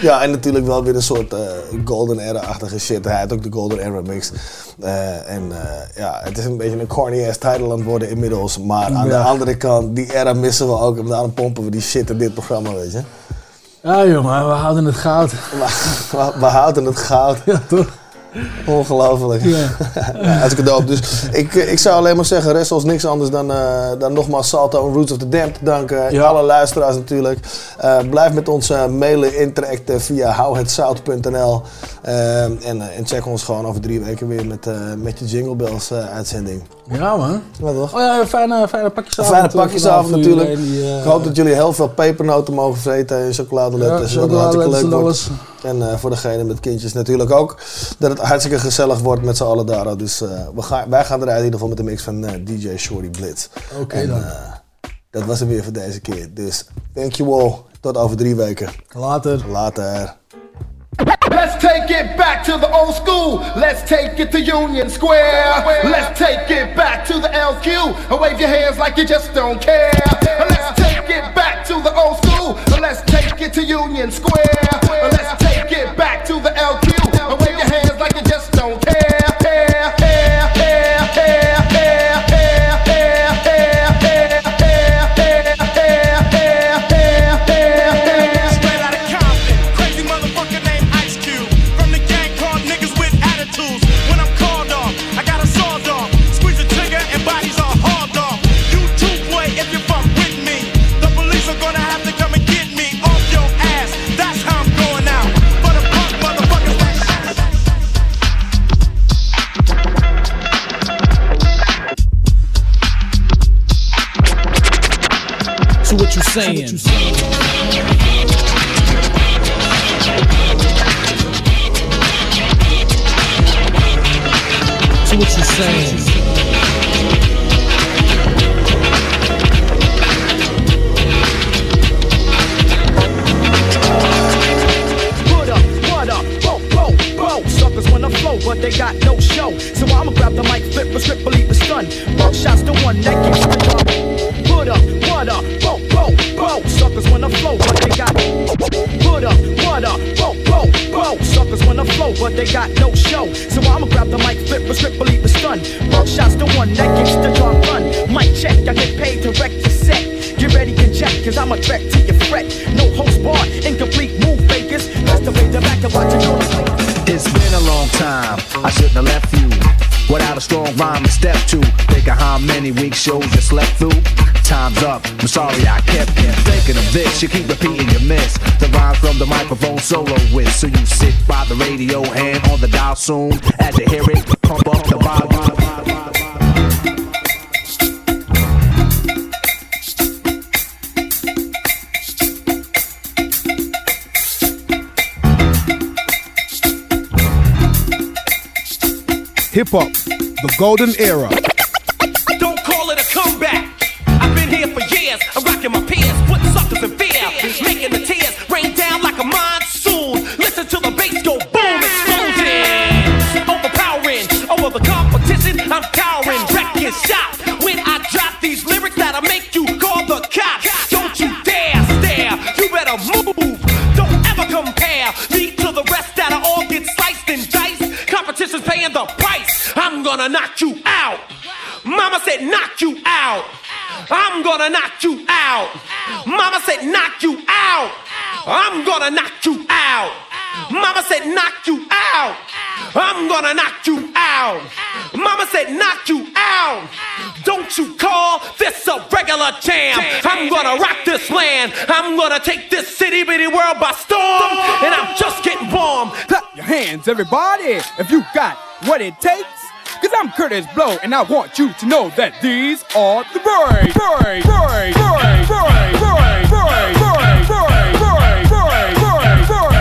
ja, en natuurlijk wel weer een soort eh, Golden Era-achtige shit. Hij had ook de Golden Era mix. Eh, en eh, ja, het is een beetje een corny ass title aan het worden inmiddels. Maar aan de andere kant, die era missen we ook. En daarom pompen we die shit in dit programma, weet je. Ja jongen, we houden het goud. We, we houden het goud. Ja, toch? Ongelooflijk. Ja. ja, hartstikke dope. Dus ik, ik zou alleen maar zeggen, rest ons niks anders dan, eh, dan nogmaals Salto en Roots of the Dam te danken. Ja. Alle luisteraars natuurlijk. Eh, blijf met ons eh, mailen, interacten via houhetzout.nl. Eh, en, eh, en check ons gewoon over drie weken weer met, eh, met je Jingle Bells eh, uitzending. Ja man. Ja, toch? Oh ja, fijne, fijne pakjesavond. Fijne eh, pakjesavond natuurlijk. die, eh, Ik hoop dat jullie heel veel pepernoten mogen vreten en chocoladeletters. Ja, wat chocoladeletters leuk en wordt. En eh, voor degene met kindjes natuurlijk ook. Dat het hartstikke gezellig wordt met z'n allen daar. Dus eh, we gaan, wij gaan eruit in ieder geval met een mix van eh, DJ Shorty Blitz. Oké dan. eh, dat was het weer voor deze keer. Dus thank you all. Tot over drie weken. Later. Later. Let's take it back to the old school. Let's take it to Union Square. Let's take it back to the LQ. And wave your hands like you just don't care. Let's take it back to the old school. Let's take it to Union Square. Let's take it back to the LQ. And wave your hands like you just don't care. You saying? So what you saying? Put up, what up, whoa, whoa, whoa. Suckers wanna flow, but they got no show. So I'ma grab the mic, flip, but strip, believe the stun. Buckshot's the one that keeps the drum. Put up, what up, whoa, whoa. Suckers wanna flow, but they got. Put up, what up, whoa, whoa, whoa. Suckers wanna flow, but they got no show. So I'ma grab the mic, flip, a strip, believe the stun. Shot's the one that keeps the drum run. Mic check, I get paid to wreck the set. Get ready, to check, cause I'm a threat to your fret. No host bar, incomplete move fakers. That's the way the back of watch it on It's been a long time. I shouldn't have left you without a strong rhyme to step to. Think of how many weeks shows you slept through. Time's up. I'm sorry I kept you thinking of this. You keep repeating your miss. The rhymes from the microphone solo with. So you sit by the radio and on the dial soon. As you hear it, pump up the volume. Hip hop, the golden era. Don't call it a comeback. I've been here for years. I'm rocking my gonna knock you out. Mama said knock you out. I'm gonna knock you out. Mama said knock you out. I'm gonna knock you out. Mama said knock you out. I'm gonna knock you out. Mama said knock you out. Don't you call this a regular jam. I'm gonna rock this land. I'm gonna take this city bitty world by storm. And I'm just getting warm. Clap your hands, everybody, if you got what it takes. Cause I'm Kurtis Blow, and I want you to know that these are the break, break, break, break, break, break, break, break, break, break, break, break, break, break,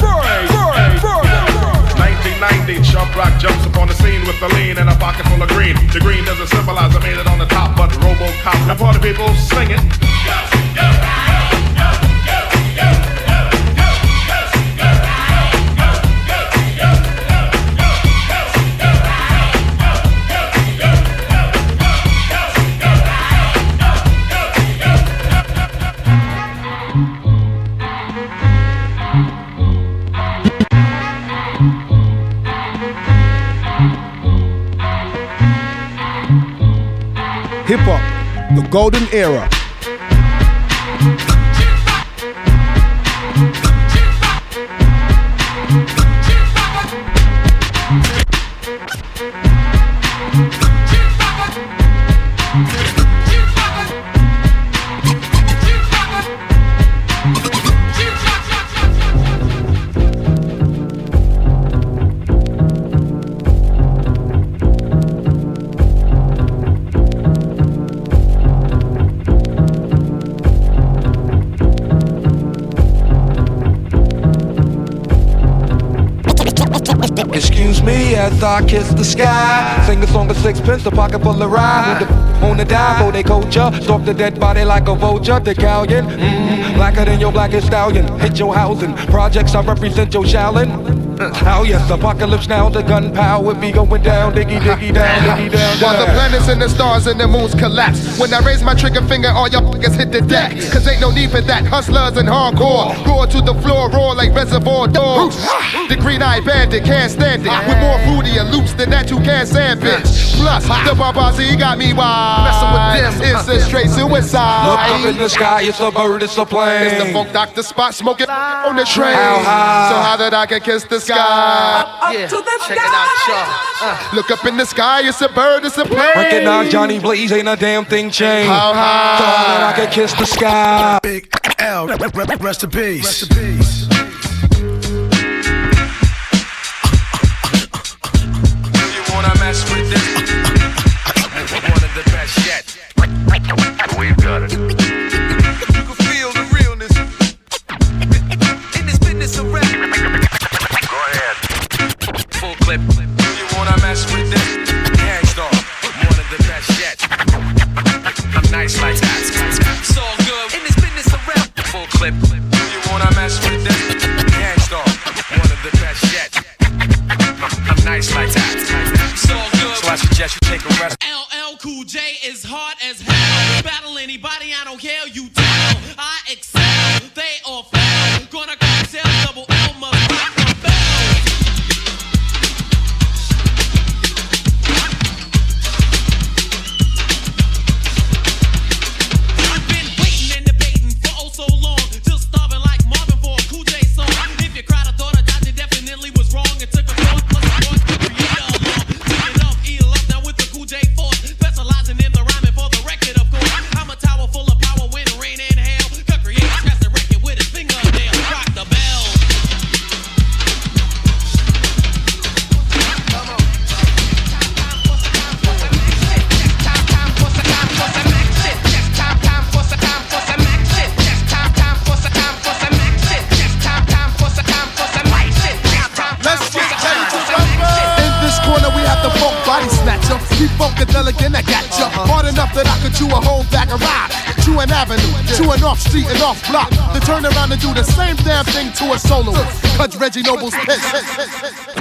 break, break, break. 1990, Sharp Rock jumps upon the scene with the lean and a pocket full of green. The green doesn't symbolize I made it on the top, but Robocop. Now party people, sing it. Hip hop, the golden era. as I kiss the sky. Sing a song of sixpence, a pocket full of rye. On the dive, oh they culture. Stalk the dead body like a vulture. The galleon, mm-hmm. blacker than your blackest stallion. Hit your housing. Projects, I represent your shallon. Oh yes, apocalypse now, the gunpowder be going down, diggy, diggy, down, diggy, down. While the planets and the stars and the moons collapse. When I raise my trigger finger, all y'all hit the deck. Cause ain't no need for that. Hustlers and hardcore. Roar to the floor, roar like reservoir dogs. The green eyed bandit can't stand it. With more fruitier loops than that, you can't stand, bitch. Plus, the Barbazi got me wild. Messing with this, it's a straight suicide. Look up in the sky, it's a bird, it's a plane. It's the Funk Doctor Spock smoking on the train. How high? So how that I can kiss the sky sky. Up, to the sky. Uh. Look up in the sky, it's a bird, it's a plane. Recognize Johnny Blaze, ain't a damn thing changed. How high? Thought that I could kiss the sky. Big L, rest in peace. Rest in peace. We've got it. suggest you take a rest. damn thing to a solo. Cudge Reggie Noble's piss.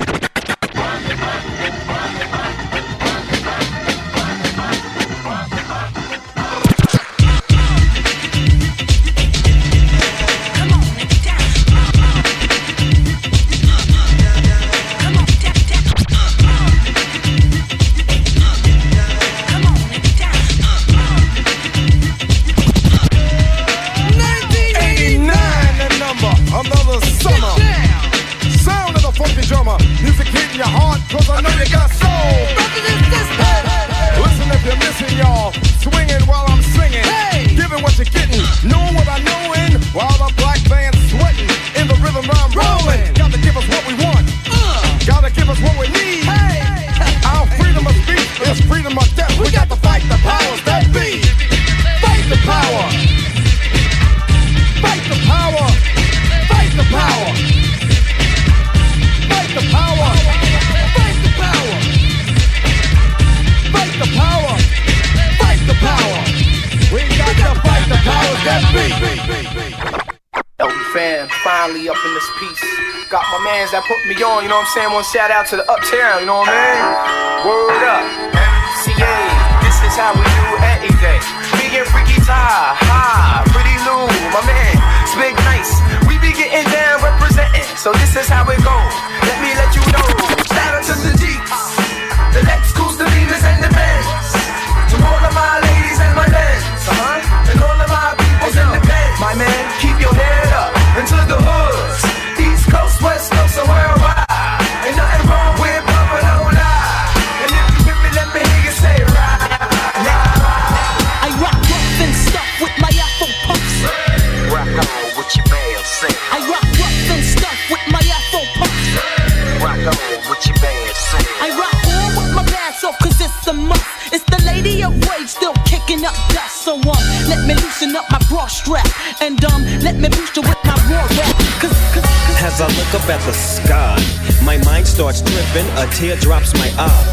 know what I'm saying? One shout out to the uptown, you know what I mean? Word up. starts dripping, a tear drops my eye.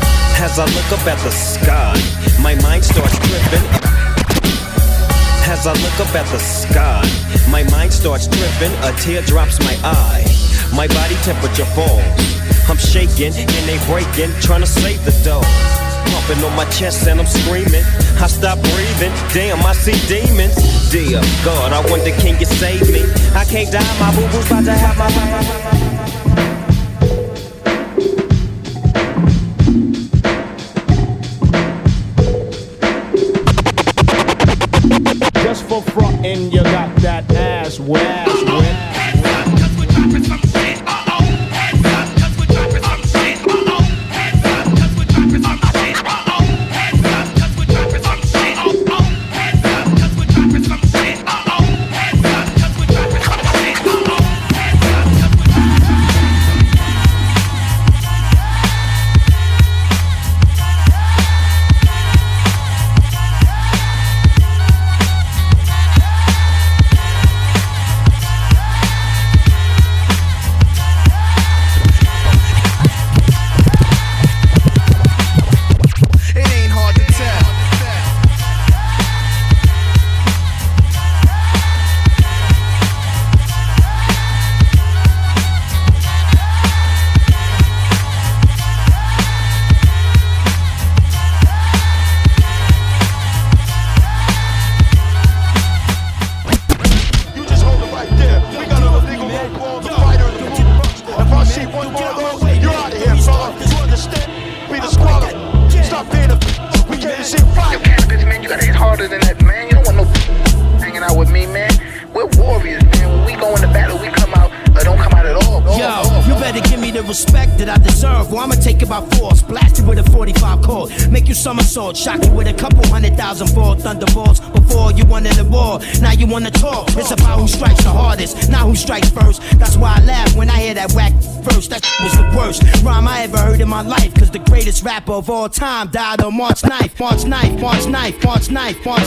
As I look up at the sky, my mind starts tripping. As I look up at the sky, my mind starts tripping, a tear drops my eye. My body temperature falls. I'm shaking and they breaking, trying to save the dough. Pumping on my chest and I'm screaming. I stop breathing, damn, I see demons. Dear God, I wonder can you save me? I can't die, my boo boo's about to have my. sword. Shock you with a couple hundred thousand fall thunderballs. Before you wanted the war, now you wanna talk. It's about who strikes the hardest, not who strikes first. That's why I laugh when I hear that whack first. That was the worst rhyme I ever heard in my life. Cause the greatest rapper of all time died on March 9th. March 9th, March 9th, March 9th, March 9th.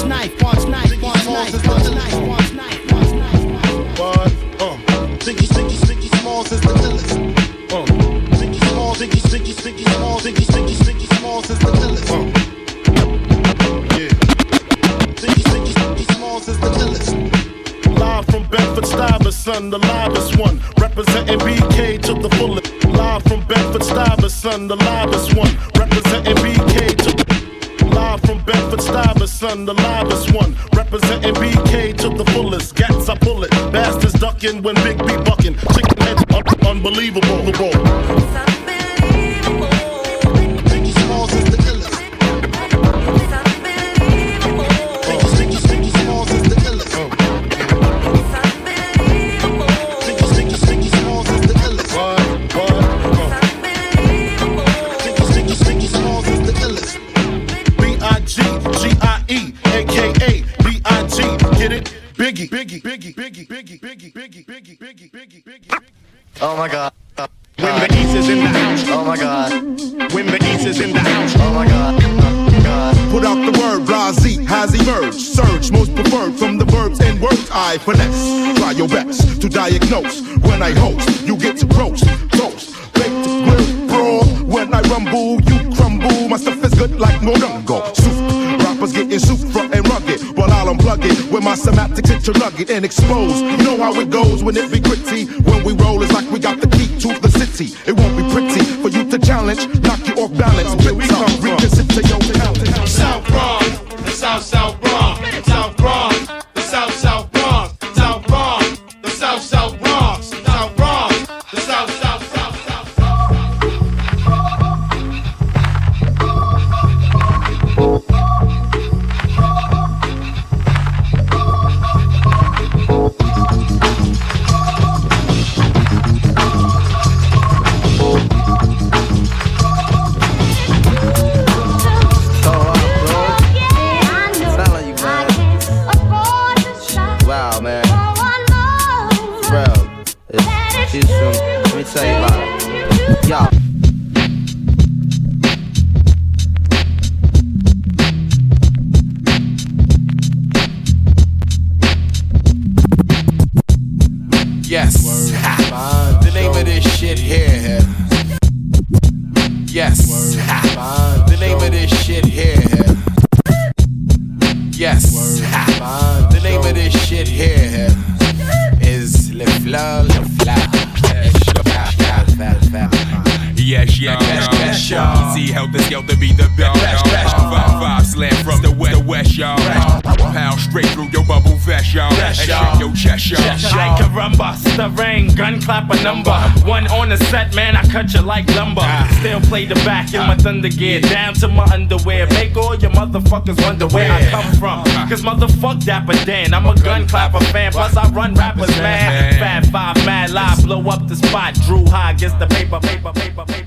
Play the back in my thunder gear, down to my underwear. Make all your motherfuckers wonder where I come from. Cause motherfuck Dapper Dan, I'm a gun clapper fan. Plus I run rappers, mad. Fat five, mad live, blow up the spot. Drew high, gets the paper, paper, paper, paper, paper, paper.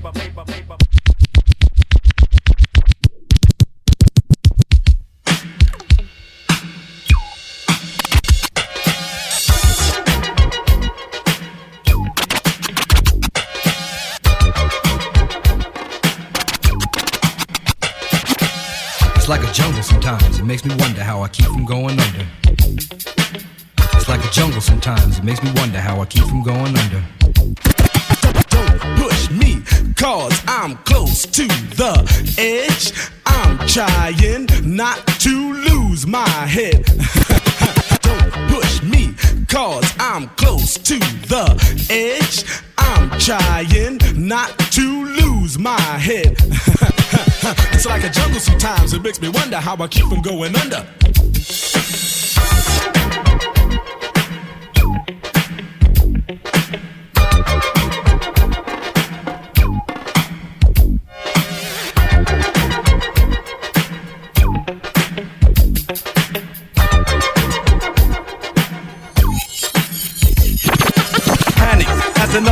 Makes me wonder how I keep from going under. Don't push me, cause I'm close to the edge. I'm trying not to lose my head. Don't push me, cause I'm close to the edge. I'm trying not to lose my head. it's like a jungle sometimes. It makes me wonder how I keep from going under.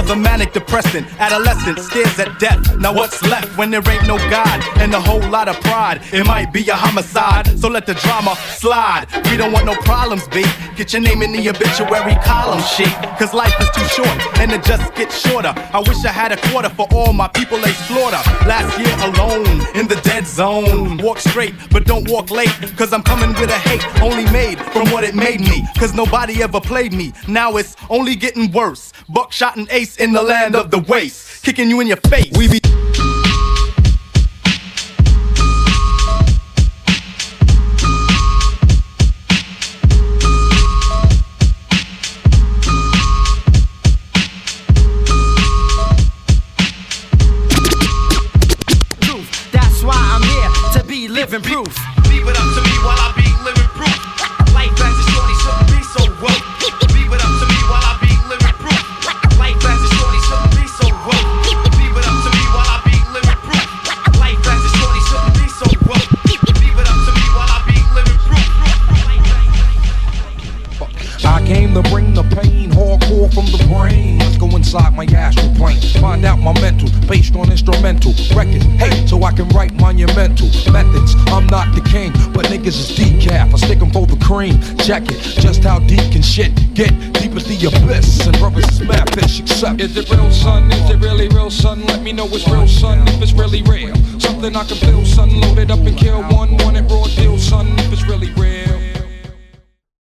Another manic depressant. Adolescent stares at death. Now what's left when there ain't no God and a whole lot of pride? It might be a homicide, so let the drama slide. We don't want no problems, B. Get your name in the obituary column sheet. Cause life is too short and it just gets shorter. I wish I had a quarter for all my people they slaughter. Last year alone in the dead zone. Walk straight, but don't walk late. Cause I'm coming with a hate only made from what it made me. Cause nobody ever played me. Now it's only getting worse. Buckshot and ace in the land of the waste. Kicking you in your face. We beef, that's why I'm here to be. Truth. Write monumental methods. I'm not the king, but niggas is decaf. I stick stick 'em for the cream. Check it, just how deep can shit get? Deep as the abyss, and brothers is mad fish. Except, is it real, son? Is it really real, son? Let me know it's real, son. If it's really real, something I can feel, son. Load it up and kill one, want it raw deal, son. If it's really real.